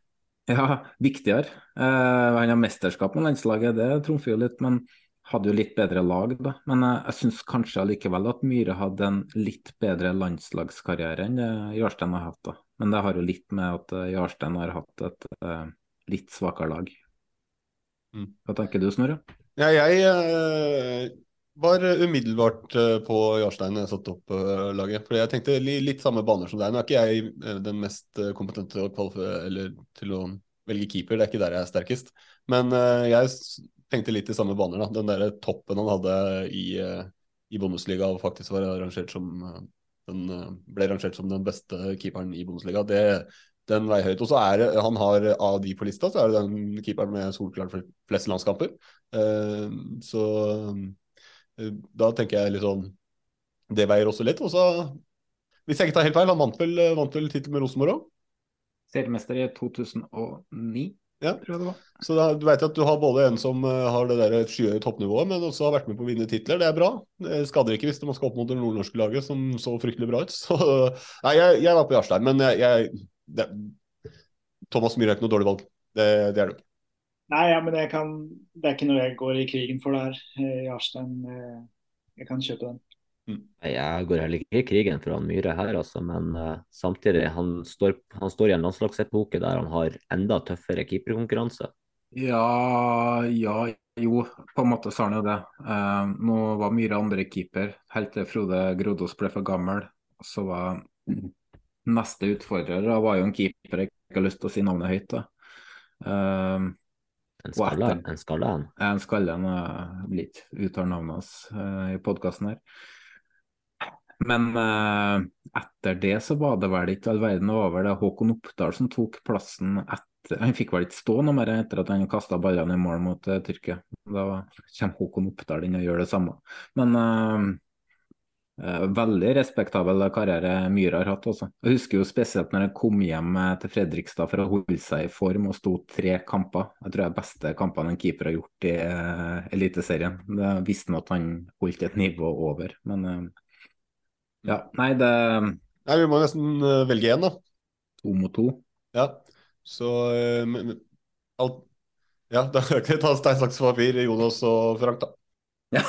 Ja, viktigere. Uh, han har mesterskap med landslaget, det trumfer jo litt. Men hadde jo litt bedre lag, da. Men jeg, jeg syns kanskje allikevel at Myhre hadde en litt bedre landslagskarriere enn det Jarstein har hatt. da. Men det har jo litt med at eh, Jarstein har hatt et uh, litt svakere lag. Mm. Hva tenker du, Snorre? Ja, jeg uh, var umiddelbart uh, på Jarstein da jeg satte opp laget. For jeg tenkte li litt samme baner som deg. Nå er ikke jeg den mest kompetente til å, eller til å velge keeper, det er ikke der jeg er sterkest. Men uh, jeg tenkte litt i samme baner. da. Den der toppen han hadde i, uh, i Bundesliga og faktisk var arrangert som uh, den ble rangert som den beste keeperen i Bundesliga, det, den veier høyt. Og så er det, han har av de på lista, så er det den keeperen med solklart flest landskamper. så da tenker jeg litt sånn Det veier også litt. Og så, hvis jeg ikke tar helt feil, han vant vel, vant vel tittel med Rosenborg òg? Seriemester i 2009, ja. Så da, du vet at du har både en som uh, har det der skyhøye toppnivået, men også har vært med på å vinne titler. Det er bra. Det skader ikke hvis man skal opp mot det nordnorske laget, som så fryktelig bra ut. *laughs* Så, nei, jeg, jeg var på Jarstein, men jeg, jeg det, Thomas Myhre er ikke noe dårlig valg. Det, det er det. Nei, ja, men kan, det er ikke noe jeg går i krigen for der. Eh, Jarstein, eh, jeg kan kjøpe den. Mm. Jeg går heller ikke i krigen for han Myhre her, altså, men uh, samtidig han står, han står i en landslagsepoke der han har enda tøffere keeperkonkurranse. Ja, ja, jo, på en måte sa han jo det. Uh, nå var Myhre andre keeper, helt til Frode Grodås ble for gammel. Så var neste utfordrer da, var jo en keeper jeg ikke har lyst til å si navnet høyt. da. Uh, en skalle? En skalle? En skalle, jeg blir ikke navnet hans i podkasten her. Men eh, etter det så var det vel ikke all verden over. Det Håkon Oppdal som tok plassen etter Han fikk vel ikke stå noe mer etter at han kasta ballene i mål mot uh, Tyrkia. Da kommer Håkon Oppdal inn og gjør det samme. Men uh, uh, veldig respektabel karriere Myhre har hatt også. Jeg husker jo spesielt når han kom hjem til Fredrikstad for å holde seg i form og sto tre kamper. Jeg tror det er beste kampene en keeper har gjort i Eliteserien. Det visste han at han holdt et nivå over. men ja, nei, det Nei, Vi må nesten uh, velge én, da. To mot to. Ja, så uh, alt Ja, *laughs* da kan vi ta stein, saks, papir, Jonas og Frank, da. *laughs* Ja,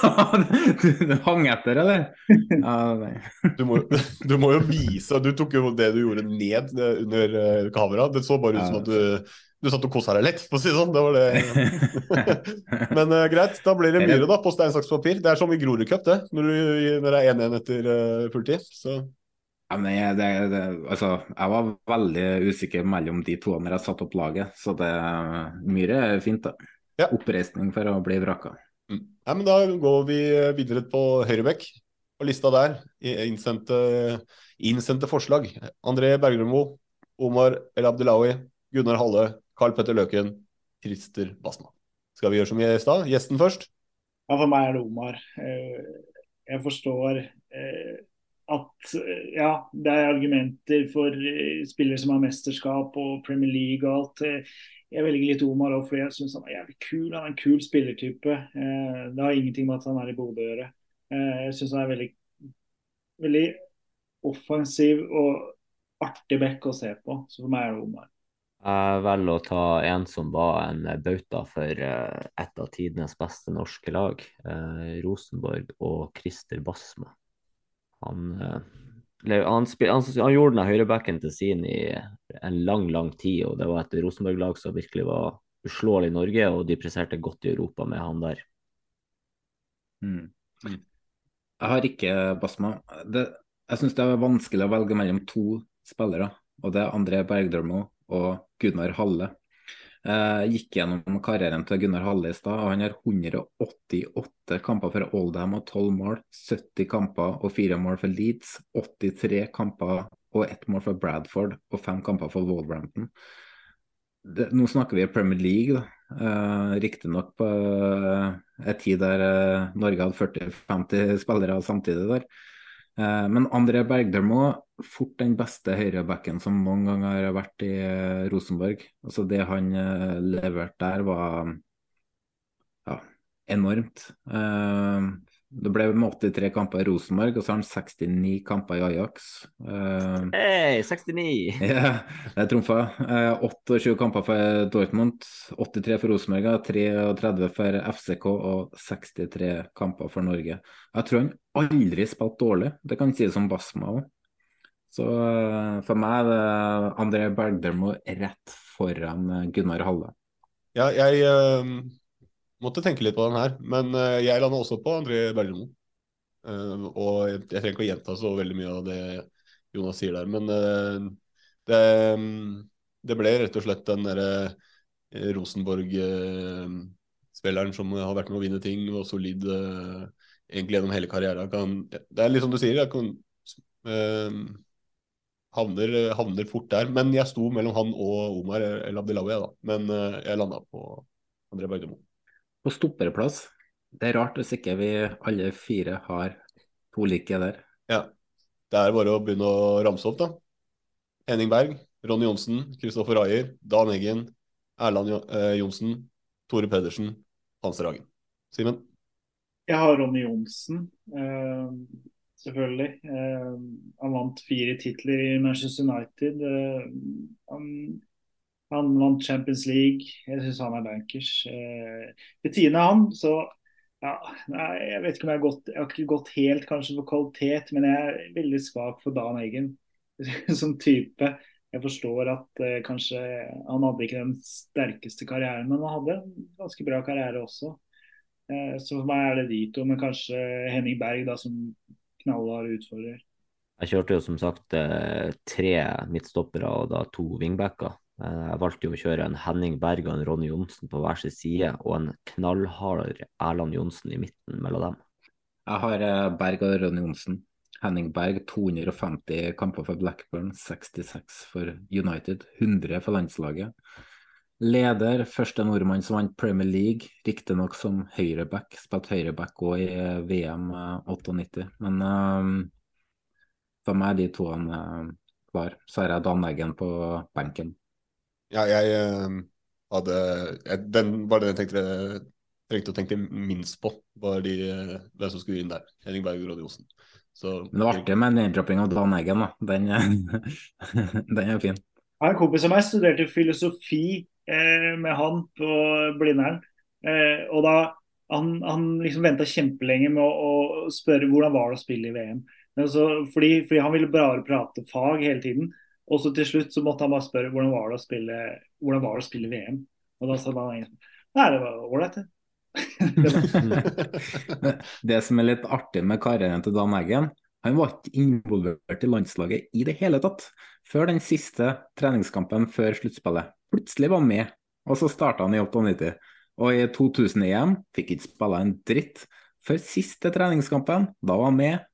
du hang etter, eller? *laughs* Ja, nei. du, må, du må jo vise Du tok jo det du gjorde ned eh, under kamera. Det så bare ut som at du du satt og kosa deg litt, for å si det sånn. Det var det. *laughs* Men uh, greit, da blir det Myhre da, på stein, saks, papir. Det er som i Grorud Cup, det. Når, du, når det er 1-1 etter uh, fulltid. Så. Ja, men jeg, det, det, altså, jeg var veldig usikker mellom de to når jeg satte opp laget, så det Myhre er fint. da. Ja. Oppreisning for å bli vraka. Mm. Ja, men da går vi videre på høyrebekk. På lista der, innsendte, innsendte forslag. André Bergermo, Omar El Abdelawi, Gunnar Halle, Carl Petter Løken, Christer Basma. Skal vi gjøre som i stad? Gjesten først? Ja, for meg er det Omar. Eh, jeg forstår eh, at eh, ja, det er argumenter for spillere som har mesterskap og Premier League og alt. Jeg velger litt Omar òg, fordi jeg syns han er jævlig kul. Han er en kul spillertype. Det har ingenting med at han er i Bodø å gjøre. Jeg syns han er veldig, veldig offensiv og artig back å se på. Så for meg er det Omar. Jeg velger å ta en som var en bauta for eh, et av tidenes beste norske lag, eh, Rosenborg og Christer Basma. Han, eh, han, spil, han, han gjorde den høyrebacken til sin i en lang, lang tid, og det var et Rosenborg-lag som virkelig var uslåelig i Norge, og de presterte godt i Europa med han der. Mm. Mm. Jeg har ikke Basma. Det, jeg syns det er vanskelig å velge mellom to spillere, og det er André Bergdølmo og Gunnar Halle. Jeg gikk gjennom karrieren til Gunnar Halle i stad. Han har 188 kamper for Oldham og 12 mål. 70 kamper og 4 mål for Leeds. 83 kamper og 1 mål for Bradford og 5 kamper for Wolverhampton. Det, nå snakker vi Premier League, da. Uh, Riktignok på uh, en tid der uh, Norge hadde 40-50 spillere samtidig der. Eh, men André Bergdølmo, fort den beste høyrebacken som noen gang har vært i eh, Rosenborg. Altså Det han eh, leverte der, var ja, enormt. Det ble med 83 kamper i Rosenborg, og så har han 69 kamper i Ajax. Uh, Hei, 69! Ja, det trumfa. Uh, 28 kamper for Dortmund, 83 for Rosenborg, 33 for FCK og 63 kamper for Norge. Jeg tror han aldri spilt dårlig, det kan sies som Basma òg. Så uh, for meg er det André Bergdermo rett foran Gunnar Halle. Ja, jeg måtte tenke litt på den her, men uh, jeg landa også på André Bergdermo. Uh, og jeg, jeg, trenger ikke å gjenta så veldig mye av det Jonas sier der, men uh, det, um, det, ble rett og slett den derre Rosenborg-spilleren som har vært med å vinne ting og solid egentlig gjennom hele karrieren. Kan, det er litt som du sier, jeg kan, havner, havner, fort der. Men jeg sto mellom han og Omar El Abdelawi, da. Men jeg landa på André Bergermo på stopperplass. Det er rart hvis ikke vi alle fire har to like der. Ja. Det er bare å begynne å ramse opp, da. Henning Berg, Ronny Johnsen, Kristoffer Ayer, Dan Eggen, Erland eh, Johnsen, Tore Pedersen, Hans Ragen. Simen? Jeg har Ronny Johnsen, eh, selvfølgelig. Eh, han vant fire titler i Manchester United. Eh, han han vant Champions League. Jeg syns han er bankers. Ved siden av han, så ja, nei, Jeg vet ikke om jeg har gått Jeg har ikke gått helt kanskje for kvalitet, men jeg er veldig svak for Dan Eggen *laughs* som type. Jeg forstår at eh, kanskje han hadde ikke den sterkeste karrieren, men han hadde en ganske bra karriere også. Eh, så for meg er det de to, men kanskje Henning Berg da som knallhard utfordrer. Jeg kjørte jo som sagt eh, tre midtstoppere og da to wingbacker. Eh, jeg valgte jo å kjøre en Henning Berg og en Ronny Johnsen på hver sin side, og en knallhard Erland Johnsen i midten mellom dem. Jeg har Berg og Ronny Johnsen. Henning Berg 250 kamper for Blackburn, 66 for United, 100 for landslaget. Leder, første nordmann som vant Premier League, riktignok som høyreback. Spilte høyreback òg i eh, VM 98, men um, for meg er de to han var? klar. Så har jeg Dan Eggen på benken. Ja, jeg uh, hadde jeg, Den var det jeg tenkte, trengte å tenke minst på, var de, hvem som skulle inn der. Henning Berg og Råde Johnsen. Så, Men det var artig med name-dropping av Dan Eggen, da. Den, *laughs* den er fin. Jeg har en kompis av meg studerte filosofi eh, med han på Blindern. Eh, og da han, han liksom venta kjempelenge med å, å, spørre hvordan var det å spille i VM. Så, fordi, fordi, han ville bare prate fag hele tiden. Og så til slutt så måtte han bare spørre hvordan var det å spille, hvordan var det å spille VM. Og da sa han Nei, det var ålreit, det. *laughs* *laughs* det som er litt artig med karrieren til Dan Eggen, han var ikke involvert i landslaget i det hele tatt før den siste treningskampen før sluttspillet. Plutselig var med, og så starta han i 98. Og i 2000-EM fikk ikke spille en dritt. Før siste treningskampen, da var han med.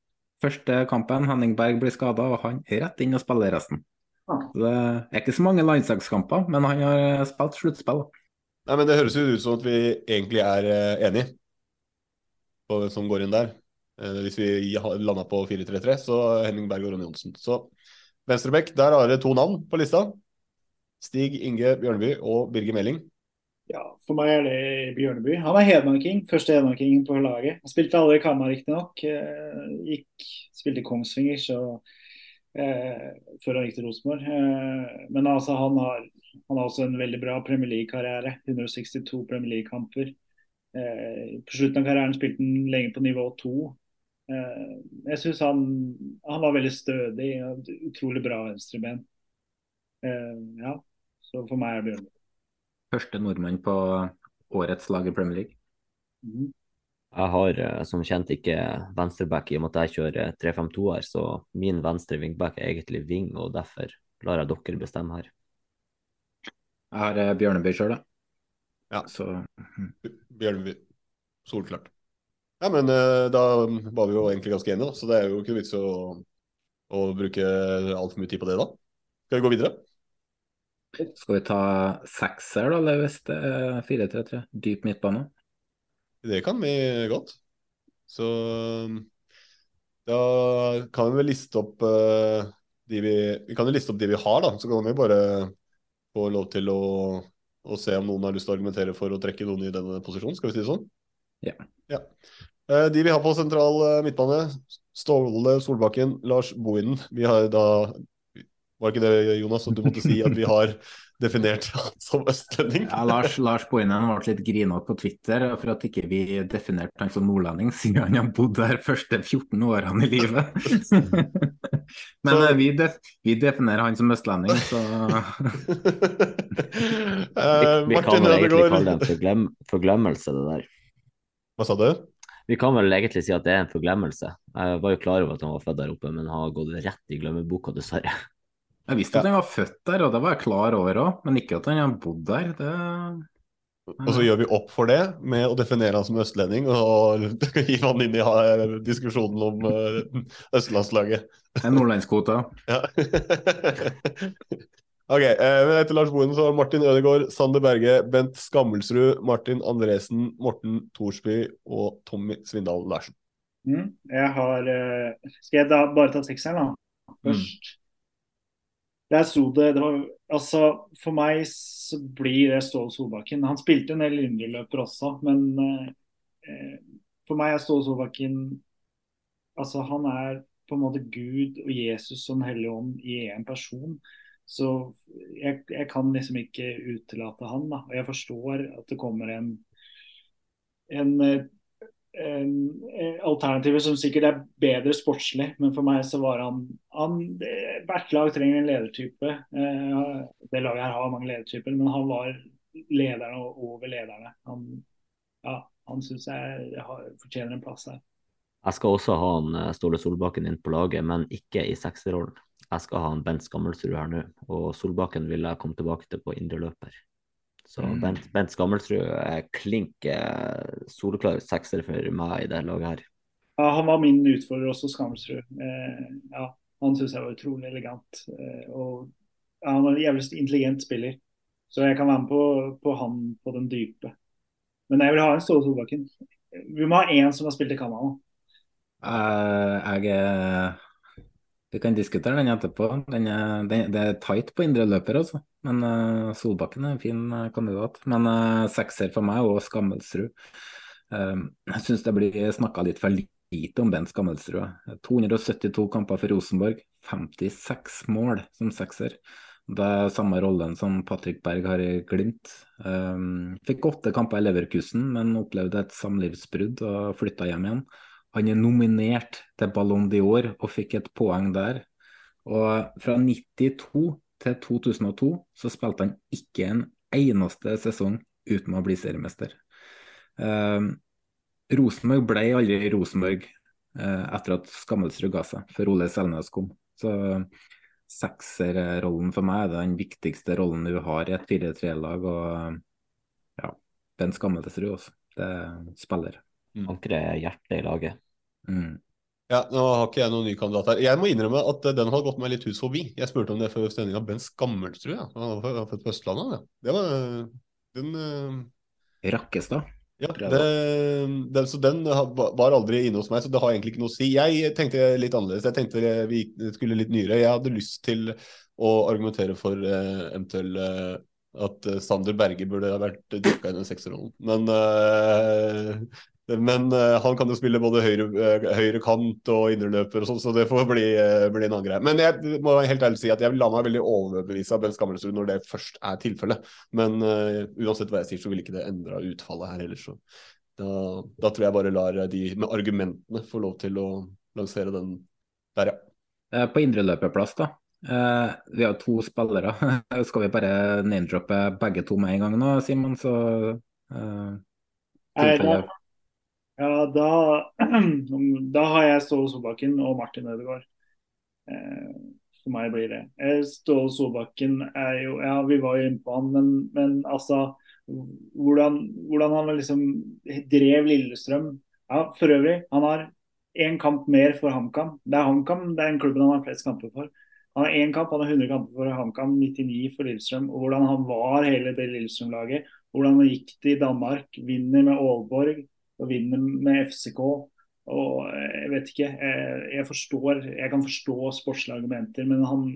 Første kampen, Henning Berg blir skada, og han rett inn og spiller resten. Det er ikke så mange landslagskamper, men han har spilt sluttspill. Nei, men Det høres jo ut som at vi egentlig er uh, enige på hvem som går inn der. Uh, hvis vi landa på 4-3-3, så Henning Berg og Ronny Johnsen. Så Venstrebekk, der har dere to navn på lista. Stig Inge Bjørneby og Birger Meling. Ja, for meg er det Bjørneby. Han er hedmarking, første hedmarkingen på laget. Han spilte aldri i Kamma, riktignok. Uh, gikk, spilte i Kongsvinger, så eh, før han gikk til Rosenborg. Eh, men altså, han har, han har også en veldig bra Premier League-karriere. 162 Premier League-kamper. Eh, på slutten av karrieren spilte han lenge på nivå to. Eh, jeg syns han, han, var veldig stødig. Utrolig bra venstreben. Eh, ja, så for meg er det Bjørn. Første nordmann på årets lag i Premier League. Mm. Jeg har eh, som kjent ikke venstreback i og med at jeg kjører 3-5-2 her, så min venstre wingback er egentlig wing, og derfor lar jeg dere bestemme her. Jeg har eh, Bjørneby sjøl, da. Ja. Så hm. Bjørneby. Solklart. Ja, men eh, da var vi jo egentlig ganske enige, da. Så det er jo ikke vits å, å bruke altfor mye tid på det, da. Skal vi gå videre? Skal vi ta sekser, da, eller hvis det er 4-3-3? Dyp midtbane? Det kan vi godt. Så da kan vi vel liste opp uh, de vi Vi kan jo liste opp de vi har, da. Så kan vi bare få lov til å, å se om noen har lyst til å argumentere for å trekke noen i denne posisjonen. Skal vi si det sånn? Ja. ja. Eh, De vi har på sentral eh, midtbane, Ståle Solbakken, Lars Bohinen. Vi har da Var ikke det, Jonas, at du måtte si at vi har definert han som østlending? Ja, Lars, Lars Boinen ble litt grinete på Twitter for at ikke vi definerte han som nordlending, siden han har bodd der første 14 årene i livet. *laughs* Men Så- eh, vi, def, vi definerer han som østlending, så uh, *laughs* Vi, vi kan vel egentlig kalle det en forglem, forglemmelse, det der. Hva sa du? Vi kan vel egentlig si at det er en forglemmelse. Jeg var jo klar over at han var født der oppe, men han har gått rett i glemmeboka, dessverre. Jeg visste at han var født der, og det var jeg klar over òg, men ikke at han har bodd der. Det... Og så gjør vi opp for det med å definere han som østlending og *laughs* hive han inn i eh, diskusjonen om eh, østlandslaget. En nordlandskvote. Ja. *laughs* ok, men etter Lars Bohinen så har Martin Ødegaard, Sander Berge, Bent Skammelsrud, Martin Andresen, Morten Thorsby og Tommy Svindal Larsen. Mm. Jeg har eh, Skal jeg da bare ta sekseren, da? Først. Der sto det, det var, altså For meg så blir det Ståle Solbakken. Han spilte en del indreløper også, men eh, for meg er Ståle Solbakken Altså, han er på en måte Gud og Jesus som hellig ånd i én person. Så jeg, jeg kan liksom ikke utelate han. da, og Jeg forstår at det kommer en, en en, alternativer som sikkert er bedre sportslig, men for meg så var han, han Hvert lag trenger en ledertype. Eh, det laget her har mange ledertyper, men han var lederen og over lederne. Han, ja, han syns jeg fortjener en plass her. Jeg skal også ha han eh, Ståle Solbakken inn på laget, men ikke i sekserrollen. Jeg skal ha han Bent Skammelsrud her nå, og Solbakken vil jeg komme tilbake til på indreløper. Så Mm. Bent, Bent Skammelsrud er klink eh, soleklar sekser for meg i det laget her. Ja, han var min utfordrer også, Skammelsrud. Eh, ja, han syns jeg var utrolig elegant. Eh, og ja, Han var en jævlig intelligent spiller, så jeg kan være med på, på han på den dype. Men jeg vil ha en Ståle Solbakken. Vi må ha én som har spilt i Canada. Uh, jeg er Vi kan diskutere den etterpå. Den er, den, det er tight på indre løper, altså. Men uh, Solbakken er en fin eh, kandidat. Men uh, sekser for meg og Skammelsrud. Uh, jeg syns det blir snakka litt for lite om Bent Skammelsrud. 272 kamper for Rosenborg, 56 mål som sekser. Det er samme rollen som Patrick Berg har i Glimt. Um, fikk åtte kamper i Leverkusen, men opplevde et samlivsbrudd og flytta hjem igjen. Han er nominert til Ballon d'Or og fikk et poeng der. Og fra 92 til 2002 så spilte han ikke en eneste sesong uten å bli seriemester. Eh, Rosenborg ble aldri Rosenborg eh, etter at Skammelsrud ga seg, før Ole Selnes kom. Så sekserrollen for meg er den viktigste rollen du har i et 4-3-lag. Og ja, Ben Skammelsrud også. Det er spiller. Ankeret er hjertet i laget. Mm. Ja, nå har ikke jeg noen ny kandidat her. Jeg må innrømme at eh, den har gått meg litt hus forbi. Jeg spurte om det før sendinga. Ben Skammelsrud, ja. Han var født på Østlandet, ja. Det var den uh... Rakkestad. Ja, tror det, den, så den var aldri inne hos meg, så det har egentlig ikke noe å si. Jeg tenkte litt annerledes. Jeg tenkte vi skulle litt nyere. Jeg hadde lyst til å argumentere for uh, eventuell uh, at eh, Sander Berge burde ha vært dyrka i den sekserrollen. Men, eh, men uh, han kan jo spille både høyre, uh, høyre kant og indreløper og sånn, så det får bli, uh, bli en annen greie. Men jeg må helt ærlig si at jeg vil la meg veldig overbevise av Bent Skammelsrud når det først er tilfellet. Men uansett hva jeg sier, så vil ikke det endra utfallet her heller. Så da, da tror jeg bare lar de med argumentene få lov til å lansere den der, ja. På indreløperplass, da. Eh, vi har to spillere. *laughs* Skal vi bare name-droppe begge to med en gang nå, Simon? Så uh, ja, da, *clears throat* da har jeg Ståle Solbakken og Martin Ødegaard. Eh, for meg blir det. Eh, Ståle Solbakken er jo Ja, vi var jo inne på han, men, men altså hvordan, hvordan han liksom drev Lillestrøm. Ja, for øvrig, han har én kamp mer for HamKam. Det er HamKam, det er den klubben han har flest kamper for. Han har én kamp, han har 100 kamper for HamKam, 99 for Lillestrøm. Og hvordan han var hele det Lillestrøm-laget. Hvordan han gikk til Danmark. Vinner med Aalborg og vinner med FCK. Og eh, jeg vet ikke, jeg, jeg forstår, jeg kan forstå sportslige argumenter, men han,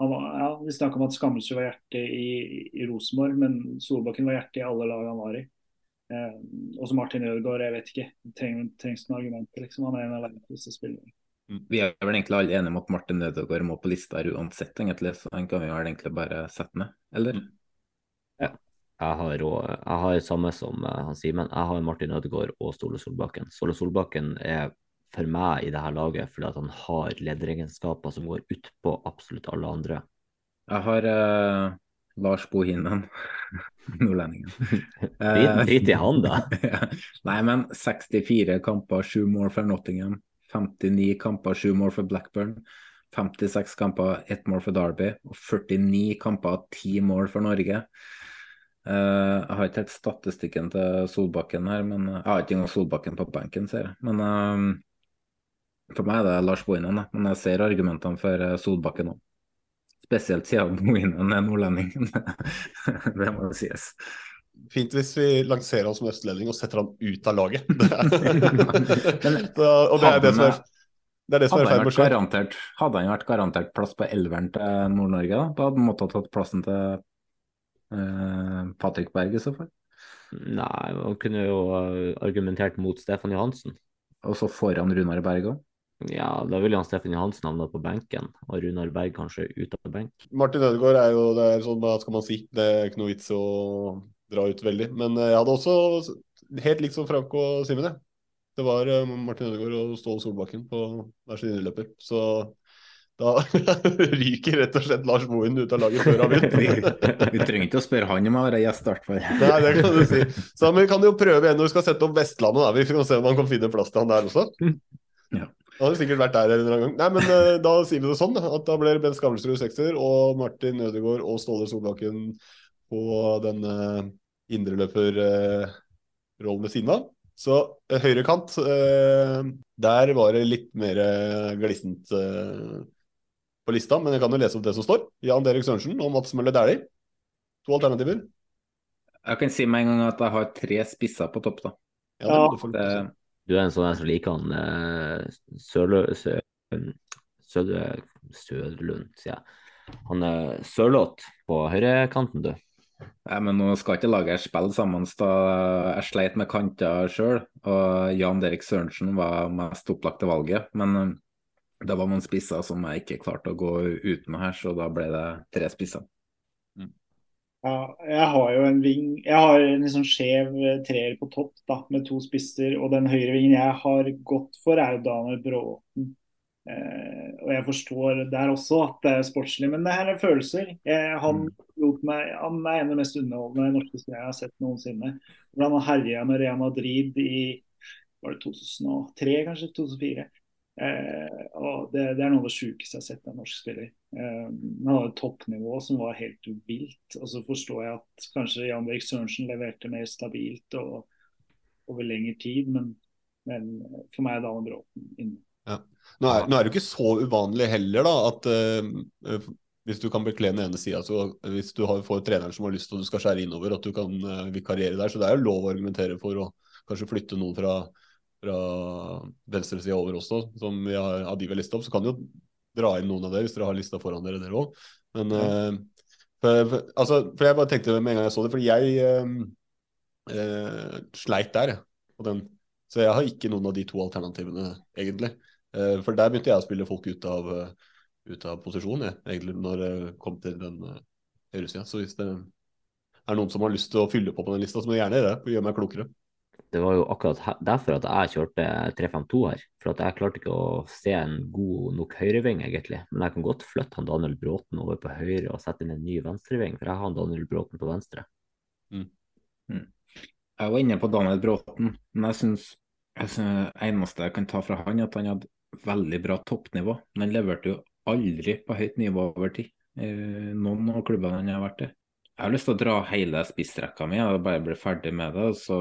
han var, ja, Vi snakker om at Skammelsrud var hjertet i, i Rosenborg, men Solbakken var hjertet i alle lag han var i. Eh, også Martin Ødegaard, jeg vet ikke. Treng, trengs noen argumenter. Liksom. Han er en av verdens beste spillere. Vi er vel egentlig alle enige om at Martin Ødegaard må på lista uansett, egentlig, så den kan vi vel egentlig bare sette ned, eller? Ja. Jeg har, jeg har samme som eh, han Simen. Jeg har Martin Ødegaard og Ståle Solbakken. Ståle Solbakken er for meg i dette laget fordi at han har lederegenskaper som går utpå absolutt alle andre. Jeg har uh, Lars Bohinen, *laughs* nordlendingen. *laughs* Drit- drit i han, da. *laughs* Nei, men 64 kamper, 7 mål for Nottingham. 59 kamper, 7 mål for Blackburn. 56 kamper, 1 mål for Derby. Og 49 kamper, 10 mål for Norge. Eh, jeg har ikke helt statistikken til Solbakken her, men jeg har ikke engang Solbakken på benken, ser jeg. Men eh, for meg er det Lars Bohinen, men jeg ser argumentene for eh, Solbakken òg. Spesielt siden *laughs* Bohinen er nordlending. *laughs* det må jo sies. Fint hvis vi lanserer han som østlending og setter han ut av laget. *laughs* Så, og det er det som er, det er, det som er Hadde ferd han med å hadde han vært garantert plass på elveren til Nord-Norge, da? Da hadde han måttet ha tatt plassen til eh, Patrick Berg i så fall. Nei, man kunne jo eh, argumentert mot Stefan Johansen. Og så foran Runar Berg òg. Ja, da ville han Stefan Johansen havna på benken, og Runar Berg kanskje ut av benk. Martin Ødegaard er jo det er sånn, hva skal man si, det er ikke noe vits å dra ut veldig. Men eh, jeg hadde også, helt likt som Frank og Simen, jeg. Det var eh, Martin Ødegaard og Ståle Solbakken på hver sin innløper. Så da *laughs* ryker rett og slett Lars Bohin ut av laget før han *laughs* begynner. vi ikke å spørre han om å være gjest, i hvert fall. *laughs* Nei, det kan du si. Så men vi kan jo prøve igjen når vi skal sette opp Vestlandet. Da. Vi kan se om han kan finne plass til han der også. Ja. Han hadde sikkert vært der en eller annen gang. Nei, men eh, da sier vi det sånn, at da blir Bent Skamelsrud sekser, og Martin Ødegaard og Ståle Solbakken på den uh, indreløperrollen ved siden av. Så høyre høyrekant, eh, der var det litt mer eh, glissent eh, på lista, men jeg kan jo lese opp det som står. Jan Derek Sørensen og Mats Møller Dæhlie. To alternativer. Jeg kan si med en gang at jeg har tre spisser på topp, da. Ja, det du. Det, Du er en sånn som liker han eh, Sørlund, Sø, sier jeg. Han er Sørloth på høyrekanten, du. Nei, men nå skal ikke laget spille sammen, da jeg sleit med kanter sjøl. Og Jan Derek Sørensen var mest opplagte valget. Men eh, det var noen spisser som jeg ikke klarte å gå uten her, så da ble det tre spisser. Ja, jeg har jo en ving Jeg har en liksom skjev eh, treer på topp da, med to spisser. Og den høyre vingen jeg har gått for, er jo Daniel Bråten. Eh, og jeg forstår der også at det er sportslig, men det her er følelser. Jeg, han, lot meg, han er en av de mest underholdende norske spillerne jeg har sett noensinne. Hvordan han herja med Real Madrid i var det 2003, kanskje? 2004. Eh, og det, det er noe av det sjukeste jeg har sett av norsk spiller. Eh, han hadde et toppnivå som var helt vilt. Og så forstår jeg at kanskje Jan Erik Sørensen leverte mer stabilt og over lengre tid, men, men for meg er Daniel Bråten inne. Ja. Nå, er, nå er det jo ikke så uvanlig heller, da, at uh, hvis du kan bekle den ene sida, hvis du har, får treneren som har lyst at du skal skjære innover, at du kan uh, vikariere der. Så det er jo lov å argumentere for å kanskje flytte noen fra, fra venstresida over også, som vi har, av de vi har lista opp. Så kan jo dra inn noen av dere hvis dere har lista foran dere, dere òg. Men eh, for, for, altså, for jeg bare tenkte med en gang jeg så det, fordi jeg eh, uh, sleit der, på den. Så jeg har ikke noen av de to alternativene, egentlig. Uh, For der begynte jeg å spille folk ut av, ut av posisjon, jeg, egentlig, når det kom til den uh, høyresida. Så hvis det er noen som har lyst til å fylle på på den lista, så må de gjerne gjøre det. For gjøre meg klokere. Det var jo akkurat derfor at jeg kjørte 3-5-2 her. For at jeg klarte ikke å se en god nok høyreving, egentlig. Men jeg kan godt flytte han Daniel Bråten over på høyre og sette inn en ny venstreving, for jeg har han Daniel Bråten på venstre. Jeg var inne på Daniel Bråten, men jeg syns eneste jeg kan ta fra han, er at han hadde veldig bra toppnivå. Men han leverte jo aldri på høyt nivå over tid. Eh, noen av klubbene han har vært i. Jeg har lyst til å dra hele spissrekka mi og bare bli ferdig med det, så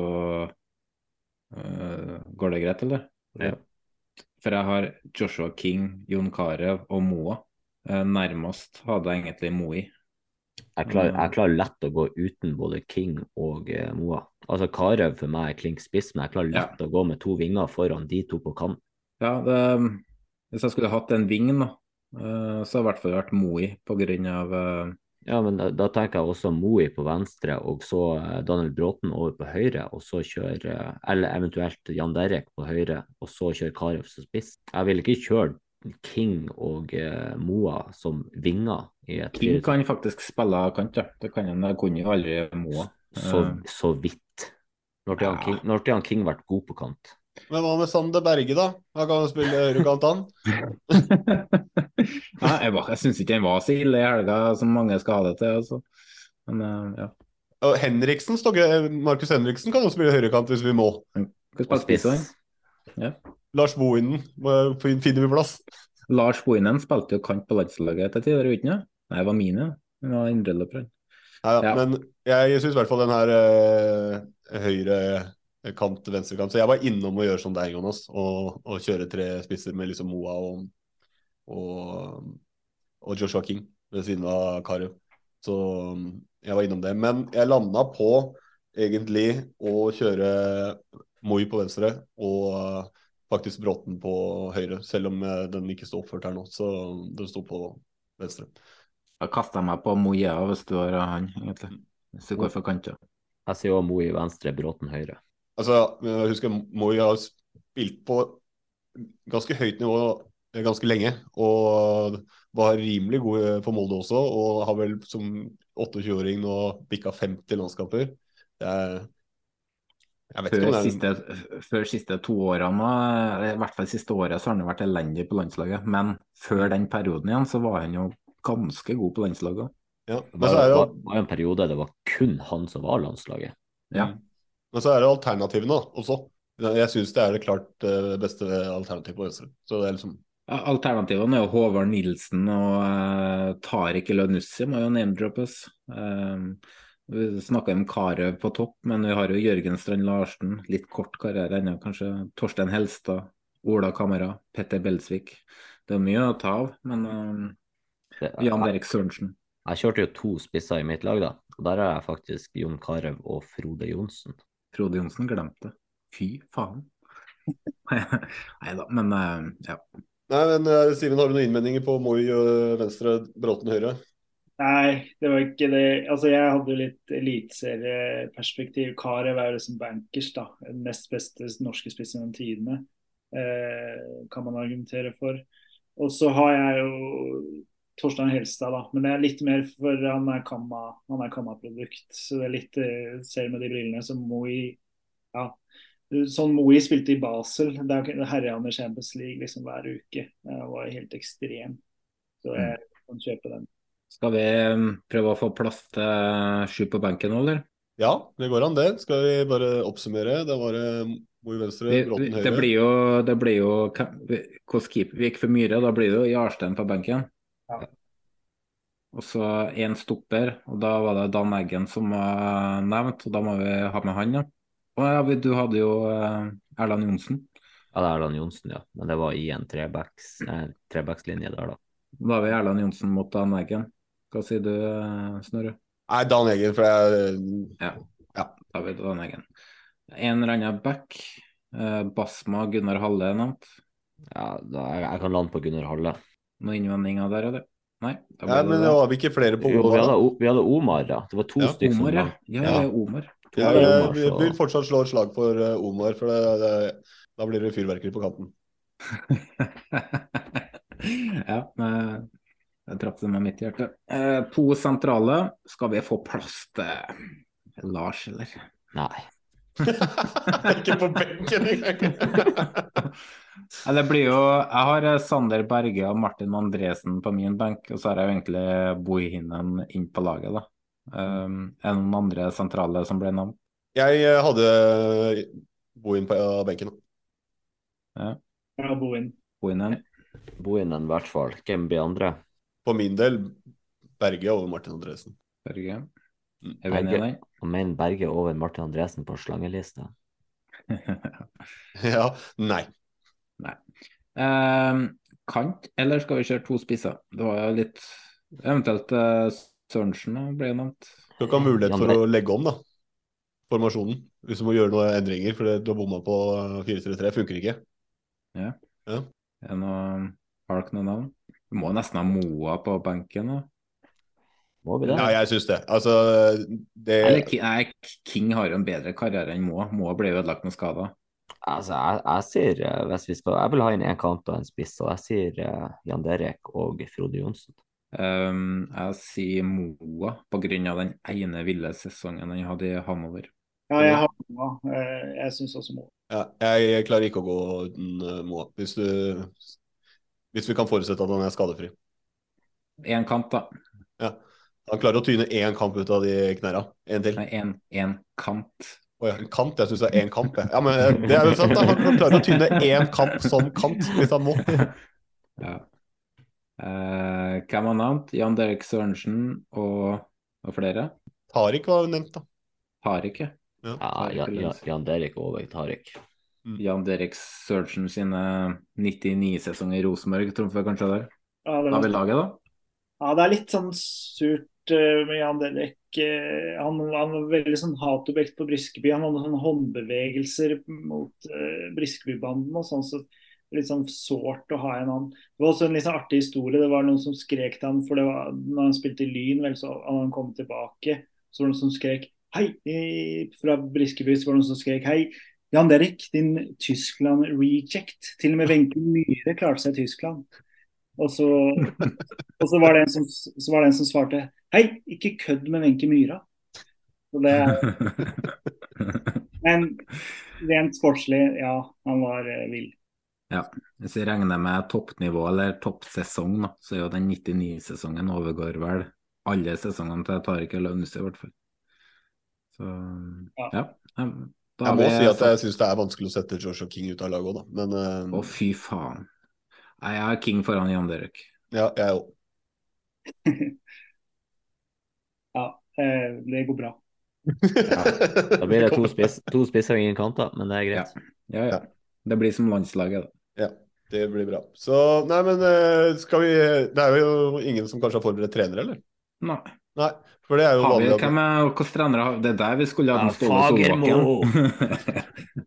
eh, går det greit, eller? Ja. For jeg har Joshua King, Jon Carew og Moa. Uh, nærmest hadde jeg egentlig Moi. Jeg klarer, jeg klarer lett å gå uten både King og uh, Moa. Altså Karev for meg er klink spiss, men jeg klarer lett å gå med to vinger foran de to på kant. Ja, det, hvis jeg skulle hatt en ving, da, eh, så har det i hvert fall vært Moi pga. Uh, Ja, men da, da tenker jeg også Moey på venstre, og så eh, Daniel Bråten over på høyre, og så kjøre eh, Eller eventuelt Jan Derek på høyre, og så kjøre Karev som spiss. Jeg vil ikke kjøre King og eh, Moa som vinger King kan faktisk spille kant, ja. Det kan han, kunne jo aldri Moa. Så, så vidt. Når har King, når har King vært god på kant? Men hva med Sander Berge, da? Han kan jo spille høyrekant, han. *laughs* jeg var- jeg syns ikke han var så ille i helga som mange skal ha det til. Altså. Men eh, ja. Og Henriksen, Markus Henriksen kan jo spille høyrekant hvis vi må. Spise. Ja. Lars Bohinen, finner vi plass? Lars Bohinen spilte jo kant på landslaget etter tider, uten det? Nei, det var mine. Det var indreløperen. Ja, Ja. Men jeg syns i hvert fall den her eh, høyre kant, venstrekant Så jeg var innom å gjøre som deg, Jonas, og, og kjøre tre spisser med liksom Moa og, og, og Joshua King ved siden av Karev. Så um, jeg var innom det. Men jeg landa på egentlig å kjøre Moi på venstre og uh, faktisk Bråten på høyre, selv om eh, den ikke står oppført her nå. Så den står på venstre. Da kaster jeg meg på Moya hvis du har han, egentlig. Hvis du går for kant. Jeg sier også Moi venstre, Bråten høyre. Altså, jeg husker Moi har spilt på ganske høyt nivå eh, ganske lenge. Og var rimelig god for Molde også, og har vel som 28-åring nå bikka 50 landskamper. Det er Før om er siste, før siste to årene, i hvert fall siste året, så har han vært elendig på landslaget. Men før den perioden igjen, så var han jo ganske god på landslaget. ja. Det Men var, så er det, var en periode det var kun han som var landslaget. Ja. Men så er det alternativene også. Jeg syns det er det klart eh, beste alternativet på venstre. Så det er liksom Alternativene er jo Håvard Nilsen og uh, Tariq Elønussi må jo name-droppes. Uh, vi snakka om Karev på topp, men vi har jo Jørgen Strand Larsen, litt kort karriere ennå kanskje. Torstein Helstad, Ola Kamera, Petter Belsvik. Det er mye å ta av, men uh, Jan jeg, Sørensen. jeg kjørte jo to spisser i mitt lag, da. Og der er jeg faktisk Jon Carew og Frode Johnsen. Frode Johnsen glemte. Fy faen. *laughs* Nei da, men uh, ja. Nei, men eh, Simen, har du noen innvendinger på Moi eh, venstre, Bråten høyre? Nei, det var ikke det. Altså, jeg hadde jo litt eliteserieperspektiv. Karev er jo liksom bankers, da. Nest beste norske spiss gjennom tidene, eh, kan man argumentere for. Og så har jeg jo Torstein Helstad, da. Men det er litt mer for han er Kamma, han er Kamma-produkt. Så det er litt eh, Ser med de brillene som Moi Ja. Sånn Moi spilte i Basel. Der herja han i Champions League liksom hver uke. Det var helt ekstrem. Så jeg kan kjøpe den. Skal vi um, prøve å få plass til sju på benken nå, eller? Ja, det går an, det. Skal vi bare oppsummere? Det var Moi venstre, Vi, Bråten det blir jo, det blir jo Hvordan keeper vi gikk for Myhre? Da blir det jo Jarstein på benken. Ja. Og så én stopper, og da var det Dan Eggen som var nevnt, og da må vi ha med han, ja. Og ja, du hadde jo eh, Erland Johnsen. Ja, det er Erland Johnsen, ja. Men det var i en eh, trebackslinje der, da. Da har vi Erland Johnsen mot Dan Eggen. Hva sier du, eh, Snorre? Nei, Dan Eggen, for jeg Ja. Ja. Da har vi Dan Eggen. En eller annen back. Eh, Basma, Gunnar Halle er nevnt. Ja, da, jeg, jeg kan lande på Gunnar Halle. Noen innvendinger der, eller? Nei? Da Nei, men det var vi ikke flere på Jo, vi Omar. hadde, vi hadde Omar, da. Det var to Ja, stykker Omar, ja. Ja, Ja. Omar. to ja, jeg, Omar, så- vil fortsatt slå et slag for eh, Omar, for det, det, da blir det fyrverkeri på kanten. *laughs* ja, eh, jeg traff det med mitt hjerte. Eh, to sentrale. Skal vi få plass til Lars, eller? Nei. *laughs* ikke på benken engang! *laughs* Ja, det blir jo Jeg har eh, Sander Berge og Martin Andresen på min benk, og så har jeg jo egentlig Bohinen inn på laget, da. Um, er det noen andre sentrale som ble navn? jeg eh, hadde Bohin på eh, benken. Ja. Ja, Bohin. Bohinen. Bohinen i hvert fall. Hvem blir andre? På min del Berge over Martin Andresen. Berge. Mm. Er vi enige den? Og mener Berge over Martin Andresen på slangelista. *laughs* *laughs* Ja, nei. Ehm, kant, eller skal vi kjøre to spisser? Det var jo litt Eventuelt eh, Sørensen ble nevnt. Du kan ha mulighet for å legge om da, formasjonen. Hvis du må gjøre noen endringer, for det- du har bomma på eh, 4-3-3. Funker ikke. Er det noe Har dere noe navn? Vi må nesten ha Moa på benken. da. Ja, jeg syns det. Altså, det Eller, nei, King har jo en bedre karriere enn Moa. Moa ble ødelagt med skader. Altså, jeg, jeg sier eh, hvis vi skal Jeg vil ha inn en kant og en spiss, og jeg sier uh, Jan Derek og Frode Johnsen. Um, jeg sier Moa av den ene ville sesongen han hadde i Hanover. Ja, jeg har Moa. Eh, Jeg syns også Moa. Ja, jeg klarer ikke å gå uten uh, Moa, hvis, du, hvis vi kan forutsette at han er skadefri. Én kamp, da. Ja. Han klarer å tyne én kamp ut av de knærne. En til. Nei, én én kant. Ja, en kant? Jeg syns det er én kamp. jeg. Ja, men eh, det er jo sant, da. Han klarer å tynne én kamp som kant, hvis han må. *laughs* Ja. Eh, hvem var nevnt? Jan Derek Sørensen og, og flere? Tariq var nevnt, da. Tariq, ja. Ja, Tariq Jan, Jan, Jan Derek og Tariq. Jan Derek Sørensen sine 99-sesonger i Rosenborg trumfer kanskje der. Ja, det, var... vil laget, da? ja, det er litt sånn surt eh, med Jan Derek. Han, han var veldig sånn hatobjekt på Briskeby. Han hadde sånne håndbevegelser mot uh, Briskebybanden og sånn. så Litt sånn sårt å ha en annen. Det var også en litt sånn artig historie. Det var noen som skrek til ham, når han spilte i Lyn, vel, så hadde han kom tilbake, så var det noen som skrek hei fra Briskeby. Så var det noen som skrek hei, Jan Derek, din Tyskland-reject. Til og med Wenche Myhre klarte seg i Tyskland. Og så, og så, var det en som, så var det en som svarte Hei, ikke kødd med Wenche Myhra. Så det *laughs* Men rent sportslig, ja, han var eh, vill. Ja, hvis vi regner med toppnivå eller toppsesong, da, så er jo den 99-sesongen overgår vel alle sesongene til Tariq Elaunis i hvert fall. Så Ja. ja. Da Jeg må vi si at jeg syns det er vanskelig å sette Joshua King ut av laget òg, da. Men uh... Å, fy faen. Nei, Jeg har King foran Jan Derek. ja, jeg òg. *laughs* Ja, eh, det går bra. *laughs* Da blir det to, spiss, to spisser og ingen kanter, men det er greit. Ja, ja. Det blir som landslaget, da. Ja, det blir bra. Så nei, men eh, skal vi Det er jo ingen som kanskje har forberedt trenere, eller? Nei. Nei, for det er jo Har vi, vanlig. at- hvem er, hvilke trenere har Det er der vi skulle hatt Ja, Fagermo.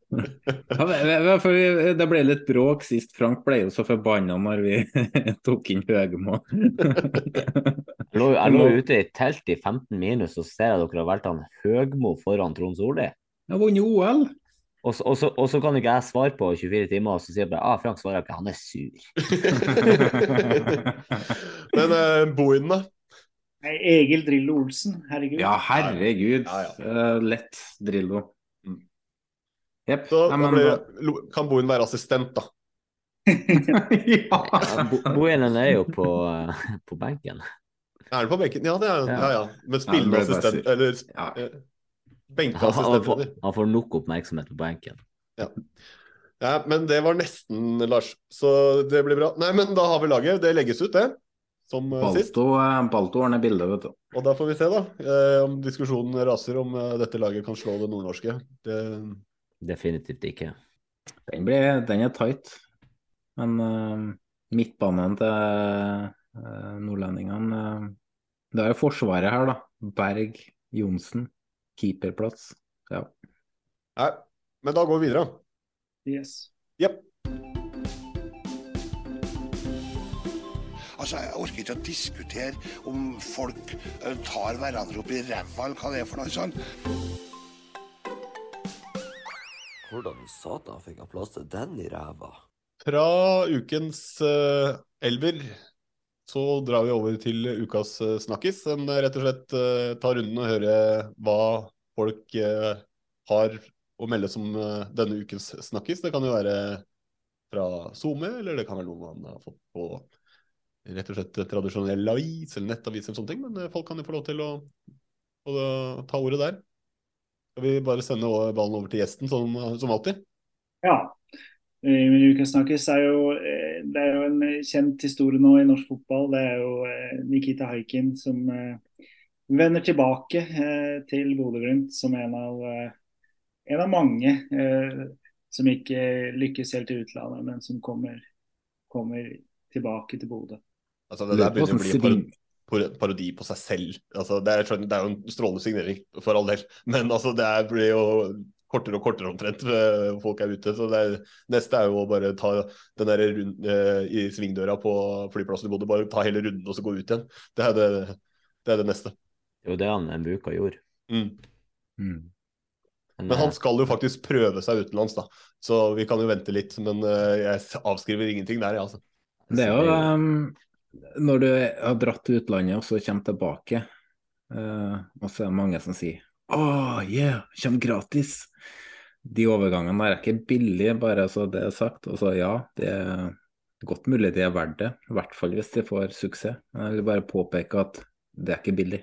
*laughs* Det ble litt bråk sist. Frank ble jo så forbanna når vi *laughs* tok inn Høgmo. Jeg lå, jeg lå ute i telt i 15 minus, og ser jeg dere har valgt han Høgmo foran Trond Solli. Jeg har vunnet OL! Og så, og, så, og så kan ikke jeg svare på 24 timer, og så sier jeg bare ah, Frank svarer ikke, han er sur. *laughs* Men eh, Boiden, da? Nei, Egil Drillo Olsen, herregud. Ja, herregud. Ja, ja. Uh, lett Drillo. Jepp. Så Nei, men- kan Bohin være assistent, da? *laughs* ja. Ja, Bo- Bohinen er jo på, uh, på benken. Er han på benken? Ja, det er han. Ja. Ja, ja. Men Ja, spillende assistent, eller Ja. benkeassistent. Han, han, får, han får nok oppmerksomhet på benken. Ja, men det var nesten, Lars. Så det blir bra. Nei, men da har vi laget. Det legges ut, det. Som eh, sist. Balto, eh, Balto ordner bildet, vet du. Og da får vi se, da. Eh, om diskusjonen raser om dette laget kan slå det nordnorske. Det, Definitivt ikke. Den, blir, den er tight. Men uh, midtbanen til uh, nordlendingene uh, Det er jo forsvaret her, da. Berg, Johnsen. Keeperplass. Ja. nei, men da går vi videre. Yes. Jepp. Altså, Jeg orker ikke å diskutere om folk eh, tar hverandre opp i ræva, eller hva det er for noe sånt. Hvordan i satan fikk han plass til den i ræva? Fra ukens uh, elver så drar vi over til ukas uh, snakkis. En rett og slett uh, tar runden og hører hva folk uh, har å melde som denne ukens snakkis. Det kan jo være fra SoMe, eller det kan være noe man har fått på rett og slett tradisjonell avis eller nettavis eller sånne ting. Men eh, folk kan jo få lov til å, å ta ordet der. Skal vi bare sende ballen over til gjesten, som, som alltid? Ja. Eh, ukas snakkes er jo, eh, det er jo en kjent historie nå i norsk fotball. Det er jo eh, Nikita Haikin som eh, vender tilbake eh, til Bodø-Glimt som en av, eh, en av mange eh, som ikke lykkes helt i utlandet, men som kommer, kommer tilbake til Bodø. Altså, det der begynner å bli en par- par- parodi på seg selv. Altså, det, er, det er jo en strålende signering, for all del. Men altså, det er, blir jo kortere og kortere omtrent. eh, Folk er ute. Så det er, neste er jo å bare ta den der rund, eh, i svingdøra på flyplassen i Bodø. Bare ta hele runden og så gå ut igjen. Det er det Det er det neste. Det er jo det han Mbuka gjorde. Mm. Mm. Men han skal jo faktisk prøve seg utenlands, da. Så vi kan jo vente litt. Men eh, jeg avskriver ingenting der, jeg, altså. Det er jo um, når du har dratt til utlandet og så kommer tilbake, uh, og så er det mange som sier oh, yeah, kommer gratis. De overgangene der er ikke billige, bare så det er sagt. Og så ja, det er godt mulig de er verdt det. I hvert fall hvis de får suksess. Jeg vil bare påpeke at det er ikke billig.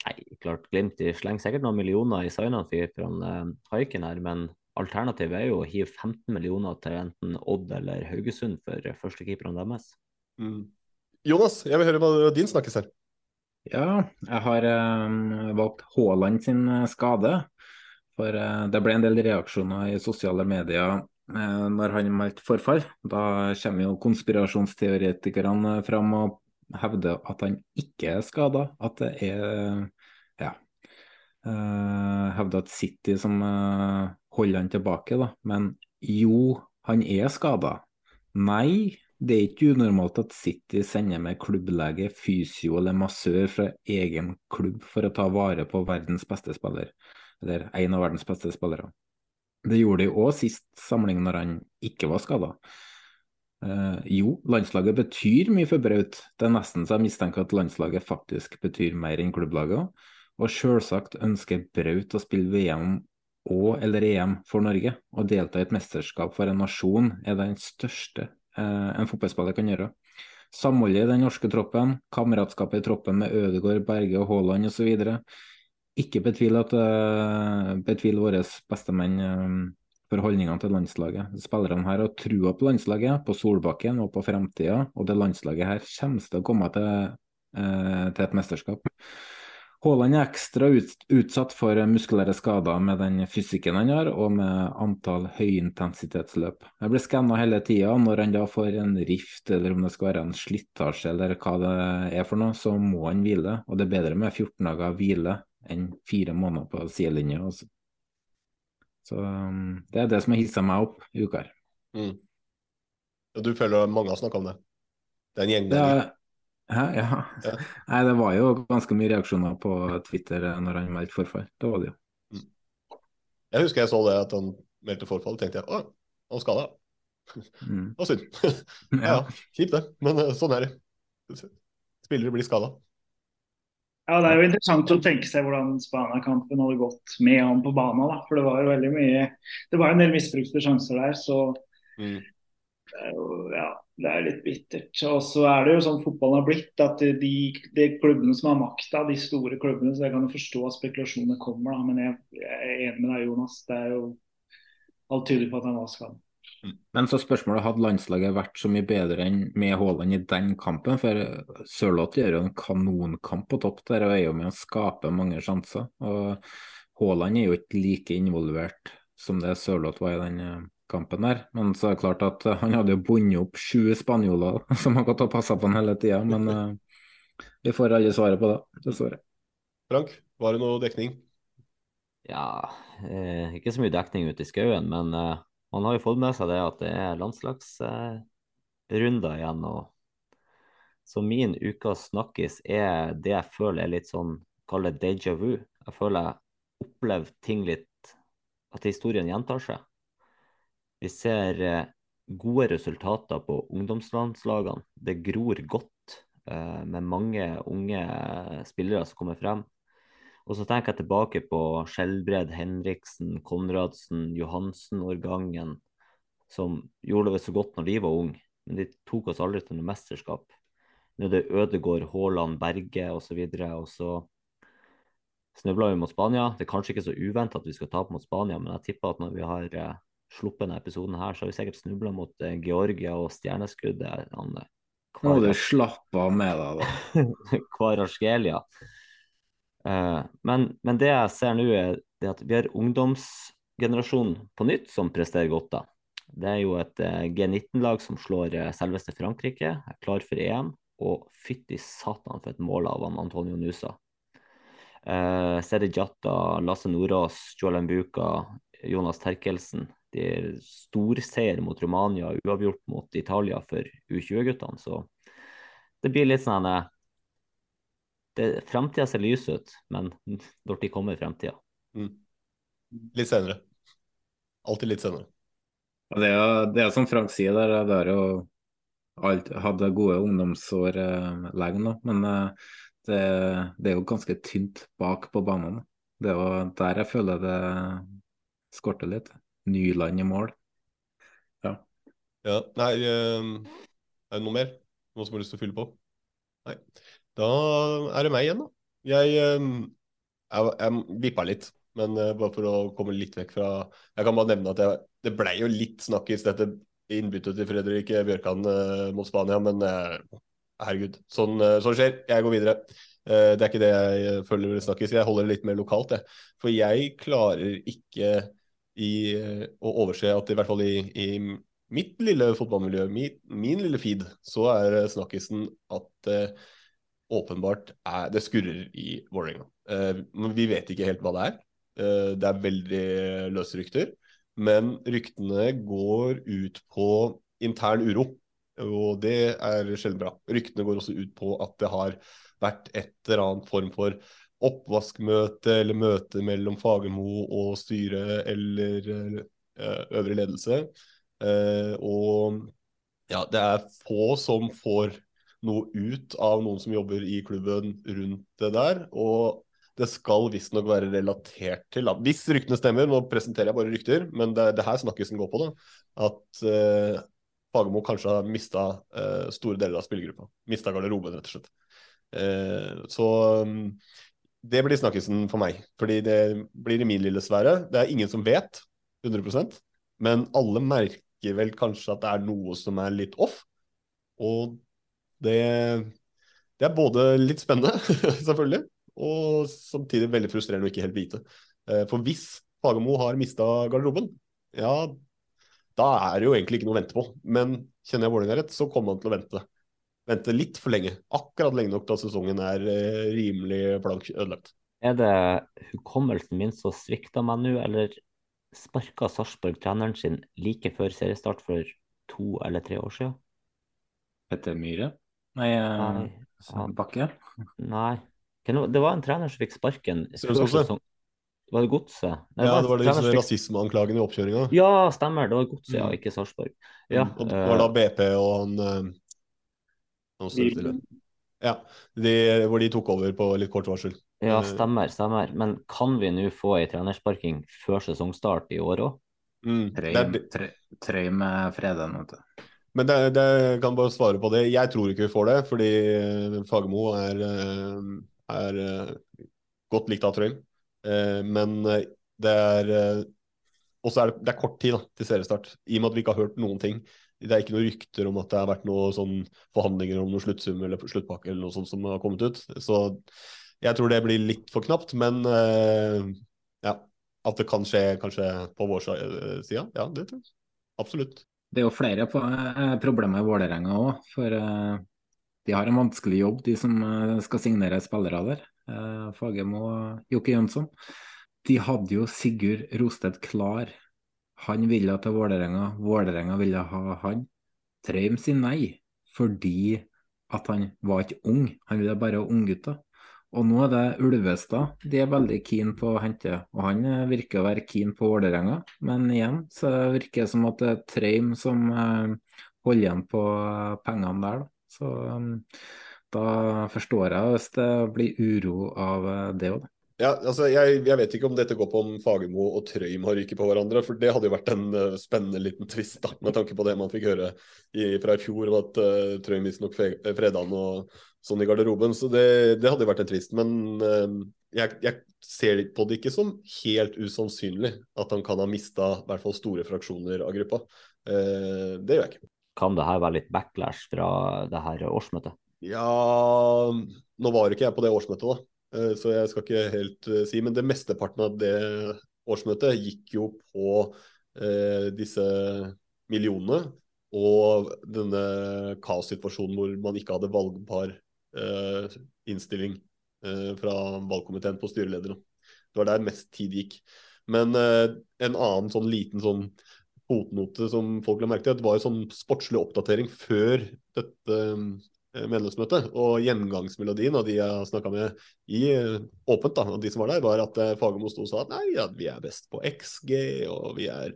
Nei, klart Glimt de slenger sikkert noen millioner i signene fra uh, Haiken her, men alternativet er jo å hive 15 millioner til enten Odd eller Haugesund for førstekeeperne deres. Mm. Jonas, jeg vil høre hva din snakkes her. Ja, jeg har um, valgt Haaland sin eh, skade. For uh, det ble en del reaksjoner i sosiale medier uh, når han meldte forfall. Da kommer jo konspirasjonsteoretikerne fram og hevder at han ikke er skada. At det er ja, uh, hevder at City som holder han tilbake, da. Men jo, han er skada. Nei, det er ikke unormalt at City sender med klubblege, fysio eller massør fra egen klubb for å ta vare på verdens beste spiller, eller en av verdens beste spillere. Det gjorde de òg sist samling når han ikke var skada. Eh, jo, landslaget betyr mye for Braut. Det er nesten så jeg mistenker at landslaget faktisk betyr mer enn klubblaget. Og selvsagt ønsker Braut å spille VM og eller EM for Norge. Å delta i et mesterskap for en nasjon er den største en fotballspiller kan gjøre. Samholdet i den norske troppen, kameratskapet i troppen med Ødegaard, Berge og Haaland osv. Ikke betvil, at, uh, betvil våre bestemenn uh, for holdningene til landslaget. Spillerne her har trua på landslaget, på Solbakken og på fremtida, og det landslaget her kommer til å komme til, til et mesterskap. Haaland er ekstra utsatt for muskulære skader med den fysikken han har, og med antall høyintensitetsløp. Jeg blir skanna hele tida. Når han da får en rift, eller om det skal være en slitasje, eller hva det er for noe, så må han hvile. Og det er bedre med 14 dager hvile enn fire måneder på sidelinja. Også. Så um, det er det som har hissa meg opp i uka her. Mm. Og du føler mange har snakka om det? Det er en gjeng der? Ja. ja. Nei, det var jo ganske mye reaksjoner på Twitter når han meldte forfall. Det var det jo. Mm. Jeg husker jeg så det at han meldte forfall, tenkte jeg å, han skada. Mm. *laughs* Det var synd. *laughs* ja, ja, kjipt det, men uh, sånn er det. Spillere blir skada. Ja, Det er jo interessant å tenke seg hvordan Spania-kampen hadde gått med han på banen. Da. For det var jo veldig mye Det var en del misbrukte sjanser der, så mm. Ja, det er litt bittert. Og så er det jo sånn fotballen har blitt, at de, de klubbene som har makta, de store klubbene, så jeg kan jo forstå at spekulasjonene kommer, da, men jeg, jeg, er enig med deg, Jonas. Det er jo alt tyder på at han var skadet. Mm. Men så spørsmålet hadde landslaget vært så mye bedre enn med Haaland i den kampen? For Sørloth gjør jo en kanonkamp på topp der og er jo med å skape mange sjanser. Og Haaland er jo ikke like involvert som det Sørloth var i den eh, kampen der. Men så er det klart at eh, han hadde jo bundet opp sju spanjoler *laughs* som har gått og passa på han hele tida. Men uh, vi får aldri svaret på det, dessverre. Frank, var det noe dekning? Ja, eh, ikke så mye dekning ute i skauen, men eh, man har jo fått med seg det at det er landslagsrunder eh, igjen. og Så min ukas snakkis er det jeg føler er litt sånn, kall det déjà vu. Jeg føler jeg opplever ting litt At historien gjentar seg. Vi ser eh, gode resultater på ungdomslandslagene. Det gror godt eh, med mange unge spillere som kommer frem. Og så tenker jeg tilbake på Skjelbred, Henriksen, Konradsen, Johansen-årgangen, som gjorde det så godt når de var unge, men de tok oss aldri til noe mesterskap. Nå er det Ødegård, Haaland, Berge osv. Og, så snubla vi mot Spania. Det er kanskje ikke så uventa at vi skal tape mot Spania, men jeg tipper at når vi har eh, sluppet denne episoden her, så har vi sikkert snubla mot uh, Georgia og stjerneskuddet. Han, uh, Nå må du slappe av med deg, da. *laughs* Kvaraskelia. Uh, men, men, det jeg ser nå, er at vi har ungdomsgenerasjonen på nytt som presterer godt. da. Det er jo et uh, G19-lag som slår uh, selveste Frankrike, er klar for EM. Og fytti satan for et mål av han Antonio Nusa. Uh, Sedi Jatta, Lasse Nordås, Joel Mbuka, Jonas Terkelsen de storseier mot Romania uavgjort mot Italia for U20-guttene. Så det blir litt sånn eh, det, Framtida ser lys ut, men *laughs* når de kommer i fremtida? Mm. Litt senere. Alltid litt senere. Det er, det er som Frank sier, der, det er jo alt, hadde gode ungdomsår eh, lenge nå, men eh, det, det er jo ganske tynt bak på banen. Det er jo der jeg føler det skorter litt. Nyland i mål. Ja. Ja, nei ehm, Er det noe mer? Noen som har lyst til å fylle på? Nei. Da er det meg igjen, da. Jeg, ehm, jeg, jeg vippa litt, men eh, bare for å komme litt vekk fra Jeg kan bare nevne at jeg, det blei jo litt snakkis dette innbyttet til Fredrik Bjørkan eh, mot Spania, men eh, herregud, sånn, eh, sånn skjer. Jeg går videre. Eh, det er ikke det jeg eh, føler snakkis. Jeg holder det litt mer lokalt, jeg. For jeg klarer ikke i, eh, å overse at i hvert fall i, i mitt lille fotballmiljø, min, min lille feed, så er eh, snakkisen at eh, åpenbart er, det skurrer i Vålerenga. Eh, vi vet ikke helt hva det er. Eh, det er veldig løse rykter. Men ryktene går ut på intern uro, og det er sjelden bra. Ryktene går også ut på at det har vært et eller annet form for oppvaskmøte eller møte mellom Fagermo og styret eller eh, øvre ledelse. Eh, og ja, det er få som får noe ut av noen som jobber i klubben rundt det der. Og det skal visstnok være relatert til da. Hvis ryktene stemmer, nå presenterer jeg bare rykter, men det det her snakkisen går på, da. At eh, Fagermo kanskje har mista eh, store deler av spillergruppa. Mista garderoben, rett og slett. Eh, så um, det blir snakkisen for meg. Fordi det blir i min lille sfære. Det er ingen som vet 100% men alle merker vel kanskje at det er noe som er litt off. Og det, det er både litt spennende, *laughs* selvfølgelig, og samtidig veldig frustrerende å ikke helt vite. Eh, For hvis Fagermo har mista garderoben, ja, da er det jo egentlig ikke noe å vente på. Men kjenner jeg Vålerenga rett, så kommer han til å vente. Vente litt for lenge. Akkurat lenge nok til at sesongen er eh, rimelig blank ødelagt. Er det hukommelsen min som svikter meg nå, eller sparka Sarpsborg treneren sin like før seriestart for to eller tre år siden? Petter Myhre? Nei, eh, Nei. Bakke? Nei. Det var en trener som fikk sparken sesong. Var det Godset? Nei, Ja, det var som fikk- rasismeanklagene i oppkjøringa. Ja, stemmer. Det var Godset, ja, Mm. ikke Sarpsborg. Ja, Mm, og det var da eh, BP og han eh, nå står det stille. Ja, de, hvor de tok over på litt kort varsel. ja, Eh, stemmer, stemmer. Men kan vi nå få ei trenersparking før sesongstart i år òg? Mm, Trøy, med Freden, vet du. Men det, det kan bare svare på det. Jeg tror ikke vi får det, fordi eh, Fagermo er, eh, er godt likt av Trøim. Eh, Men det er Og så er det, det er kort tid da, til seriestart, i og med at vi ikke har hørt noen ting. Det er ikke noen rykter om at det har vært noen sånn forhandlinger om noen sluttsum eller sluttpakke eller noe sånt som har kommet ut. Så jeg tror det blir litt for knapt, men uh, ja. At det kan skje kanskje på vår side, ja, det tror jeg. Absolutt. Det er jo flere på, eh, problemer i Vålerenga òg, for eh, de har en vanskelig jobb, de som eh, skal signere spillere der. Eh, Fagermo og Jokke Jønsson. De hadde jo Sigurd Rostedt klar. Han ville til Vålerenga, Vålerenga ville ha han. Treim sier nei, fordi at han var ikke ung, han ville bare ha unggutter. Og nå er det Ulvestad de er veldig keen på å hente, og han virker å være keen på Vålerenga. Men igjen så virker det som at det er Treim som eh, holder igjen på eh, pengene der. Da. Så um, da forstår jeg hvis det blir uro av eh, det òg. Ja, altså jeg, jeg vet ikke om dette går på om Fagermo og Trøim har ryket på hverandre, for det hadde jo vært en uh, spennende liten twist, da, med tanke på det man fikk høre i, fra i fjor, om at uh, Trøim visstnok fe- freda han og sånn i garderoben. Så det, det hadde jo vært en twist. Men uh, jeg, jeg ser på det ikke som helt usannsynlig at han kan ha mista i hvert fall store fraksjoner av gruppa. Uh, det gjør jeg ikke. Kan det her være litt backlash fra det her årsmøtet? Ja, nå var ikke jeg på det årsmøtet, da. Eh, Så jeg skal ikke helt eh, si. Men det mesteparten av det årsmøtet gikk jo på eh, disse millionene og denne kaossituasjonen hvor man ikke hadde valgbar innstilling fra valgkomiteen på styreledere. Det var der mest tid gikk. Men en annen sånn liten sånn fotnote som folk la merke til, det var jo sånn sportslig oppdatering før dette medlemsmøte. Og gjengangsmelodien av de jeg snakka med i eh, åpent, da, og de som var der, var at Fagermo sto og sa at nei, ja, vi er best på XG, og vi er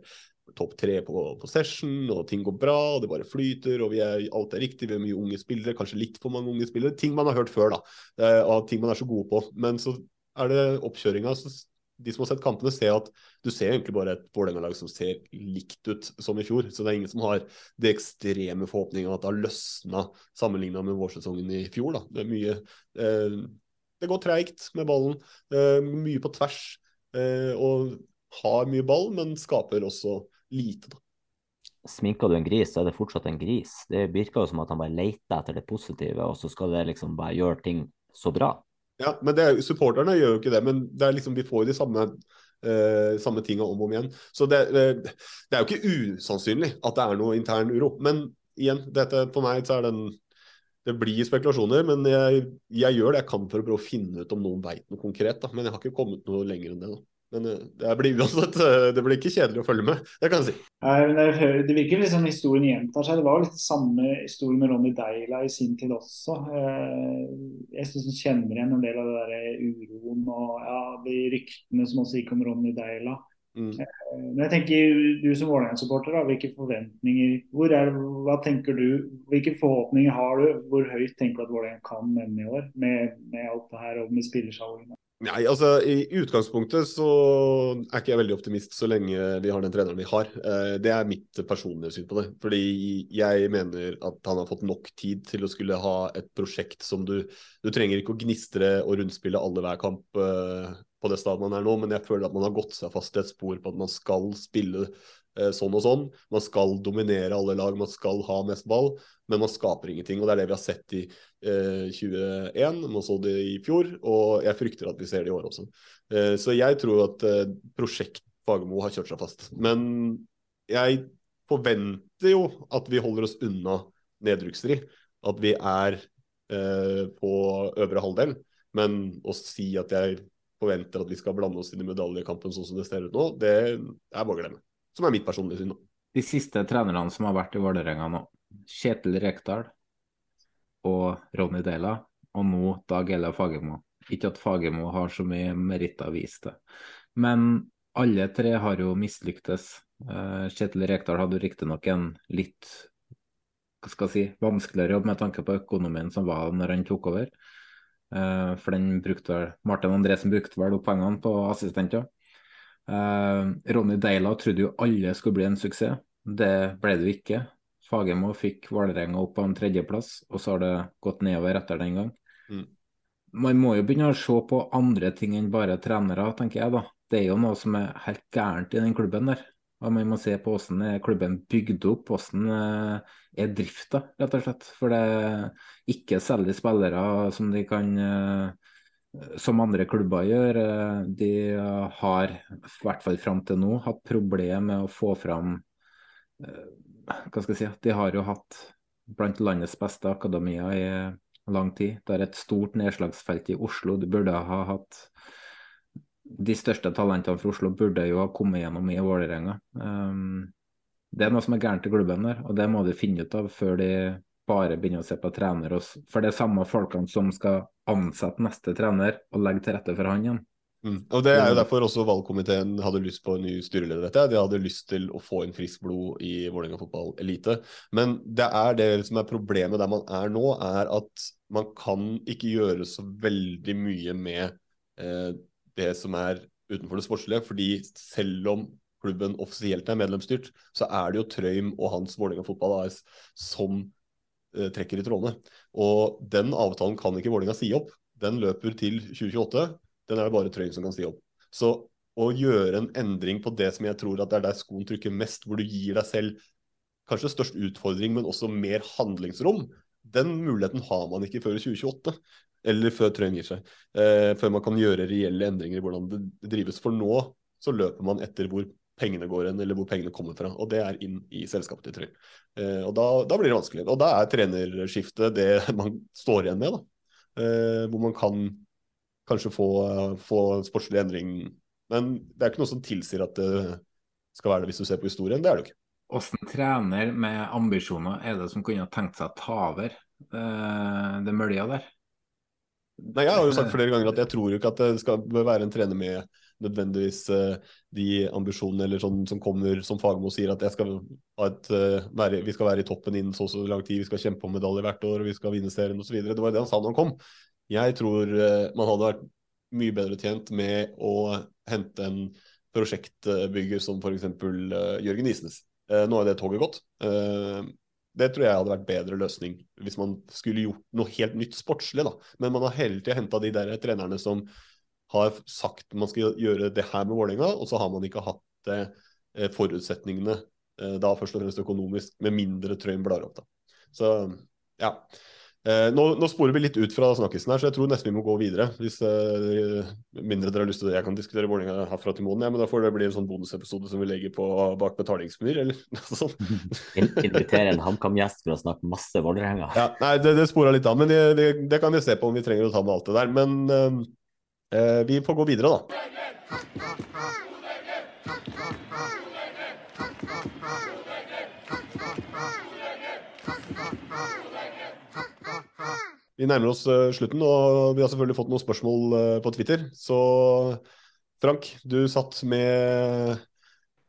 topp tre på, på, session, og ting går bra, og det bare flyter, og er, alt er riktig, vi har mye unge spillere, kanskje litt for mange unge spillere. Ting man har hørt før, da, av ting man er så gode på. Men så er det oppkjøringa, så de som har sett kampene, ser at du ser egentlig bare et Vålerenga-lag som ser likt ut som i fjor. Så det er ingen som har det ekstreme forhåpningene at det har løsna sammenligna med vårsesongen i fjor. Da. Det er mye eh, Det går treigt med ballen. Eh, mye på tvers. Eh, og har mye ball, men skaper også lite, da. Sminker du en gris, så er det fortsatt en gris. Det virker jo som at han bare leter etter det positive, og så skal det liksom bare gjøre ting så bra. Ja, men det, supporterne gjør jo ikke det. Men det liksom, vi får jo de samme, uh, samme tinga om og om igjen. Så det, uh, det, er jo ikke usannsynlig at det er noe intern uro. Men igjen, dette, for meg så er den det blir spekulasjoner, men jeg, jeg, gjør det jeg kan for å prøve å finne ut om noen veit noe konkret. Da. Men jeg har ikke kommet noe lenger enn det. da. Men eh, det blir uansett eh, det blir ikke kjedelig å følge med, det kan jeg si. Det virker liksom historien gjentar seg. Det var litt samme historie med Ronny Deila i sin tid også. Eh, jeg syns jeg kjenner igjen en del av det der uroen og ja, de ryktene som også gikk om Ronny Deila. Mm. Men jeg tenker, du som Vålerenga-supporter, hvilke forventninger hvor er, hva tenker du, Hvilke forhåpninger har du? Hvor høyt tenker du at Vålerenga kan ende i år med, med alt det her og med spillersalgene? Nei, altså I utgangspunktet så er ikke jeg veldig optimist så lenge vi har den treneren vi har. Eh, det er mitt personlige syn på det. Fordi jeg mener at han har fått nok tid til å skulle ha et prosjekt som du Du trenger ikke å gnistre og rundspille alle hver kamp eh, på det stadiet man er nå, men jeg føler at man har gått seg fast i et spor på at man skal spille sånn og sånn. Man skal dominere alle lag, man skal ha mest ball, men man skaper ingenting. og Det er det vi har sett i eh, 21, man så det i fjor, og jeg frykter at vi ser det i år også. Eh, så jeg tror at eh, prosjekt Fagermo har kjørt seg fast. Men jeg forventer jo at vi holder oss unna nedrykksstrid. At vi er eh, på øvre halvdel. Men å si at jeg forventer at vi skal blande oss inn i medaljekampen sånn som det ser ut nå, det er bare å glemme som er mitt personlige syn. De siste trenerne som har vært i Vålerenga nå, Kjetil Rekdal og Ronny Dela, og nå Dag Ella Fagermo. Ikke at Fagermo har så mye meritter vise til, men alle tre har jo mislyktes. Uh, Kjetil Rekdal hadde riktignok en litt hva skal jeg si, vanskeligere jobb med tanke på økonomien som var når han tok over. Uh, for den brukte vel Martin Andresen brukte vel opp pengene på assistenter. Uh, Ronny Deila trodde jo alle skulle bli en suksess. Det ble det jo ikke. Fagermo fikk Vålerenga opp på en tredjeplass, og så har det gått nedover etter den gang. Mm. Man må jo begynne å se på andre ting enn bare trenere, tenker jeg da. Det er jo noe som er helt gærent i den klubben der. Og man må se på hvordan er klubben bygd opp, hvordan eh, er drifta, rett og slett. For det er ikke selger spillere som de kan uh, som andre klubber gjør. Eh, de har, i hvert fall fram til nå, hatt problemer med å få fram eh, Hva skal jeg si De har jo hatt blant landets beste akademia i lang tid. Det er et stort nedslagsfelt i Oslo. Du burde ha hatt De største talentene fra Oslo burde jo ha kommet gjennom i Vålerenga. Um, det er noe som er gærent i klubben der, og det må de finne ut av før de bare begynne å se på trener. For det er samme folkene som skal ansette neste trener og legge til rette for han igjen. Mm. Og Det er jo derfor også valgkomiteen hadde lyst på en ny styreleder. dette. De hadde lyst til å få inn friskt blod i Vålerenga fotball elite. Men det er det som er problemet der man er nå, er at man kan ikke gjøre så veldig mye med eh, det som er utenfor det sportslige. fordi selv om klubben offisielt er medlemsstyrt, så er det jo Trøym og hans Vålerenga fotball AS som trekker i trådene. Og den avtalen kan ikke Vålerenga si opp. Den løper til 2028. Den er det bare Trøyen som kan si opp. Så å gjøre en endring på det som jeg tror at det er der skoen trykker mest, hvor du gir deg selv kanskje størst utfordring, men også mer handlingsrom, den muligheten har man ikke før 2028. Eller før Trøyen gir seg. Eh, før man kan gjøre reelle endringer i hvordan det drives. For nå så løper man etter hvor pengene går hen, eller hvor pengene kommer fra. Og det er inn i selskapet til Trøy. Eh, og da, da, blir det vanskelig. Og da er trenerskiftet det man står igjen med, da. Eh, hvor man kan kanskje få, få sportslig endring. Men det er ikke noe som tilsier at det skal være det hvis du ser på historien. Det er det jo ikke. Hvordan trener med ambisjoner er det som kunne tenkt seg å ta over Det, det mølja der. Nei, Jeg har jo sagt flere ganger at jeg tror ikke at det skal være en trener med nødvendigvis uh, de ambisjonene eller sånn som kommer som Fagermo sier, at skal et, uh, være, vi skal være i toppen innen så og så lang tid, vi skal kjempe om medaljer hvert år, og vi skal vinne serien osv. Det var det han sa da han kom. Jeg tror uh, man hadde vært mye bedre tjent med å hente en prosjektbygger som f.eks. Jørgen Isnes. nå er det toget gått. Det tror jeg hadde vært bedre løsning hvis man skulle gjort noe helt nytt sportslig. da. Men man har hele tida henta de der trenerne som har sagt man skal gjøre det her med Vålerenga, og så har man ikke hatt eh, forutsetningene eh, da først og fremst økonomisk, med mindre Trøim blar opp. da. Så ja. Eh, nå, nå, sporer vi litt ut fra snakkisen her, så jeg tror nesten vi må gå videre. Hvis eh, mindre dere har lyst til det. Jeg kan diskutere Vålerenga herfra til månen, ja, men da får det bli en sånn bonusepisode som vi legger på bak betalingsmur, eller *laughs* noe sånt. *laughs* Invitere en HamKam-gjest for å snakke masse Vålerenga. Ja, nei, det, det spora litt av, men det, det, det, kan vi se på om vi trenger å ta med alt det der. Men eh, vi får gå videre, da. Vi nærmer oss uh, slutten, og vi har selvfølgelig fått noen spørsmål uh, på Twitter. Så Frank, du satt med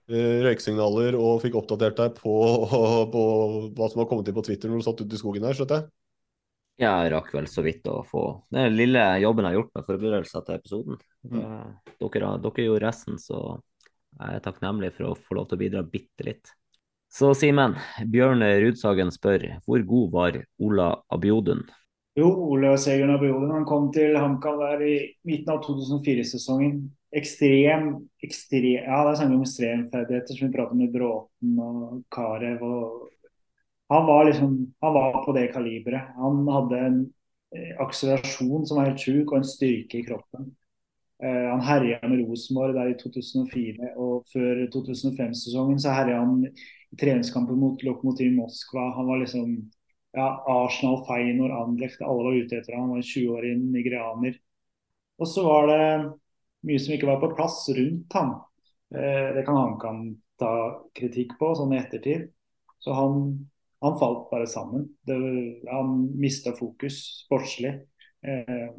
røyksignaler og fikk oppdatert deg på, *laughs* på, hva som har kommet inn på Twitter når du satt ute i skogen her, skjønner jeg? Jeg rakk vel så vidt å få den lille jobben jeg har gjort med forberedelser til episoden. Mm. Dere, dere gjorde resten, så jeg er takknemlig for å få lov til å bidra bitte litt. Så Simen, Bjørn Rudsagen spør hvor god var Ola Abiodun? Jo, Ola Segern Abiodun han kom til HamKam der i midten av 2004-sesongen. Ekstrem, ekstrem Ja, det er snakk om ekstremferdigheter som vi prater med Bråten og Karev. og han var liksom han var på det kaliberet. Han hadde en eh, akselerasjon som var helt sjuk, og en styrke i kroppen. Uh, han herja med Rosenborg der i 2004, og før 2005-sesongen så herja han i treningskampen mot Lokomotiv Moskva. Han var liksom ja, Arsenal, Feinor, Anderlecht, alle var ute etter ham. Han var 20-årig nigerianer. Og så var det mye som ikke var på plass rundt ham. Uh, det kan han kan ta kritikk på sånn i ettertid. Så han, han falt bare sammen. Det, han mista fokus sportslig. Eh,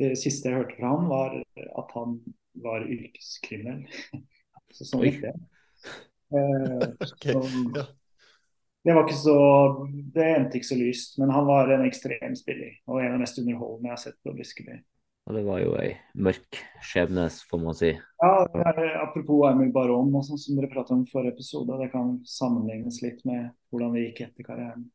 det siste jeg hørte fra han var at han var yrkeskriminell. *laughs* så sånn gikk det. Eh, *laughs* okay. så, det var ikke så Det endte ikke så lyst, men han var en ekstrem spiller. Og en av de mest underholdende jeg har sett på Briskeby. Og det var jo ei mørk skjebne, får man si. Ja, er, apropos Emil Baron, og sånn som dere pratet om i forrige episode. Det kan sammenlignes litt med hvordan det gikk etter karrieren.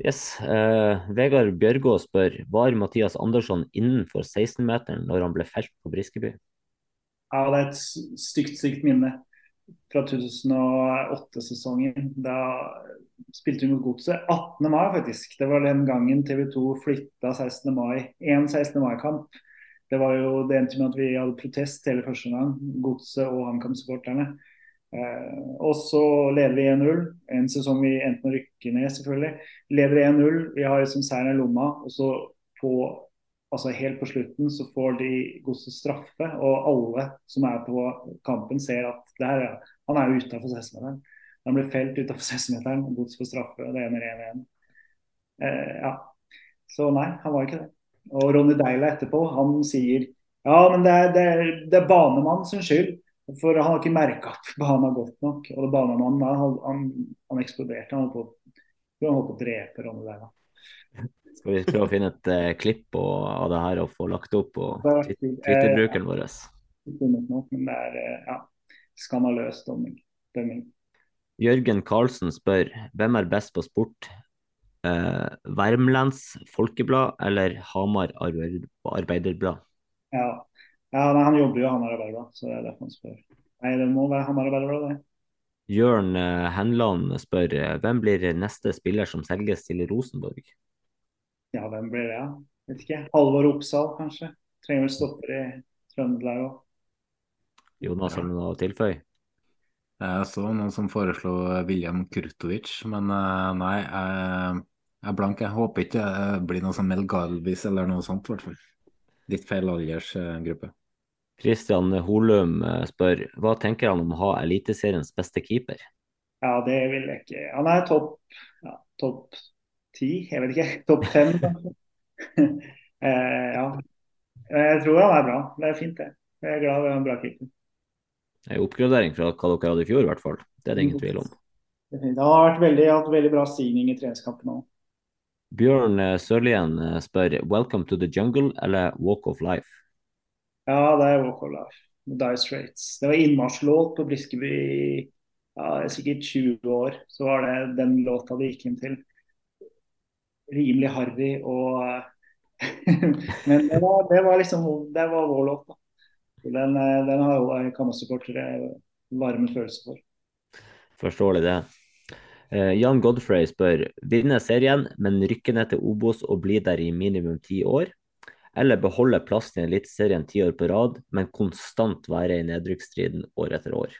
Yes. Eh, Vegard Bjørgå spør var Mathias Andersson innenfor 16-meteren når han ble felt på Briskeby? Ja, det er et stygt, stygt minne fra 2008-sesongen. Da spilte vi mot Godset 18. mai, faktisk. Det var den gangen TV 2 flytta 16. mai. En 16. mai-kamp. Det var jo det endte med at vi hadde protest hele første gang, Godset og HamKam-supporterne. Eh, og så leder vi 1-0. En sesong vi endte med å rykke ned, selvfølgelig. Leder 1-0. Vi har liksom seieren i lomma. Og så på altså helt på slutten så får de Godset straffe, og alle som er på kampen ser at der, han er jo utafor 16-meteren. Han blir felt utafor 16-meteren, Gods får straffe, og det ender 1-1. Eh, ja. Så nei, han var ikke det. Og Ronny Deila etterpå, han sier ja, men det er, det er, det er banemann sin skyld. For han har ikke merka at banen er godt nok. Og det banemannen han, han, han eksploderte. Han holdt på, han holdt på å drepe Ronny Deila. Skal vi prøve å finne et uh, klipp og, av det her og få lagt opp på Twitter-brukeren vår? Men det er uh, ja, skandaløs dømming. Jørgen Karlsen spør hvem er best på sport? Uh, Värmlands Folkeblad eller Hamar Arbeiderblad? Ja, ja nei, han jobber jo i Hamar Arbeiderblad, så det er derfor han spør. Nei, det må være Hamar Arbeiderblad, det. Jørn Henland spør hvem blir neste spiller som selges til Rosenborg? Ja, hvem blir det? Ja? Vet ikke. Halvor Oppsal, kanskje. Trenger vel stopper i Trøndelag òg. Jonas, har du noe å tilføye? Jeg så noen som foreslo William Kurtovic, men eh, nei. Jeg, er blank. Jeg håper ikke det blir noe som Mel Galvis eller noe sånt, i hvert fall. Litt feil aldersgruppe. Kristian Holum eh, spør hva tenker han om å ha Eliteseriens beste keeper? Ja, det vil jeg ikke. Han er topp ja, topp ti, jeg vet ikke. Topp fem, *laughs* eh, ja. Jeg tror han er bra. Det er fint, det. Jeg er glad vi har en bra keeper. jo oppgradering fra hva dere hadde i fjor, i hvert fall. Det er det ingen tvil om. Det er har vært veldig, hatt veldig bra stigning i treningskampen òg. Bjørn eh, Sørlien eh, spør 'Welcome to the jungle' eller 'Walk of life'? Ja, det er Walk of Life. Dire Straits. Det var innmarsjlåt på Briskeby i ja, sikkert 20 år. Så var det den låta de gikk inn til. Rimelig harry og *laughs* Men det var, det var liksom det var vår låt, da. Den, eh, den har jo Kamma-supportere varme følelser for. Forståelig det. Uh, Jan Godfrey spør vinne serien, men rykke ned til Obos og bli der i minimum ti år. Eller beholde plassen i Eliteserien ti år på rad, men konstant være i nedrykksstriden år etter år.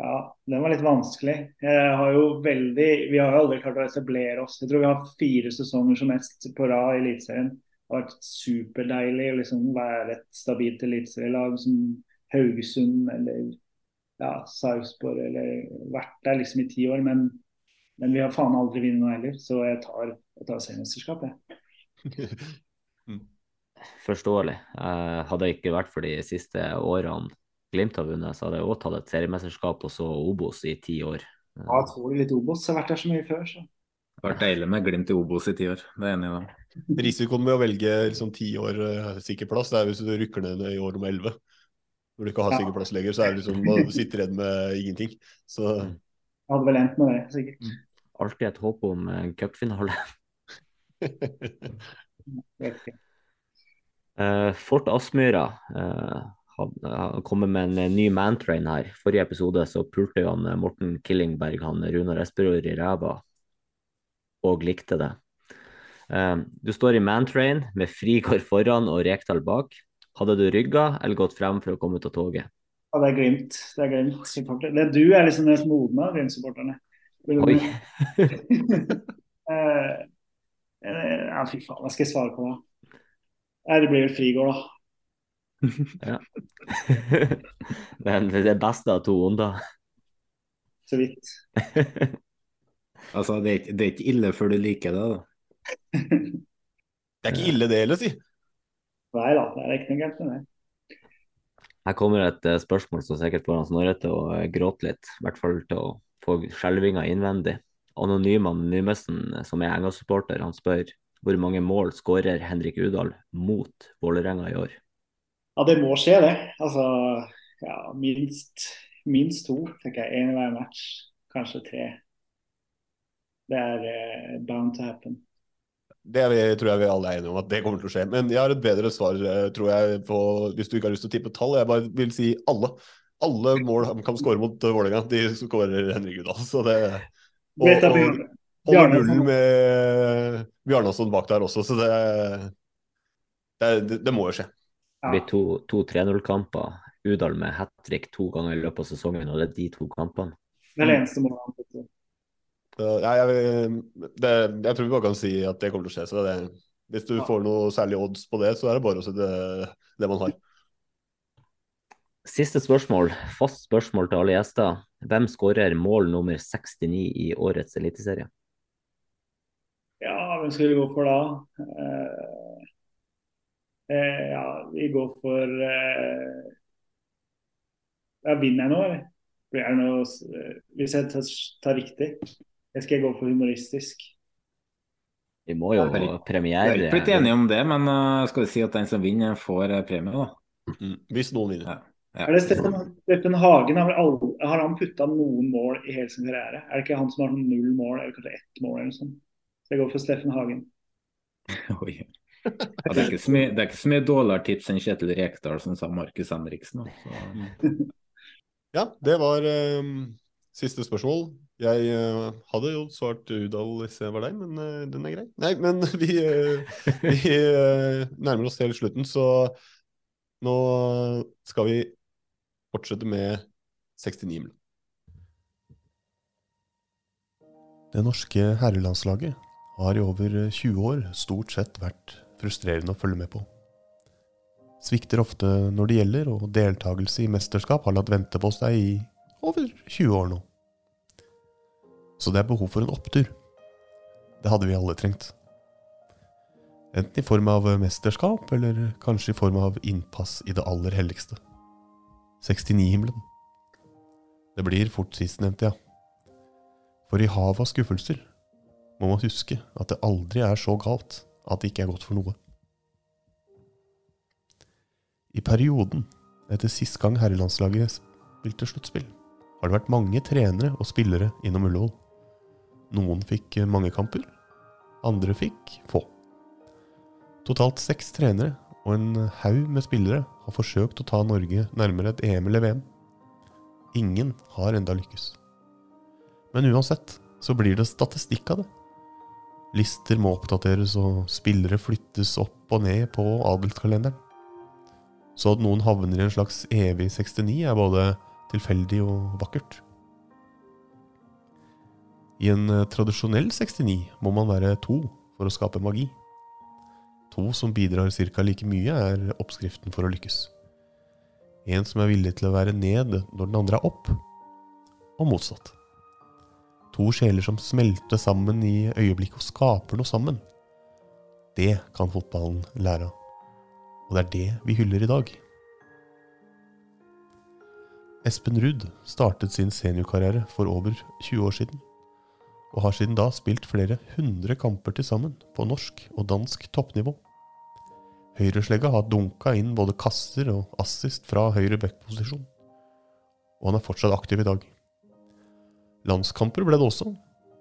Ja, den var litt vanskelig. Jeg har jo veldig, vi har jo aldri klart å etablere oss. Jeg tror vi har fire sesonger som mest på rad i Eliteserien. Det har vært superdeilig å liksom være et stabilt eliteserielag som Haugesund eller ja, Sarpsborg eller vært der liksom i ti år. Men, men vi har faen aldri vunnet noe heller, så jeg tar, jeg tar seriemesterskapet, jeg. *laughs* Forståelig. Eh, hadde det ikke vært for de siste årene Glimt har vunnet, så hadde jeg òg tatt et seriemesterskap og så Obos i ti år. Ja, jeg tror litt Obos. Har vært der så mye før, så. Det har vært deilig med Glimt i Obos i ti år, det er jeg enig i. da. *laughs* Risikoen med å velge liksom ti år uh, sikker plass, det er hvis du rykker ned i år om elleve. Når du ikke har sikker plass lenger, så er det liksom man sitter igjen med ingenting. Så Jeg hadde vel endt med det, sikkert. Alltid et håp om en cupfinale. *laughs* Vet. Eh, Fort Aspmyra uh, har kommet med en eh, ny mantrain her. Forrige episode så pulte jo han eh, Morten Killingberg han Runar Espelord i ræva, og likte det. Eh, du står i mantrain med Frigård foran og Rekdal bak. Hadde du rygga eller gått frem for å komme ut av toget? Ja, det er Glimt. Det er Glimt. Det du er liksom den mest modne av Glimt-supporterne. Oi. *laughs* Eh, eh, ja, fy faen, hva skal jeg svare på da? Det blir vel Frigård, da. Ja. *laughs* Men det er beste av to onder. Så vidt. *laughs* Altså, det er, ikke- det er ikke ille før du liker det, da. det er ikke ille det heller, si. Nei da, det er ikke noe galt med det. Her kommer et eh, spørsmål som sikkert får Snorre til å eh, gråte litt. I hvert fall til å få skjelvinga innvendig. Anonym Anonymesen, som er Enga-supporter, han spør hvor mange mål skårer Henrik Udal mot Vålerenga i år? Ja, det må skje, det. Altså, ja, minst, minst to, tenker jeg. Én hver match. Kanskje tre. Det er eh, bound to happen. Det vi, tror jeg vi alle er enige om at det kommer til å skje. Men jeg har et bedre svar, eh, tror jeg, på, hvis du ikke har lyst til å tippe tall. Jeg bare vil si alle. Alle mål han kan skåre mot uh, Vålerenga, de skårer Henrik Udal. Så det Og, og, og nullen med Bjarnason bak der også, så det Det, det, det må jo skje. Det blir to, to 3-0-kamper. Udal med hat trick to ganger i løpet av sesongen, og det er de to kampene. Det er det eneste målet han. Så, jeg, det, jeg tror vi bare kan si at det kommer til å skje. Så det, hvis du får noe særlig odds på det, så er det bare å det, det man har. Siste spørsmål, fast spørsmål til alle gjester. Hvem skårer mål nummer 69 i årets eliteserie? Ja, hvem skal vi gå for da? Eh, eh, ja, vi går for eh, ja, Vinner jeg nå, eller? Blir det noe, eh, hvis jeg tar, tar riktig, jeg skal jeg gå for humoristisk. Vi må jo Vi har premiere ikke blitt enige om det, men uh, skal vi si at den som vinner, får uh, premie, da? Hvis noen vinner. Ja. Ja. Er det Steffen, Steffen Hagen har, aldri, har han putta noen mål i hele sin karriere? Er det ikke han som har sånn null mål, eller kanskje ett mål eller noe sånt? Så jeg går for Steffen Hagen. *laughs* Oi. Ja, det, er ikke så mye, det er ikke mye dårligere tips enn Kjetil Rekdal som sa Markus Henriksen. Også. *laughs* Ja, det var eh, siste spørsmål. Jeg uh, hadde jo svart Udal hvis jeg var deg, men uh, den er grei. Nei, men *laughs* vi, uh, vi nærmer oss til slutten, så nå skal vi fortsette med 69 mil. Det norske herrelandslaget har i over 20 år stort sett vært frustrerende å følge med på. Svikter ofte når det gjelder, og deltakelse i mesterskap har latt vente på seg i over 20 år nå. Så det er behov for en opptur. Det hadde vi alle trengt. Enten i form av mesterskap, eller kanskje i form av innpass i det aller helligste. 69-himmelen. Det blir fort sistnevnte, ja. For i havet av skuffelser må man huske at det aldri er så galt at det ikke er godt for noe. I perioden etter sist gang herrelandslaget spilte sluttspill, har det vært mange trenere og spillere innom Ullevål. Noen fikk mange kamper, andre fikk få. Totalt seks trenere og en haug med spillere har forsøkt å ta Norge nærmere et EM eller VM. Ingen har enda lykkes. Men uansett så blir det statistikk av det. Lister må oppdateres, og spillere flyttes opp og ned på adelskalenderen. Så at noen havner i en slags evig 69 er både tilfeldig og vakkert. I en eh, tradisjonell 69 må man være to for å skape magi. To som bidrar ca. like mye, er oppskriften for å lykkes. En som er villig til å være ned når den andre er opp, og motsatt. To sjeler som smelter sammen i øyeblikket og skaper noe sammen. Det kan fotballen lære av. Og det er det vi hyller i dag. Espen Ruud startet sin seniorkarriere for over 20 år siden, og har siden da spilt flere hundre kamper til sammen på norsk og dansk toppnivå. Høyreslegga har dunka inn både kasser og assist fra høyre back-posisjon, og han er fortsatt aktiv i dag. Landskamper ble det også,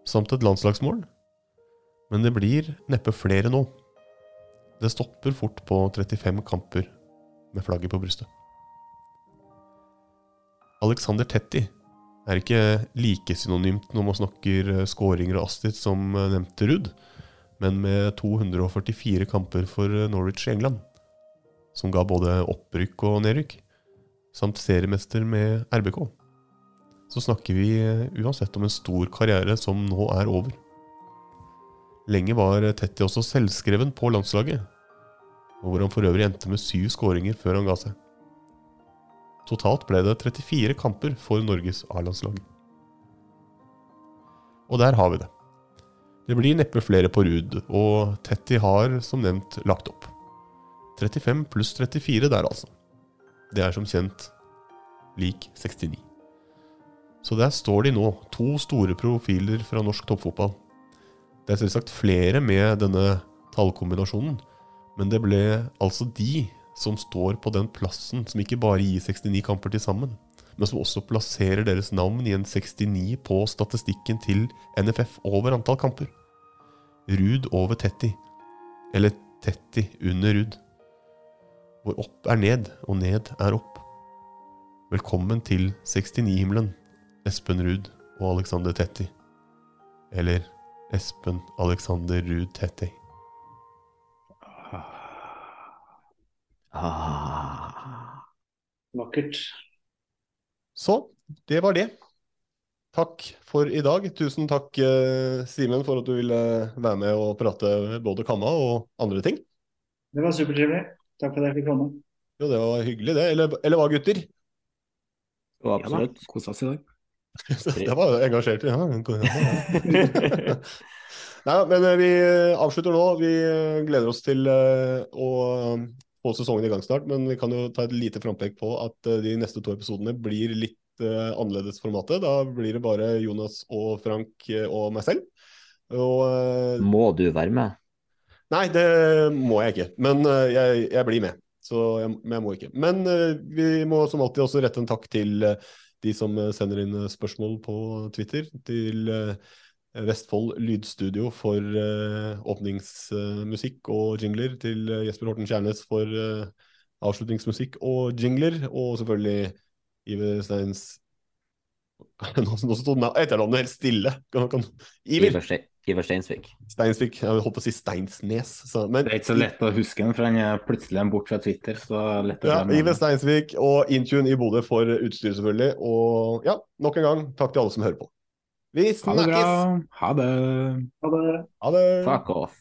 samt et landslagsmål, men det blir neppe flere nå. Det stopper fort på 35 kamper med flagget på brystet. Alexander Tetti er ikke like synonymt når man snakker skåringer og Astrid som nevnte Ruud, men med 244 kamper for Norwich i England, som ga både opprykk og nedrykk, samt seriemester med RBK, så snakker vi uansett om en stor karriere som nå er over. Lenge var Tetti også selvskreven på landslaget, og hvor han for øvrig endte med syv skåringer før han ga seg. Totalt ble det 34 kamper for Norges A-landslag. Og der har vi det. Det blir neppe flere på Ruud, og Tetti har som nevnt lagt opp. 35 pluss 34 der, altså. Det er som kjent lik 69. Så der står de nå, to store profiler fra norsk toppfotball. Det er selvsagt flere med denne tallkombinasjonen, men det ble altså de som står på den plassen som ikke bare gir 69 kamper til sammen, men som også plasserer deres navn i en 69 på statistikken til NFF over antall kamper. Ruud over Tetti, eller Tetti under Ruud. Hvor opp er ned, og ned er opp. Velkommen til 69-himmelen, Espen Ruud og Alexander Tetti. Eller Espen Alexander Ruud Tetti. Ah. Vakkert. Så, det var det. Takk for i dag. Tusen takk, eh, Simen, for at du ville være med og prate både kamma og andre ting. Det var supertrivelig. Takk for at jeg fikk komme. Jo, det var hyggelig, det. Eller, eller hva, gutter? Ja, absolutt. Ja, Kosa oss i dag. *laughs* det var engasjert. Ja. *laughs* Nei, men eh, vi avslutter nå. Vi gleder oss til eh, å få sesongen i gang snart, men vi kan jo ta et lite frampek på at de neste to episodene blir litt annerledes formatet. Da blir det bare Jonas og Frank og meg selv. Og, må du være med? Nei, det må jeg ikke. Men jeg, jeg, blir med. Så jeg, men jeg må ikke. Men vi må som alltid også rette en takk til de som sender inn spørsmål på Twitter. Til Vestfold Lydstudio for åpningsmusikk og jingler. Til Jesper Horten Kjærnes for avslutningsmusikk og jingler. Og selvfølgelig Iver Steins *laughs* Nå, nå sto etternavnet helt stille. Kan, kan... Iver. Iver, Iver Steinsvik. Steinsvik. Jeg holdt på å si Steinsnes. Så, men... Det er ikke så lett å huske den, for han er plutselig bort fra Twitter. Så lett å ja, Iver Steinsvik og Intune i Bodø for utstyr, selvfølgelig. Og ja, nok en gang, takk til alle som hører på. Vi snakkes! Ha det bra. Ha det. Ha det. Ha det. Fuck off.